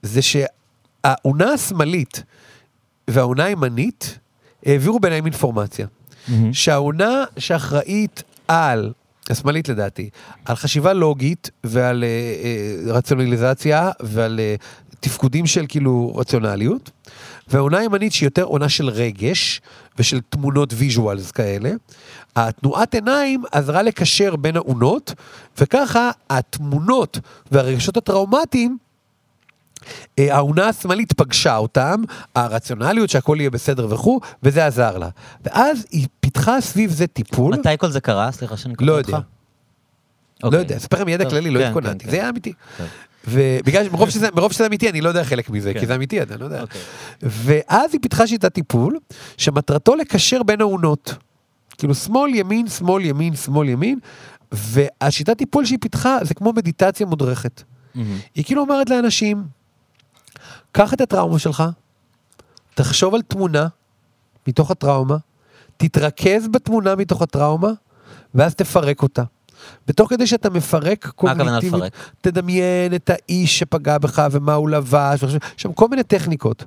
זה שהאונה השמאלית והאונה הימנית העבירו ביניהם אינפורמציה. מהמם. שהאונה שאחראית על, השמאלית לדעתי, על חשיבה לוגית ועל אה, אה, רציונליזציה ועל אה, תפקודים של כאילו רציונליות, והאונה הימנית שהיא יותר אונה של רגש ושל תמונות visuals כאלה, התנועת עיניים עזרה לקשר בין האונות, וככה התמונות והרגשות הטראומטיים אה, האונה השמאלית פגשה אותם, הרציונליות שהכל יהיה בסדר וכו', וזה עזר לה. ואז היא פיתחה סביב זה טיפול, מתי כל זה קרה? סליחה שאני קוטע לא אותך. יודע. לא אוקיי. יודע, אספר לכם מידע כללי, לא כן, התכוננתי, כן, זה כן. היה אמיתי. ובגלל שמרוב שזה, מרוב שזה אמיתי, אני לא יודע חלק מזה, כן. כי זה אמיתי, אתה לא יודע. אוקיי. ואז היא פיתחה שיטת טיפול, שמטרתו לקשר בין האונות. כאילו שמאל, ימין, שמאל, ימין, שמאל, ימין, והשיטת טיפול שהיא פיתחה זה כמו מדיטציה מודרכת. מהמם. היא כאילו אומרת לאנשים, קח את הטראומה שלך, תחשוב על תמונה מתוך הטראומה, תתרכז בתמונה מתוך הטראומה, ואז תפרק אותה. ותוך כדי שאתה מפרק קוגניטיבית? תדמיין את האיש שפגע בך ומה הוא לבש, יש שם כל מיני טכניקות.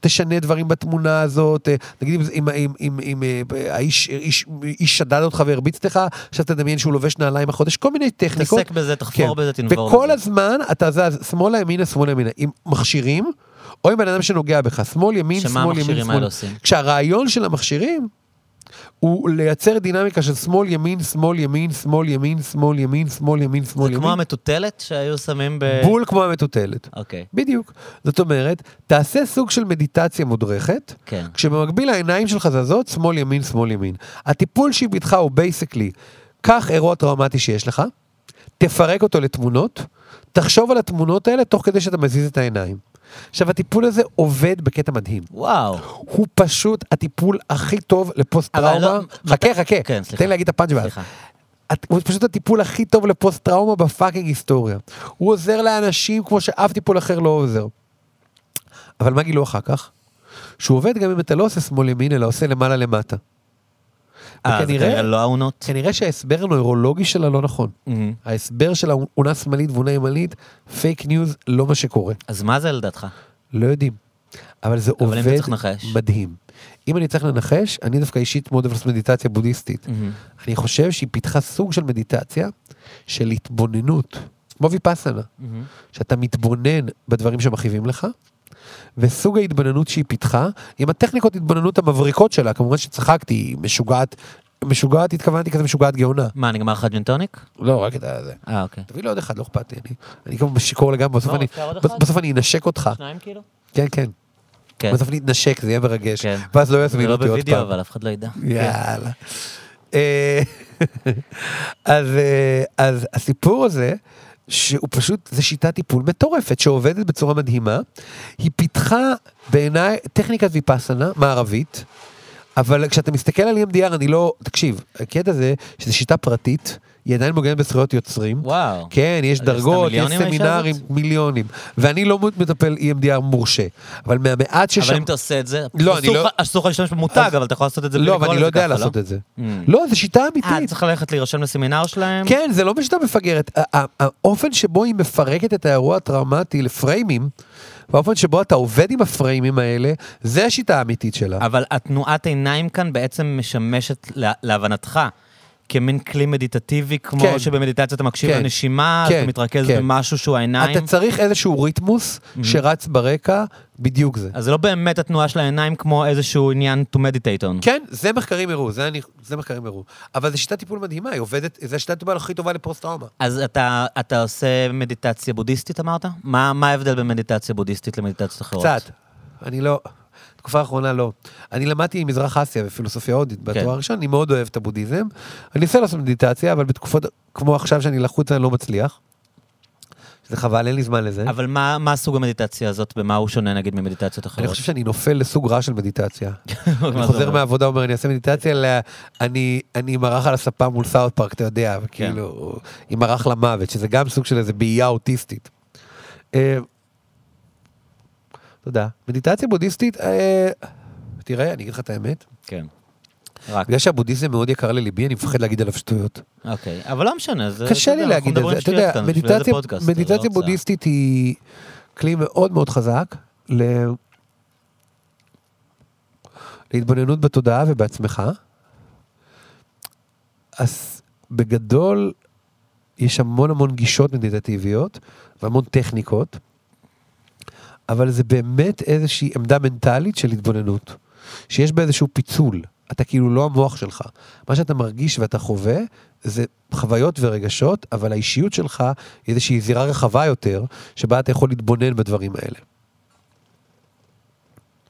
תשנה דברים בתמונה הזאת, אה, נגיד אם, אם, אם, אם, אם אה, האיש איש, איש שדד אותך והרביץ לך, עכשיו תדמיין שהוא לובש נעליים החודש, כל מיני טכניקות. תתעסק בזה, תחפור כן. בזה, תנבור בזה. וכל הזמן אתה זז שמאלה ימינה שמאלה ימינה עם מכשירים או עם בן אדם שנוגע בך שמאל ימין שמה שמאל ימין המכשירים שמאל. האלה עושים? כשהרעיון של המכשירים הוא לייצר דינמיקה של שמאל ימין שמאל ימין שמאל ימין שמאל ימין שמאל ימין שמאל זה כמו ימין. המטוטלת שהיו שמים ב... בול כמו המטוטלת. אוקיי, בדיוק. זאת אומרת, תעשה סוג של מדיטציה מודרכת, כן. כשבמקביל העיניים שלך זזות שמאל ימין שמאל ימין. הטיפול שהיא פיתחה הוא basically, קח אירוע טראומטי שיש לך, תפרק אותו לתמונות, תחשוב על התמונות האלה תוך כדי שאתה מזיז את העיניים. עכשיו, הטיפול הזה עובד בקטע מדהים. וואו. הוא פשוט הטיפול הכי טוב לפוסט אבל טראומה. לא- חכה, חכה, כן, סליחה. תן לי להגיד את הפאנץ' ואז. סליחה. הוא פשוט הטיפול הכי טוב לפוסט טראומה ב fucking היסטוריה. הוא עוזר לאנשים כמו שאף טיפול אחר לא עוזר. אבל מה גילו אחר כך? שהוא עובד גם אם אתה לא עושה שמאל ימין, אלא עושה למעלה למטה. אה, וכנראה- כנראה לא העונות? כנראה שההסבר הנוירולוגי שלה לא נכון. מהמם. ההסבר של האונה שמאלית ואונה ימנית, fake news, לא מה שקורה. אז מה זה לדעתך? לא יודעים. אבל זה אבל עובד. מדהים. אם אני צריך לנחש, אני דווקא אישית מאוד אוהב לעשות מדיטציה בודהיסטית. מהמם. אני חושב שהיא פיתחה סוג של מדיטציה של התבוננות, כמו ויפאסנה, מהמם. שאתה מתבונן בדברים שמכאיבים לך, וסוג ההתבוננות שהיא פיתחה, עם הטכניקות התבוננות המבריקות שלה, כמובן שצחקתי, היא משוגעת, משוגעת התכוונתי כזה משוגעת גאונה. מה, נגמר לך ג'נטוניק? לא, רק את זה. אה, אוקיי. תביא לי עוד אחד, לא אכפת לי, אני, אני כמו שיכור לגמרי, בסוף לא, אני? בסוף אני אנשק אותך. שניים כאילו? כן, כן. כן. בסוף אני אתנשק, זה יהיה מרגש. כן. ואז לא זה יזמינו לא אותי עוד בווידאו, פעם. אבל אף אחד לא ידע. יאללה. אה, אז, אה, אז הסיפור הזה, שהוא פשוט, זה שיטת טיפול מטורפת שעובדת בצורה מדהימה. היא פיתחה בעיניי טכניקת ויפאסנה מערבית, אבל כשאתה מסתכל על EMDR אני לא, תקשיב, הקטע זה שזו שיטה פרטית, היא עדיין מוגנת בזכויות יוצרים. וואו. כן, יש דרגות, יש סמינרים? מיליונים. ואני לא מטפל EMDR מורשה, אבל מהמעט ששם... אבל אם אתה עושה את זה, לא, אני לא- אסור לך להשתמש במותג, אבל אתה יכול לעשות את זה בלי לא, אבל אני לא יודע ככה, לעשות את זה. Mm. לא, זו שיטה אה, אמיתית. צריך ללכת להירשם לסמינר שלהם? כן, זה לא בשיטה מפגרת. האופן שבו היא מפרקת את האירוע הטראומטי לפריימים, והאופן שבו אתה עובד עם הפריימים האלה, זה השיטה האמיתית שלה. אבל התנועת עיניים כאן בעצם משמשת, לה- להבנתך, כמין כלי מדיטטיבי, כמו כן. שבמדיטציה אתה מקשיב כן. לנשימה, כן, אתה מתרכז כן. במשהו שהוא העיניים. אתה צריך איזשהו ריתמוס שרץ ברקע, בדיוק זה. אז זה לא באמת התנועה של העיניים כמו איזשהו עניין to meditate on. כן, זה מחקרים הראו, זה, אני, זה מחקרים הראו. אבל זו שיטת טיפול מדהימה, היא עובדת, זו השיטת טיפול הכי טובה לפוסט-טראומה. אז אתה, אתה עושה מדיטציה בודהיסטית, אמרת? מה, מה ההבדל בין מדיטציה בודהיסטית למדיטציות אחרות? קצת. אני לא... תקופה האחרונה לא. אני למדתי מזרח אסיה ופילוסופיה הודית בתואר כן. הראשון, אני מאוד אוהב את הבודהיזם. אני אנסה לעשות מדיטציה, אבל בתקופות כמו עכשיו שאני לחוץ אני לא מצליח. זה חבל, אין לי זמן לזה. אבל מה, מה סוג המדיטציה הזאת, במה הוא שונה נגיד ממדיטציות אחרות? אני חושב שאני נופל לסוג רע של מדיטציה. אני חוזר? מהעבודה, אומר, אני אעשה מדיטציה, אלא אני, אני עם ערך על הספה מול סאוט פארק, אתה יודע. וכאילו, עם ערך למוות, שזה גם סוג של איזה באייה אוטיסטית. תודה. מדיטציה בודהיסטית, אה, תראה, אני אגיד לך את האמת, כן. רק, בגלל שהבודהיזם מאוד יקר לליבי, אני מפחד להגיד עליו שטויות. אוקיי. אבל לא משנה, זה... קשה לי להגיד את זה, אתה יודע, כאן, מדיטציה- פודקאסט, מדיטציה. בודהיסטית היא כלי מאוד מאוד חזק ל- להתבוננות בתודעה ובעצמך. אז בגדול, יש המון המון גישות מדיטטיביות והמון טכניקות, אבל זה באמת איזושהי עמדה מנטלית של התבוננות, שיש בה איזשהו פיצול. אתה כאילו לא המוח שלך. מה שאתה מרגיש ואתה חווה זה חוויות ורגשות, אבל האישיות שלך היא איזושהי זירה רחבה יותר, שבה אתה יכול להתבונן בדברים האלה.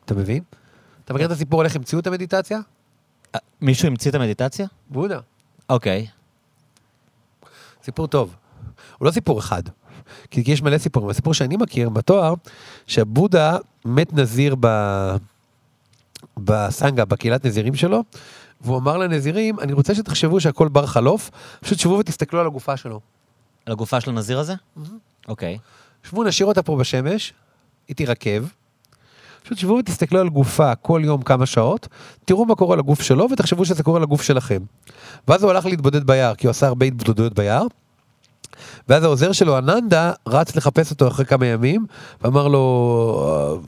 אתה מבין? אתה מכיר את הסיפור על איך המציאו את המדיטציה? אה, מישהו המציא את המדיטציה? בודה. אוקיי. סיפור טוב. הוא לא סיפור אחד. כי יש מלא סיפורים. הסיפור שאני מכיר בתואר, שבודה מת נזיר ב... בסנגה, בקהילת נזירים שלו, והוא אמר לנזירים, אני רוצה שתחשבו שהכל בר חלוף, פשוט שבו ותסתכלו על הגופה שלו. על הגופה של הנזיר הזה? אוקיי. שבו נשאיר אותה פה בשמש, היא תירקב. פשוט שבו ותסתכלו על גופה כל יום כמה שעות, תראו מה קורה לגוף שלו ותחשבו שזה קורה לגוף שלכם. ואז הוא הלך להתבודד ביער, כי הוא עשה הרבה התבודדויות ביער. ואז העוזר שלו, אננדה, רץ לחפש אותו אחרי כמה ימים, ואמר לו,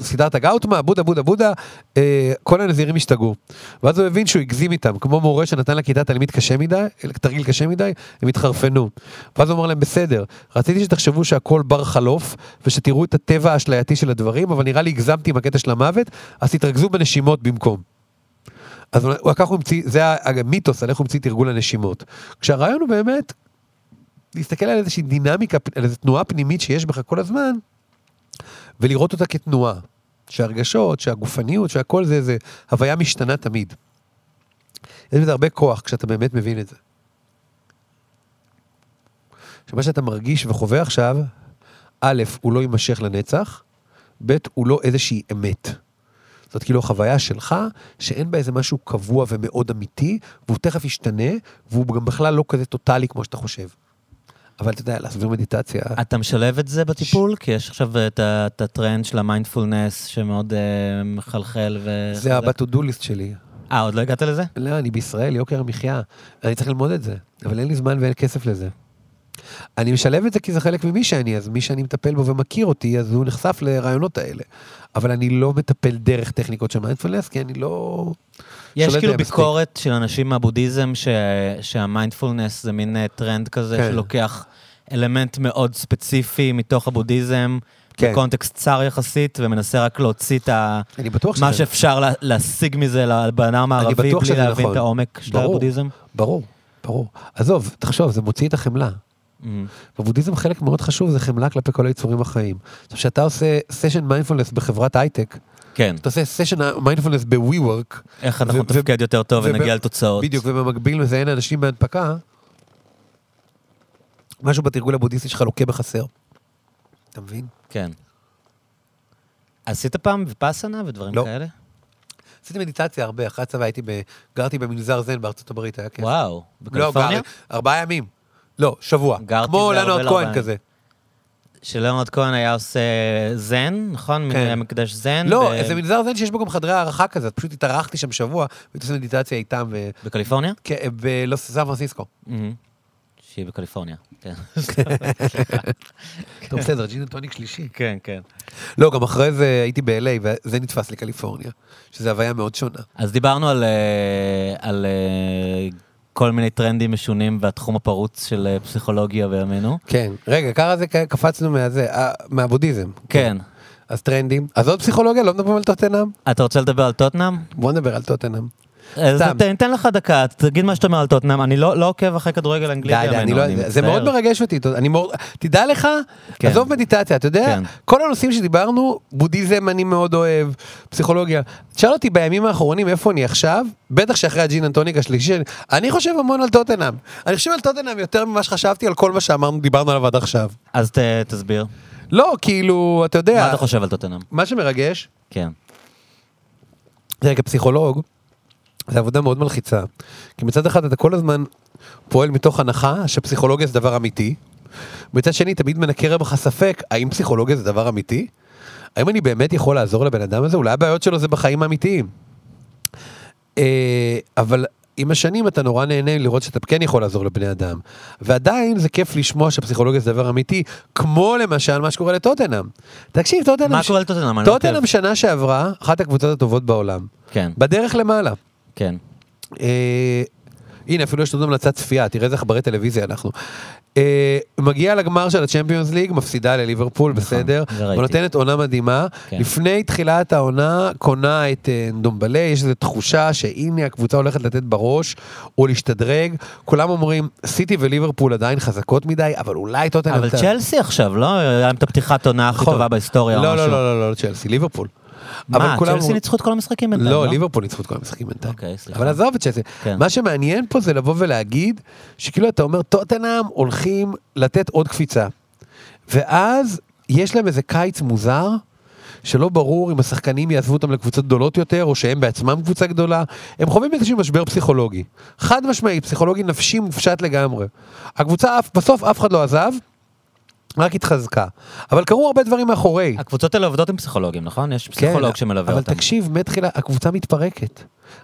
סידרת גאוטמה, בודה, בודה, בודה, אה, כל הנזירים השתגעו. ואז הוא הבין שהוא הגזים איתם, כמו מורה שנתן לכיתה תלמיד קשה מדי, תרגיל קשה מדי, הם התחרפנו. ואז הוא אמר להם, בסדר, רציתי שתחשבו שהכל בר חלוף, ושתראו את הטבע האשלייתי של הדברים, אבל נראה לי הגזמתי עם הקטע של המוות, אז תתרכזו בנשימות במקום. אז ככה הוא המציא, זה המיתוס על איך הוא המציא תרגול הנשימות. כשהרעיון הוא באמת להסתכל על איזושהי דינמיקה, על איזו תנועה פנימית שיש בך כל הזמן, ולראות אותה כתנועה. שהרגשות, שהגופניות, שהכל זה איזה הוויה משתנה תמיד. יש בזה הרבה כוח כשאתה באמת מבין את זה. שמה שאתה מרגיש וחווה עכשיו, א', הוא לא יימשך לנצח, ב', הוא לא איזושהי אמת. זאת כאילו החוויה שלך, שאין בה איזה משהו קבוע ומאוד אמיתי, והוא תכף ישתנה, והוא גם בכלל לא כזה טוטאלי כמו שאתה חושב. אבל אתה יודע, להסביר מדיטציה, אתה משלב את זה בטיפול? כי יש עכשיו את הטרנד של המיינדפולנס שמאוד אה, מחלחל ו... זה list שלי. אה, עוד לא הגעת לזה? לא, אני בישראל, יוקר המחיה. אני צריך ללמוד את זה, אבל אין לי זמן ואין כסף לזה. אני משלב את זה כי זה חלק ממי שאני, אז מי שאני מטפל בו ומכיר אותי, אז הוא נחשף לרעיונות האלה. אבל אני לא מטפל דרך טכניקות של מיינדפולנס, כי אני לא... יש כאילו. ביקורת של אנשים מהבודהיזם ש... שהמיינדפולנס זה מין אה, טרנד כזה כן. שלוקח אלמנט מאוד ספציפי מתוך הבודהיזם, כן. בקונטקסט צר יחסית, ומנסה רק להוציא את ה... אני בטוח שזה... מה שאפשר לה- להשיג מזה לבן אדם המערבי, בלי להבין נכון. את העומק של. הבודהיזם. ברור, ברור. עזוב, תחשוב, זה מוציא את החמלה. אמ, בבודהיזם חלק מאוד חשוב זה חמלה כלפי כל היצורים החיים. עכשיו, כשאתה עושה סשן מיינדפולנס בחברת הייטק, כן, אתה עושה סשן מיינדפולנס ב-WeWork, איך אנחנו נתפקד יותר טוב וב- ונגיע לתוצאות. בדיוק, ובמקביל מזיין אנשים בהנפקה, משהו בתרגול הבודהיסטי שלך לוקה בחסר. אתה מבין? כן. עשית פעם ויפאסנה ודברים לא. כאלה? עשיתי מדיטציה הרבה, אחרי הצבא הייתי ב... גרתי במנזר זן בארצות הברית, היה כיף. וואו, לא, בקליפורניה? גר, ארבעה ימים. לא, שבוע. גרתי כמו לנרד לא כהן. כזה. שלאונרד כהן היה עושה זן, נכון? כן. היה מקדש זן. לא, ב- איזה מנזר זן שיש בו גם חדרי הערכה כזה, פשוט התארחתי שם שבוע, והייתי עושה מדיטציה איתם ו... בקליפורניה? כן, בלוס סן פרנסיסקו. שהיא בקליפורניה. כן. טוב, בסדר, ג'ין טוניק שלישי. כן, כן. לא, גם אחרי זה הייתי ב-LA, וזה נתפס לקליפורניה, שזו הוויה מאוד שונה. אז דיברנו על, אה, על אה, כל מיני טרנדים משונים והתחום הפרוץ של אה, פסיכולוגיה בימינו. כן, רגע, ככה זה קפצנו מהזה, אה, מהבודהיזם. כן. אז טרנדים. אז עוד פסיכולוגיה, לא מדברים על טוטנאם? אתה רוצה לדבר על טוטנאם? בוא נדבר על טוטנאם. אז סתם. ת- ניתן לך דקה, תגיד מה שאתה אומר על טוטנאם, אני לא לא עוקב אחרי כדורגל אנגלי די, די, אני לא, זה מאוד. מרגש אותי, תדע לך, כן. עזוב מדיטציה, אתה יודע, כן. כל הנושאים שדיברנו, בודהיזם אני מאוד אוהב, פסיכולוגיה. תשאל אותי בימים האחרונים איפה אני עכשיו, בטח שאחרי הג'ין אנטוניק השלישי, אני חושב המון על טוטנאם. אני חושב על טוטנאם יותר ממה שחשבתי על כל מה שאמרנו, דיברנו עליו עד עכשיו. אז תסביר. לא, כאילו, אתה יודע, מה אתה חושב על טוטנאם? מה שמרגש, כן. תראה, כפסיכולוג, זו עבודה מאוד מלחיצה. כי מצד אחד אתה כל הזמן פועל מתוך הנחה שפסיכולוגיה זה דבר אמיתי. מצד שני, תמיד מנקר בך ספק, האם פסיכולוגיה זה דבר אמיתי? האם אני באמת יכול לעזור לבן אדם הזה? אולי הבעיות שלו זה בחיים האמיתיים. אה, אבל עם השנים אתה נורא נהנה לראות שאתה כן יכול לעזור לבני אדם. ועדיין זה כיף לשמוע שפסיכולוגיה זה דבר אמיתי, כמו למשל מה שקורה לטוטנאם. תקשיב, טוטנאם... מה ש- קורה לטוטנאם? לא טוטנאם. שנה שעברה, אחת הקבוצות הטובות בעולם. כן, בדרך למעלה. כן. אה, הנה, אפילו יש לנו המלצת צפייה, תראה איזה עכברי טלוויזיה אנחנו. אה, מגיעה לגמר של הצ'מפיונס ליג, מפסידה לליברפול, בסדר. נכון, זה ראיתי. ונותנת עונה מדהימה. כן. לפני תחילת העונה, קונה את אה, נדומבלה, יש איזו תחושה שהנה הקבוצה הולכת לתת בראש, או להשתדרג. כולם אומרים, סיטי וליברפול עדיין חזקות מדי, אבל אולי טוטנאם... אבל צ'לסי עכשיו, לא? היה להם את הפתיחת עונה הכי נכון. טובה בהיסטוריה או לא, משהו. לא, לא, לא, לא, צ'לסי, ליברפול. אבל מה, כולם צ'לסי אומרים- ניצחו את כל המשחקים בינתיים, לא, ליברפול ניצחו את כל המשחקים בינתיים. אוקיי, סליחה. אבל עזוב את צ'לסי. כן. מה שמעניין פה זה לבוא ולהגיד, שכאילו אתה אומר, טוטנאם הולכים לתת עוד קפיצה. ואז יש להם איזה קיץ מוזר, שלא ברור אם השחקנים יעזבו אותם לקבוצות גדולות יותר, או שהם בעצמם קבוצה גדולה. הם חווים איזשהו משבר פסיכולוגי. חד משמעי, פסיכולוגי נפשי מופשט לגמרי. הקבוצה, בסוף אף אחד לא עזב, רק התחזקה. אבל קרו הרבה דברים מאחורי. הקבוצות האלה עובדות עם פסיכולוגים, נכון? יש פסיכולוג שמלווה כן, אבל אותם. תקשיב, מתחילה, הקבוצה מתפרקת.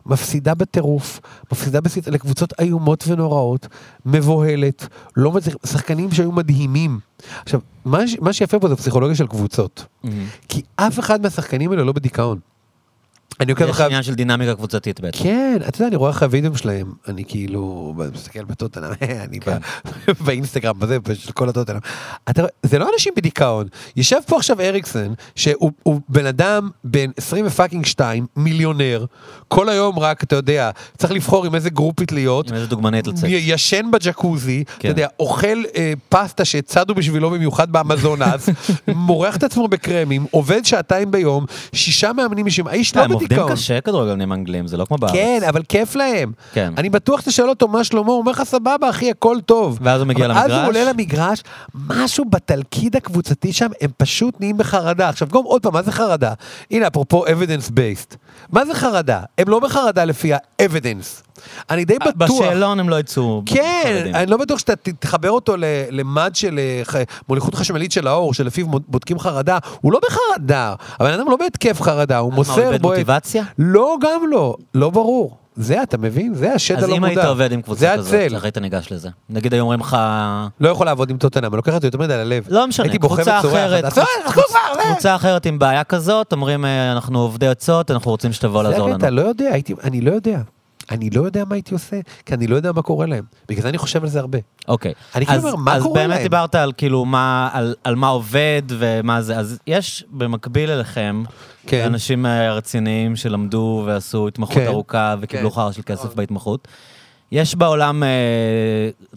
מפסידה בטירוף, מפסידה בסית, לקבוצות איומות ונוראות, מבוהלת, לא מצליח, שחקנים שהיו מדהימים. עכשיו, מה, ש- מה שיפה פה זה פסיכולוגיה של קבוצות. מהמם. כי אף אחד מהשחקנים האלה לא בדיכאון. אני עוקב יש אחרי... עניין של דינמיקה קבוצתית בעצם. כן, אתה יודע, אני רואה אחרי הווידאו שלהם, אני כאילו, מסתכל בטוטנאם, אני כן. באינסטגרם, בזה, של כל הטוטנאם. זה לא אנשים בדיכאון. יושב פה עכשיו אריקסן, שהוא הוא בן אדם בן 20 ו fucking 2, מיליונר, כל היום רק, אתה יודע, צריך לבחור עם איזה גרופית להיות. עם איזה דוגמנית לצאת. ישן בג'קוזי, אתה כן. יודע, אוכל אה, פסטה שצדו בשבילו במיוחד באמזונס, מורח את עצמו בקרמים, עובד שעתיים ביום, שישה מאמנים אישיים, האיש לא הם עובדים. קשה כדורגלנים אנגלים, זה לא כמו בארץ. כן, אבל כיף להם. כן. אני בטוח שתשאל אותו מה שלמה, הוא אומר לך סבבה אחי, הכל טוב. ואז הוא מגיע אבל אז הוא למגרש? עולה למגרש, משהו בתלכיד הקבוצתי שם, הם פשוט נהיים בחרדה. עכשיו גם עוד פעם, מה זה חרדה? הנה, אפרופו evidence based. מה זה חרדה? הם לא בחרדה לפי ה-evidence. אני די בטוח. בשאלון הם לא יצאו כן. אני לא בטוח שאתה תחבר אותו למד של אה, מוליכות חשמלית של האור, שלפיו בודקים חרדה, הוא לא בחרדה, הבן אדם לא בהתקף חרדה, הוא מה, הוא מוסר איבד. מוטיבציה? לא, גם לא, לא ברור. זה, אתה מבין? זה השד אז הלא אם מודע. היית עובד עם קבוצה זה כזאת. איך היית ניגש לזה? נגיד היו אומרים לך... לא יכול לעבוד עם טוטנאם, לוקח את זה יותר מדי ללב. לא משנה, קבוצה. אחרת, אז, "אה, אנחנו כבר, אה." קבוצה אחרת עם בעיה כזאת, אומרים אה, אנחנו עובדי עצות, אנחנו רוצים שתבוא זה לעזור לנו. לא יודע, אני לא יודע. אני לא יודע מה הייתי עושה, כי אני לא יודע מה קורה להם. בגלל זה אני חושב על זה הרבה. אוקיי. אני כאילו אז- אומר, מה אז קורה באמת להם? דיברת על כאילו מה, על, על מה עובד ומה זה, אז יש במקביל אליכם, כן. אנשים אה, רציניים שלמדו ועשו התמחות כן. ארוכה וקיבלו כן. חרא של כסף בהתמחות. יש בעולם אה,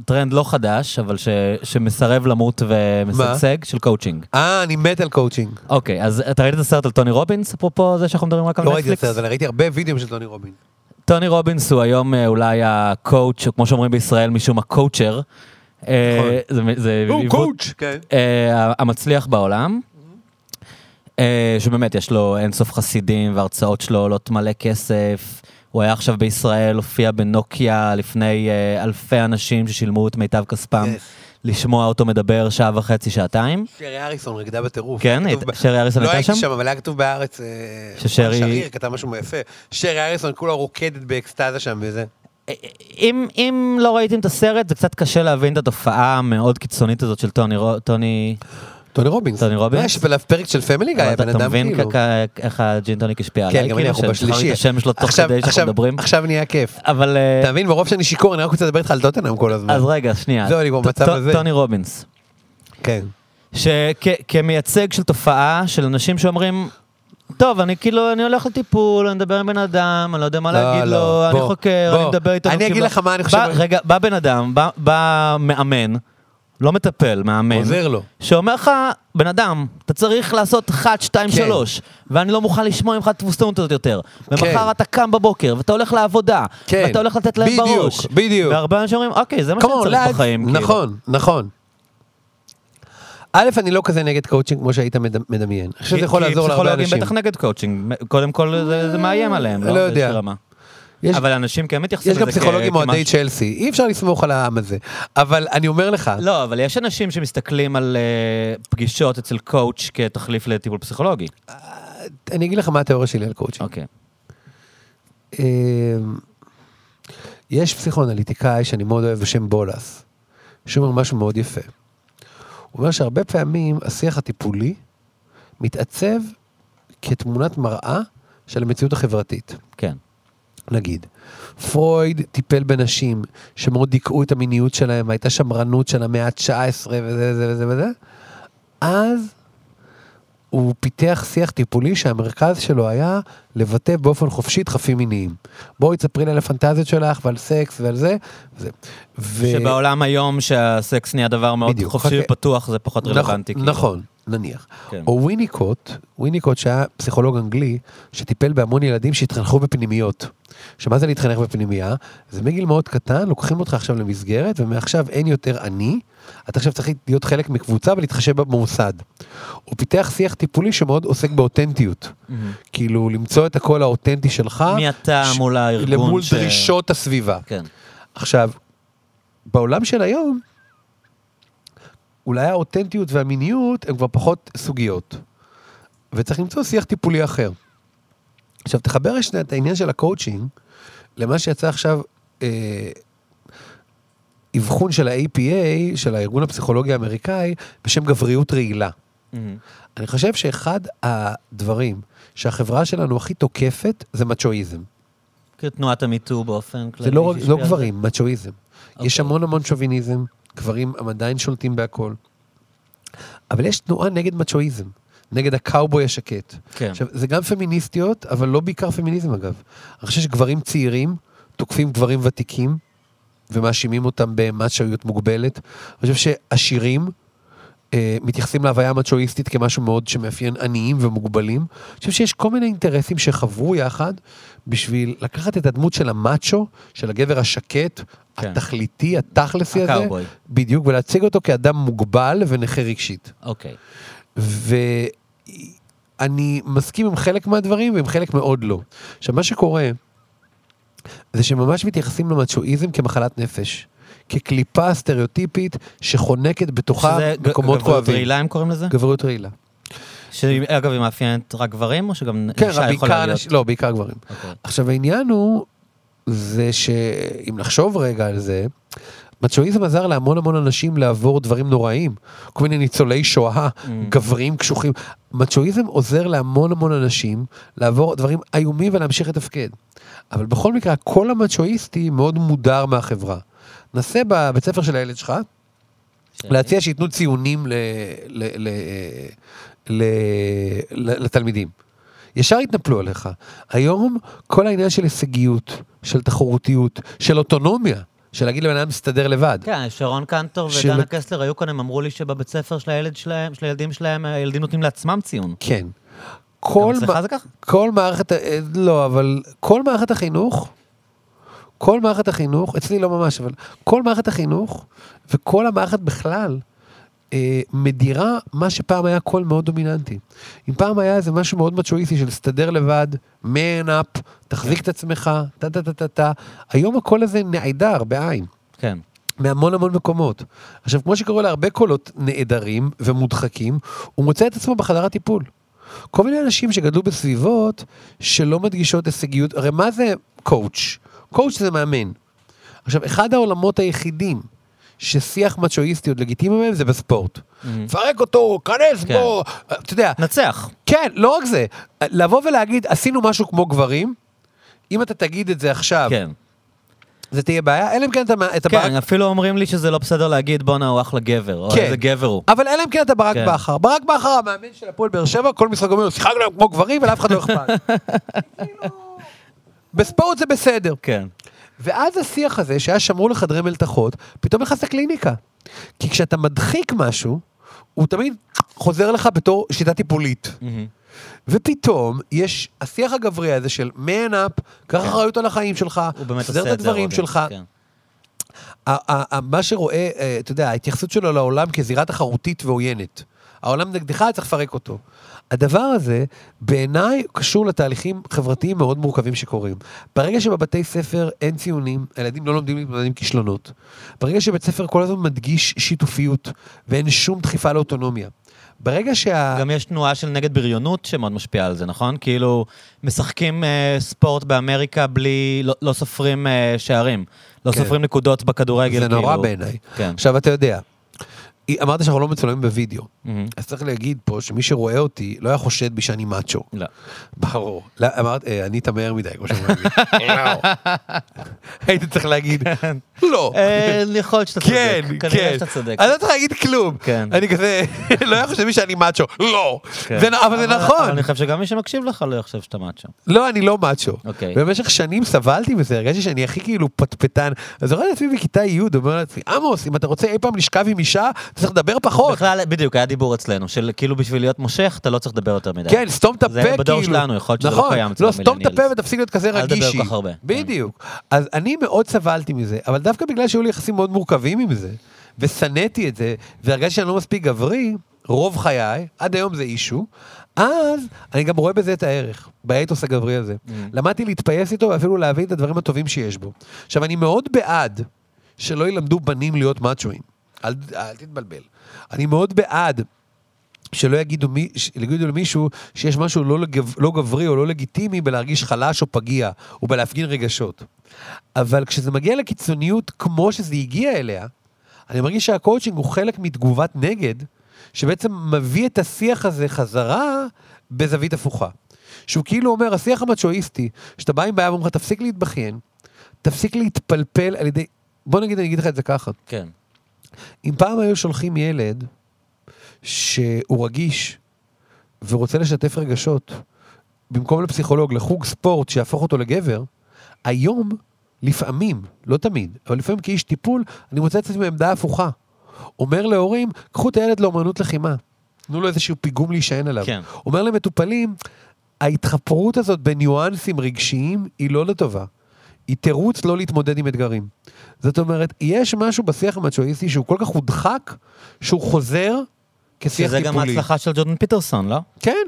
טרנד לא חדש, אבל ש, שמסרב למות ומשגשג, של קואוצ'ינג. אה, אני מת על קואוצ'ינג. אוקיי, אז אתה ראית את הסרט על טוני רובינס, אפרופו זה שאנחנו מדברים רק על לא ראיתי את נטפליקס? הסרט, אבל ראיתי הרבה וידאוים של טוני רובין. טוני רובינס הוא היום אה, אולי הקואוצ', או כמו שאומרים בישראל, משום הקואוצ'ר. אה, זה- זה עיוות כן. אה, המצליח בעולם. שבאמת יש לו אינסוף חסידים והרצאות שלו עולות מלא כסף. הוא היה עכשיו בישראל, הופיע בנוקיה לפני אלפי אנשים ששילמו את מיטב כספם Yes. לשמוע אותו מדבר שעה וחצי, שעתיים. שרי אריסון רקדה בטירוף. כן, שרי אריסון לא הייתה הייתי שם? שם, אבל היה כתוב בהארץ, אה, ששרי- שריר כתב משהו יפה. שרי אריסון כולה רוקדת באקסטזה שם וזה. אם, אם לא ראיתם את הסרט, זה קצת קשה להבין את התופעה המאוד קיצונית הזאת של טוני, טוני טוני רובינס. טוני רובינס? יש פרק של Family Guy, אתה הבן אתה אדם מבין כאילו. כ- כ- איך הג'ין טוניק השפיע כן, עליי, גם אני, כאילו, אנחנו בשלישי. השם שלו תוך כדי שאנחנו מדברים. עכשיו נהיה כיף. אבל... אה, אתה מבין, מרוב שאני שיכור, אני רק רוצה לדבר איתך על טוטנאם כל הזמן. אז רגע, שנייה. זהו, אני כבר במצב הזה. טוני רובינס. כן. שכמייצג של תופעה של אנשים שאומרים, טוב, אני כאילו, אני הולך לטיפול, אני מדבר עם בן אדם, אני לא יודע מה לא, להגיד לא, לו, אני בוא, חוקר, בוא. אני מדבר איתו. אני אגיד לך מה אני חושב בא- רגע, בא בן אדם, בא- בא מאמן, לא מטפל, מאמן. עוזר לו. שאומר לך, בן אדם, אתה צריך לעשות 1, 2, כן. 3, ואני לא מוכן לשמוע ממך את התבוסתנות הזאת יותר. כן. ומחר אתה קם בבוקר, ואתה הולך לעבודה, כן. ואתה הולך לתת להם בדיוק, בראש. בדיוק. והרבה אנשים אומרים, אוקיי, זה מה שאני צריך lads. בחיים. כאילו." נכון, נכון. א', אני לא כזה נגד קואוצ'ינג כמו שהיית מד- מדמיין. אני חושב שזה יכול כי לעזור להרבה פסיכולוגים אנשים. בטח נגד קואוצ'ינג, קודם כל זה זה מאיים עליהם, לא יודע. יש- אבל אנשים כן מתייחסים יש לזה גם פסיכולוגים כ- אוהדי צ'לסי, אי אפשר לסמוך על העם הזה. אבל אני אומר לך, לא, אבל יש אנשים שמסתכלים על אה, פגישות אצל קואוצ' כתחליף לטיפול פסיכולוגי. אני אגיד לך מה התיאוריה שלי על קואוצ'ינג. אוקיי. אמ, יש פסיכואנליטיקאי שאני מאוד אוהב בשם בולס, שאומר משהו מאוד יפה. הוא אומר שהרבה פעמים השיח הטיפולי מתעצב כתמונת מראה של המציאות החברתית. כן. נגיד, פרויד טיפל בנשים שמאוד דיכאו את המיניות שלהם, והייתה שמרנות של המאה ה-19 וזה וזה וזה וזה, אז הוא פיתח שיח טיפולי שהמרכז שלו היה לבטא באופן חופשי דחפים מיניים. בואי תספרי לי על הפנטזיות שלך ועל סקס ועל זה. וזה. ו... שבעולם היום שהסקס נהיה דבר מאוד בדיוק. חופשי חכה. ופתוח, זה פחות רלוונטי. נכון, כאילו. נניח. כן. או וויניקוט, וויניקוט שהיה פסיכולוג אנגלי, שטיפל בהמון ילדים שהתחנכו בפנימיות. שמה זה להתחנך בפנימייה? זה מגיל מאוד קטן, לוקחים אותך עכשיו למסגרת, ומעכשיו אין יותר אני, אתה עכשיו צריך להיות חלק מקבוצה ולהתחשב במוסד. הוא פיתח שיח טיפולי שמאוד עוסק באותנטיות. מהמם. כאילו, למצוא את הקול האותנטי שלך. מי אתה ש- מול הארגון למול ש- דרישות הסביבה. כן. עכשיו, בעולם של היום, אולי האותנטיות והמיניות הם כבר פחות סוגיות. וצריך למצוא שיח טיפולי אחר. עכשיו, תחבר שנייה את העניין של הקואוצ'ינג למה שיצא עכשיו אה, אבחון של ה-APA, של הארגון הפסיכולוגי האמריקאי, בשם גבריות רעילה. מהמם. אני חושב שאחד הדברים שהחברה שלנו הכי תוקפת זה מצ'ואיזם. כתנועת המיטו באופן כללי. זה לא, לא גברים, מצ'ואיזם. יש אוקיי. המון המון שוביניזם, גברים הם עדיין שולטים בהכל. אבל יש תנועה נגד מצ'ואיזם, נגד הקאובוי השקט. כן. עכשיו, זה גם פמיניסטיות, אבל לא בעיקר פמיניזם אגב. אני חושב שגברים צעירים תוקפים גברים ותיקים, ומאשימים אותם במצ'ואיות מוגבלת. אני חושב שעשירים מתייחסים להוויה המצ'ואיסטית כמשהו מאוד שמאפיין עניים ומוגבלים. אני חושב שיש כל מיני אינטרסים שחברו יחד בשביל לקחת את הדמות של המאצ'ו, של הגבר השקט, כן. התכליתי, התכלסי הזה, הקאובוי. בדיוק, ולהציג אותו כאדם מוגבל ונכה רגשית. אוקיי. ואני מסכים עם חלק מהדברים ועם חלק מאוד לא. עכשיו, מה שקורה, זה שממש מתייחסים למצ'ואיזם כמחלת נפש. כקליפה סטריאוטיפית שחונקת בתוכה מקומות גבריות כואבים. רעילה הם קוראים לזה? גבריות רעילה. שאגב, היא מאפיינת רק גברים, או שגם כן, אישה יכולה להיות? אנשים- לא, בעיקר גברים. אוקיי. עכשיו העניין הוא, זה שאם נחשוב רגע על זה, מצ'ואיזם עזר להמון המון אנשים לעבור דברים נוראים. כל מיני ניצולי שואה, Mm. גברים קשוחים. מצ'ואיזם עוזר להמון המון אנשים לעבור דברים איומים ולהמשיך לתפקד. אבל בכל מקרה, הקול המצ'ואיסטי מאוד מודר מהחברה. נסה בבית ספר של הילד שלך, שלי. להציע שייתנו ציונים ל, ל, ל, ל, ל, לתלמידים. ישר יתנפלו עליך. היום כל העניין של הישגיות, של תחרותיות, של אוטונומיה, של להגיד לבן אדם מסתדר לבד. כן, שרון קנטור של- ודנה קסלר היו כאן, הם אמרו לי שבבית ספר של הילד שלהם, של הילדים שלהם, הילדים נותנים לעצמם ציון. כן. כל, גם אצלך זה ככה? כל מערכת, אה, לא, אבל כל מערכת החינוך, כל מערכת החינוך, אצלי לא ממש, אבל כל מערכת החינוך וכל המערכת בכלל, אה, מדירה מה שפעם היה קול מאוד דומיננטי. אם פעם היה איזה משהו מאוד מצ'ואיסטי של להסתדר לבד, man up, תחזיק את עצמך, טה טה טה טה טה, היום הקול הזה נעדר בעין. כן. מהמון המון מקומות. עכשיו, כמו שקורה להרבה קולות נעדרים ומודחקים, הוא מוצא את עצמו בחדר הטיפול. כל מיני אנשים שגדלו בסביבות שלא מדגישות הישגיות, הרי מה זה קואוץ'? קואוץ' זה מאמן. עכשיו, אחד העולמות היחידים ששיח מצ'ואיסטי עוד לגיטימי בהם זה בספורט. פרק אותו, כנס כן. בו, אתה יודע, נצח. כן, לא רק זה, לבוא ולהגיד, עשינו משהו כמו גברים, אם אתה תגיד את זה עכשיו, כן. זה תהיה בעיה, אלא אם כן אתה, ברק... כן, אפילו אומרים לי שזה לא בסדר להגיד בואנה הוא אחלה גבר, או כן. איזה גבר הוא. אבל אלא אם כן אתה ברק כן. בכר. ברק בכר, המאמן של הפועל באר שבע, כל משחק אומר, שיחקנו כמו גברים ולאף אחד לא אכפת. בספורט זה בסדר. כן. ואז השיח הזה, שהיה שמור לחדרי מלתחות, פתאום נכנס לקליניקה. כי כשאתה מדחיק משהו, הוא תמיד חוזר לך בתור שיטה טיפולית. מהמם. ופתאום יש השיח הגברי הזה של man up, קח אחריות על החיים שלך, עושה את הדברים. שלך. כן. מה שרואה, אה, אתה יודע, ההתייחסות שלו לעולם כזירה תחרותית ועוינת. העולם נגדך, צריך לפרק אותו. הדבר הזה, בעיניי, קשור לתהליכים חברתיים מאוד מורכבים שקורים. ברגע שבבתי ספר אין ציונים, הילדים לא לומדים להתמודד עם כישלונות. ברגע שבית ספר כל הזמן מדגיש שיתופיות, ואין שום דחיפה לאוטונומיה. ברגע שה... גם יש תנועה של נגד בריונות שמאוד משפיעה על זה, נכון? כאילו, משחקים אה, ספורט באמריקה בלי, לא, לא סופרים אה, שערים. לא כן. סופרים נקודות בכדורגל. זה נורא כאילו. בעיניי. כן. עכשיו, אתה יודע, אמרת שאנחנו לא מצולמים בווידאו. מהמם. אז צריך להגיד פה שמי שרואה אותי לא היה חושד בי שאני מאצ'ו. לא. ברור. לא, אמרת, אה, ענית מהר מדי, כמו שאומרים. לא. הייתי צריך להגיד, לא. אה, יכול להיות שאתה צודק. כן, כנראה כן. שאתה צודק. אני לא צריך להגיד כלום. כן. אני כזה, לא היה חושב בי שאני מאצ'ו. לא. כן. זה אבל זה אבל נכון. אני חושב שגם מי שמקשיב לך לא יחשב שאתה מאצ'ו. לא, אני לא מאצ'ו. אוקיי. במשך שנים סבלתי מזה, הרגשתי שאני הכי כאילו פטפטן. אז זוכר לעצמי בכיתה י', אומר לעצמי, עמוס, אם אתה רוצה אי פעם לשכב עם אישה, אתה צריך לדבר פחות. בכלל, בדיוק, היה דיבור אצלנו, של כאילו בשביל להיות מושך, אתה לא צריך לדבר יותר מדי. כן, סתום את הפה, זה כאילו. בדור שלנו, יכול להיות שזה לא נכון, קיים אצל לא, סתום את הפה המילניאלס. ותפסיק להיות כזה אל תדבר רגישי. כל כך הרבה. בדיוק. אז אני מאוד סבלתי מזה, אבל דווקא בגלל שהיו לי יחסים מאוד מורכבים עם זה, ושנאתי את זה, והרגשתי שאני לא מספיק גברי, רוב חיי, עד היום זה אישו, אז אני גם רואה בזה את הערך, באתוס הגברי הזה. Mm. למדתי להתפייס איתו ואפילו להבין את הדברים הטובים שיש בו. עכשיו, אני מאוד בעד שלא ילמדו בנים להיות מאצ'ואים. אל, אל תתבלבל. אני מאוד בעד שלא יגידו, מי, יגידו למישהו שיש משהו לא, לגב, לא גברי או לא לגיטימי בלהרגיש חלש או פגיע, או בלהפגין רגשות. אבל כשזה מגיע לקיצוניות כמו שזה הגיע אליה, אני מרגיש שהקואוצ'ינג הוא חלק מתגובת נגד, שבעצם מביא את השיח הזה חזרה בזווית הפוכה. שהוא כאילו אומר, השיח המצ'ואיסטי, שאתה בא עם בעיה ואומר לך, תפסיק להתבכיין, תפסיק להתפלפל על ידי... בוא נגיד, אני אגיד לך את זה ככה. כן. אם פעם היו שולחים ילד שהוא רגיש ורוצה לשתף רגשות, במקום לפסיכולוג, לחוג ספורט שיהפוך אותו לגבר, היום, לפעמים, לא תמיד, אבל לפעמים כאיש טיפול, אני מוצא את עצמי בעמדה הפוכה. אומר להורים, קחו את הילד לאומנות לחימה. תנו לו איזשהו פיגום להישען עליו. כן. אומר למטופלים, ההתחפרות הזאת בניואנסים רגשיים היא לא לטובה. היא תירוץ לא להתמודד עם אתגרים. זאת אומרת, יש משהו בשיח המצ'ואיסטי שהוא כל כך הודחק, שהוא חוזר כשיח שזה טיפולי. גם ההצלחה של ג'ורדן פיטרסון, לא? כן.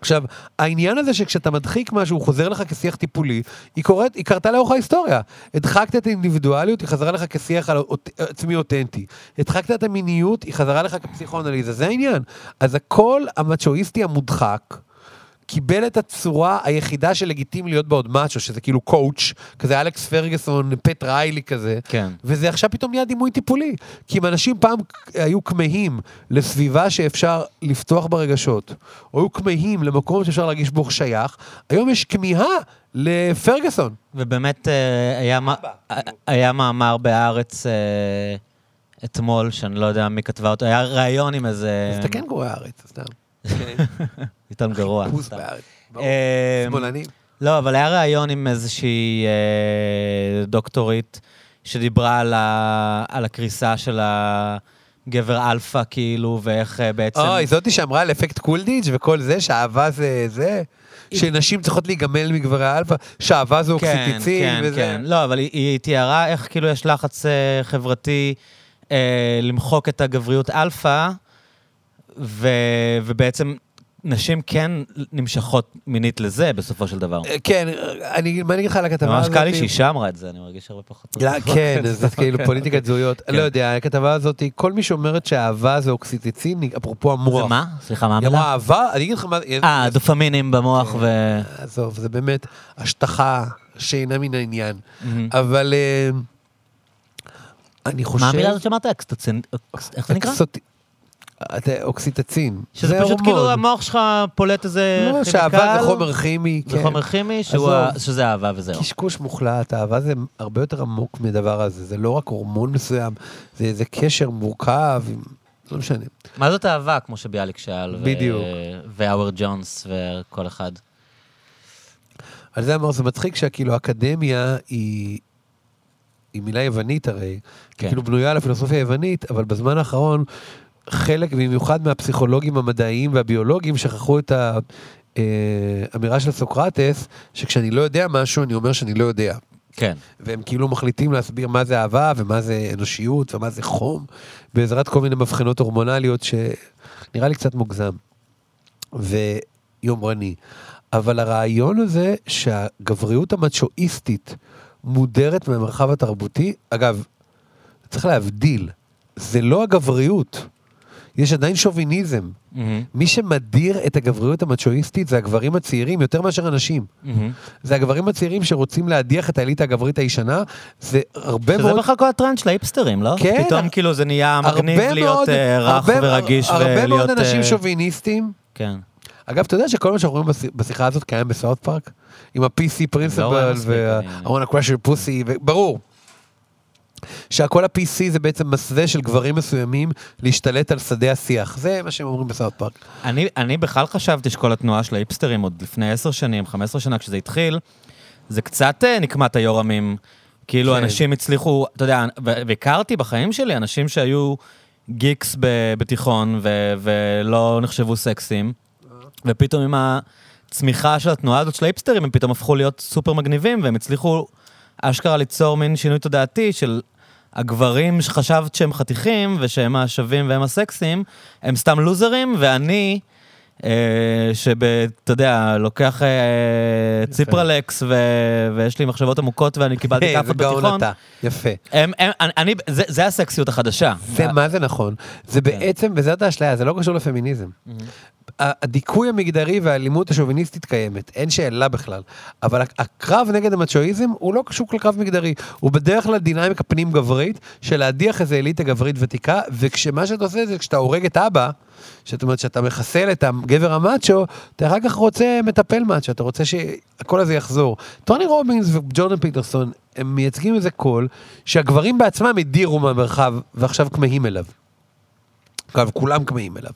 עכשיו, העניין הזה שכשאתה מדחיק משהו, הוא חוזר לך כשיח טיפולי, היא קורית, היא קרתה לאורך ההיסטוריה. הדחקת את האינדיבידואליות, היא חזרה לך כשיח על עצמי אותנטי. הדחקת את המיניות, היא חזרה לך כפסיכואנליזה, זה העניין. אז הקול המצ'ואיסטי המודחק, קיבל את הצורה היחידה שלגיטימי להיות בה עוד מאצ'ו, שזה כאילו קואוץ', כזה אלכס פרגסון, פט ריילי כזה. כן. וזה עכשיו פתאום נהיה דימוי טיפולי. כי אם אנשים פעם היו כמהים לסביבה שאפשר לפתוח ברגשות, או היו כמהים למקום שאפשר להרגיש בו שייך, היום יש כמיהה לפרגסון. ובאמת אה, היה, מה- היה מאמר בהארץ אה, אתמול, שאני לא יודע מי כתבה אותו, היה ראיון עם איזה... אז אתה כן קורא הארץ, סתם. יותר גרוע. חיפוש. בארץ. אה, שמאלנים. לא, אבל היה ראיון עם איזושהי אה, דוקטורית שדיברה על, ה, הקריסה של הגבר אלפא, כאילו, ואיך אה, בעצם... אוי, זאתי שאמרה על אפקט קולדיץ' וכל זה, שאהבה זה זה, שנשים צריכות להיגמל מגברי האלפא, שאהבה זה כן, אוקסיטוצין כן, וזה. כן. לא, אבל היא, היא תיארה איך כאילו יש לחץ חברתי אה, למחוק את הגבריות אלפא, ו, ובעצם נשים כן נמשכות מינית לזה בסופו של דבר. אה, כן, אני, מה אני אגיד לך על הכתבה ממש הזאת? קל לי שאישה אמרה את זה, אני מרגיש הרבה פחות. לא, כן, זה כאילו פוליטיקת זהויות. כן. לא יודע, הכתבה הזאת, כל מי שאומרת שאהבה זה אוקסיטוצין, אפרופו המוח. זה מה? סליחה, מה היא אמרה המילה? אהבה, אני אגיד לך מה... אה, דופמינים במוח ו... עזוב, זה באמת השטחה שאינה מן העניין. אבל אה, אני חושב... מה המילה הזאת שאמרת? איך זה נקרא? אתה- אוקסיטצין. שזה זה פשוט הורמון. כאילו המוח שלך פולט איזה לא. שאהבה זה חומר כימי, זה כן. חומר כימי שהוא. ה- שזה אהבה וזהו. קשקוש מוחלט, אהבה זה הרבה יותר עמוק מדבר הזה, זה לא רק הורמון מסוים, זה איזה קשר מורכב, עם- לא משנה. מה זאת אהבה, כמו שביאליק שאל? בדיוק. והאוורד ג'ונס וכל אחד. על זה אמר, זה מצחיק שהכאילו אקדמיה היא, היא מילה יוונית הרי, כן. כאילו בנויה על הפילוסופיה היוונית, אבל בזמן האחרון, חלק, במיוחד מהפסיכולוגים המדעיים והביולוגים, שכחו את האמירה של סוקרטס, שכשאני לא יודע משהו, אני אומר שאני לא יודע. כן. והם כאילו מחליטים להסביר מה זה אהבה ומה זה אנושיות ומה זה חום, בעזרת כל מיני מבחנות הורמונליות שנראה לי קצת מוגזם ויומרני. אבל הרעיון הזה שהגבריות המצ'ואיסטית מודרת מהמרחב התרבותי, אגב, צריך להבדיל, זה לא הגבריות, יש עדיין שוביניזם. מהמם, מי שמדיר את הגבריות המצ'ואיסטית זה הגברים הצעירים יותר מאשר הנשים. מהמם. זה הגברים הצעירים שרוצים להדיח את האליטה הגברית הישנה, זה הרבה שזה מאוד... בכלל כל הטרנד של האיפסטרים, לא? כן. פתאום כאילו זה נהיה מגניב הרבה להיות מאוד- אה, רך הרבה- ורגיש הרבה ולהיות... מאוד אנשים אה, שוביניסטים. כן. אגב, אתה יודע שכל מה שאנחנו רואים בש- בשיחה הזאת קיים בסאוט פארק? עם ה-PC אני- וה-I want to crush your pussy, ברור. שהכל ה-PC זה בעצם מסווה של גברים מסוימים להשתלט על שדה השיח. זה מה שהם אומרים בסאוט פארק. אני, אני בכלל חשבתי שכל התנועה של האיפסטרים עוד לפני 10 שנים, 15 שנה כשזה התחיל, זה קצת אה, נקמת היורמים. כאילו כן. אנשים הצליחו, אתה יודע, והכרתי בחיים שלי אנשים שהיו גיקס בתיכון ו- ולא נחשבו סקסים, ופתאום עם הצמיחה של התנועה הזאת של האיפסטרים, הם פתאום הפכו להיות סופר מגניבים, והם הצליחו אשכרה ליצור מין שינוי תודעתי של הגברים שחשבת שהם חתיכים ושהם השווים והם הסקסים, הם סתם לוזרים, ואני, שאתה יודע, לוקח אה, ציפרלקס ויש לי מחשבות עמוקות ואני קיבלתי כאפות וגאון בתיכון. יפה. זה, זה הסקסיות החדשה. זה מה זה נכון. זה בעצם, וזאת האשליה, זה לא קשור לפמיניזם. ה- הדיכוי המגדרי והאלימות השוביניסטית קיימת, אין שאלה בכלל. אבל הק- הקרב נגד המצ'ואיזם הוא לא קשור לקרב מגדרי, הוא בדרך כלל דינמיקה פנים גברית, של להדיח איזה אליטה גברית ותיקה, וכשמה שאתה עושה זה כשאתה הורג את אבא, זאת אומרת שאתה מחסל את הגבר המאצ'ו, אתה אחר כך רוצה מטפל מאצ'ו, אתה רוצה שהקול הזה יחזור. טוני רובינס וג'ורדן פיטרסון, הם מייצגים איזה קול שהגברים בעצמם הדירו מהמרחב ועכשיו כמהים אליו. אגב, כולם כמהים אליו.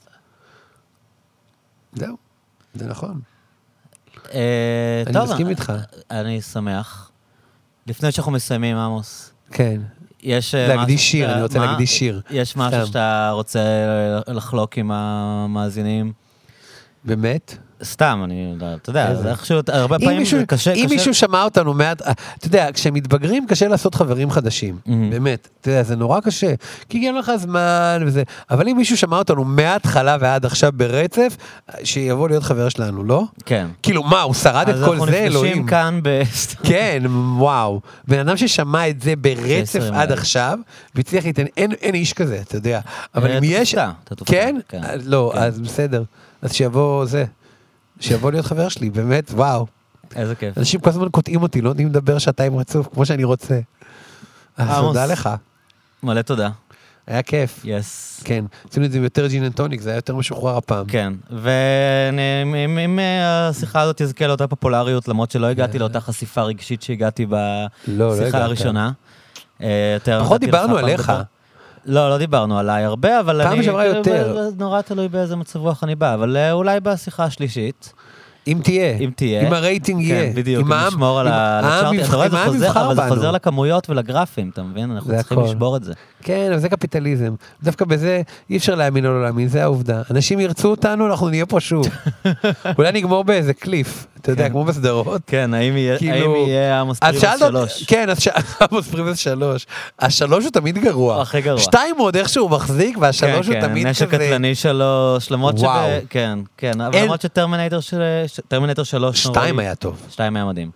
זהו, זה נכון. אה, אני מסכים איתך. אני שמח. לפני שאנחנו מסיימים, עמוס, כן. יש אה, להקדיש שיר, שאתה- אני רוצה מה? להקדיש שיר. יש משהו. שאתה רוצה לחלוק עם המאזינים? באמת? סתם, אני, לא- אתה יודע? זה איכשהו, הרבה אם פעמים מישהו, זה קשה, אם קשה. מישהו שמע אותנו מעט, אה, אתה יודע, כשהם מתבגרים קשה לעשות חברים חדשים, מהמם. באמת, אתה יודע, זה נורא קשה, כי אין לך זמן וזה, אבל אם מישהו שמע אותנו מההתחלה ועד עכשיו ברצף, שיבוא להיות חבר שלנו, לא? כן. כאילו, מה, הוא שרד את אז כל אנחנו זה, נפגשים אלוהים? כאן ב... כן, וואו. בן אדם ששמע את זה ברצף עד אלף. עכשיו, והצליח להתעניין, אין, איש כזה, אתה יודע. אבל אה, אם יש... אתה תופתע, כן? כן. אה, לא, כן. אז בסדר. אז שיבוא זה. שיבוא להיות חבר שלי, באמת, וואו. איזה כיף. אנשים כל הזמן קוטעים אותי, לא נותנים לדבר שעתיים רצוף, כמו שאני רוצה. אז עמוס. תודה לך, מלא תודה. היה כיף. yes. כן, עשינו את זה עם יותר ג'ין אנד טוניק, זה היה יותר משוחרר הפעם. כן, ואם אם, אה, השיחה הזאת תזכה לאותה פופולריות, למרות שלא הגעתי לאותה חשיפה רגשית שהגעתי לא, לא בשיחה הגעת. הראשונה. אה, פחות דיברנו עליך. דבר. לא, לא דיברנו עליי הרבה, אבל פעם אני... שעברה כאילו, יותר. נורא תלוי באיזה מצב רוח אני בא, אבל אה, אולי בשיחה השלישית, אם תהיה. אם תהיה. אם הרייטינג כן, יהיה. בדיוק, אם נשמור על הצ'ארטים. יבחר- אתה רואה, זה חוזר, בנו. לכמויות ולגרפים, אתה מבין? אנחנו צריכים. לשבור את זה. כן, אבל זה קפיטליזם. דווקא בזה אי אפשר להאמין או לא להאמין, זה העובדה. אנשים ירצו אותנו, אנחנו נהיה פה שוב. אולי נגמור באיזה קליף, אתה יודע, כן. כמו בסדרות. כן, האם יהיה כאילו- עמוס פריבס שלוש? כן, עמוס פריבס שלוש. השלוש הוא תמיד גרוע. הכי גרוע. שתיים עוד איכשהו מחזיק, והשלוש הוא כן, תמיד כן, כזה. נשק קטלני שלוש, למרות ש... כן, כן, אבל למרות שטרמינטור שלוש. שתיים היה טוב. שתיים היה מדהים.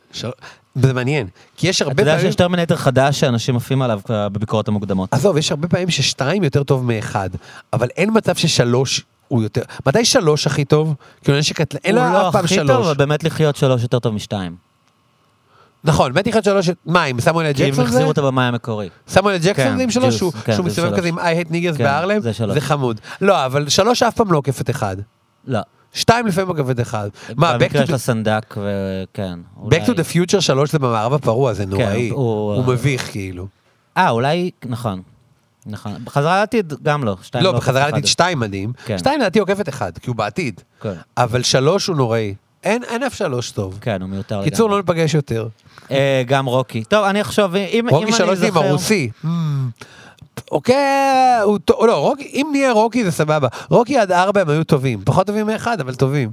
זה מעניין, כי יש אתה הרבה יודע פעמים... שיש טרמינטור חדש שאנשים עפים עליו בביקורות המוקדמות. עזוב, יש הרבה פעמים ששתיים יותר טוב מאחד, אבל אין מצב ששלוש הוא יותר... מתי שלוש הכי טוב? כאילו נשק קטלני, אין הוא לא אף פעם הכי טוב, שלוש. אבל באמת לחיות שלוש יותר טוב משתיים. נכון, מת אחד שלוש, מה, עם סמואל כי הם ג'קסון זה? החזירו את הבמאי המקורי. סמואל ג'קסון כן, זה עם שלוש, שהוא כן, מסתובב שלוש. כזה עם I hate niggas כן, זה שלוש. זה חמוד. לא, אבל שלוש אף פעם לא עוקפת אחד. לא. שתיים לפעמים עוקפת אחד. מה, Back במקרה to של the- הסנדק, וכן. Back to the Future שלוש זה במערב הפרוע, זה נוראי. כן, הוא- הוא מביך כאילו. אה, אולי, נכון. נכון. בחזרה לעתיד גם לא. לא, עוקף בחזרה. לעתיד שתיים מדהים. כן. שתיים לדעתי עוקפת אחד, כי הוא בעתיד. כן. אבל שלוש הוא נוראי. אין אף שלוש טוב. כן, הוא מיותר קיצור, לא לגמרי. ניפגש יותר. אה, גם רוקי. טוב, אני אחשוב, אם אם רוקי אני שלוש עם זוכר... הרוסי. אוקיי, הוא טוב, לא, רוקי, אם נהיה רוקי זה סבבה. רוקי עד ארבע הם היו טובים. פחות טובים מאחד, אבל טובים.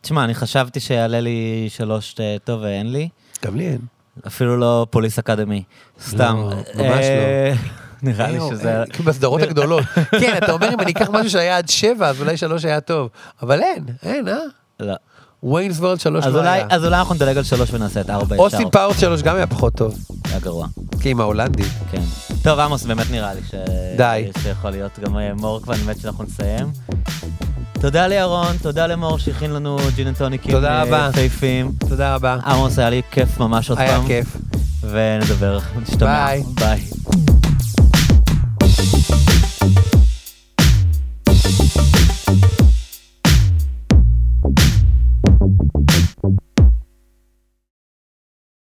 תשמע, אני חשבתי שיעלה לי שלוש אה, טוב ואין לי. גם לי אין. אפילו לא פוליס אקדמי. סתם. לא, ממש אה, נראה לי אה, שזה... אה, כאילו בסדרות הגדולות. כן, אתה אומר אם אני אקח משהו שהיה עד שבע, אז אולי שלוש היה טוב. אבל אין, אין, אה? לא. וויינס וורלד 3 לא היה. אז אולי אנחנו נדלג על 3 ונעשה את 4 ישר. אוסטין פאוורס 3 גם היה פחות טוב. היה גרוע. כי עם ההולנדי. כן. טוב, עמוס, באמת נראה לי ש... די. שיכול להיות גם אה, מאוחר, ואני מת שאנחנו נסיים. תודה לירון, תודה למור שהכין לנו ג'ין אנד טוניקים אה, יפהפים. תודה רבה. עמוס, היה לי כיף ממש עוד פעם. היה כיף. ונדבר, נשתמע. ביי. ביי.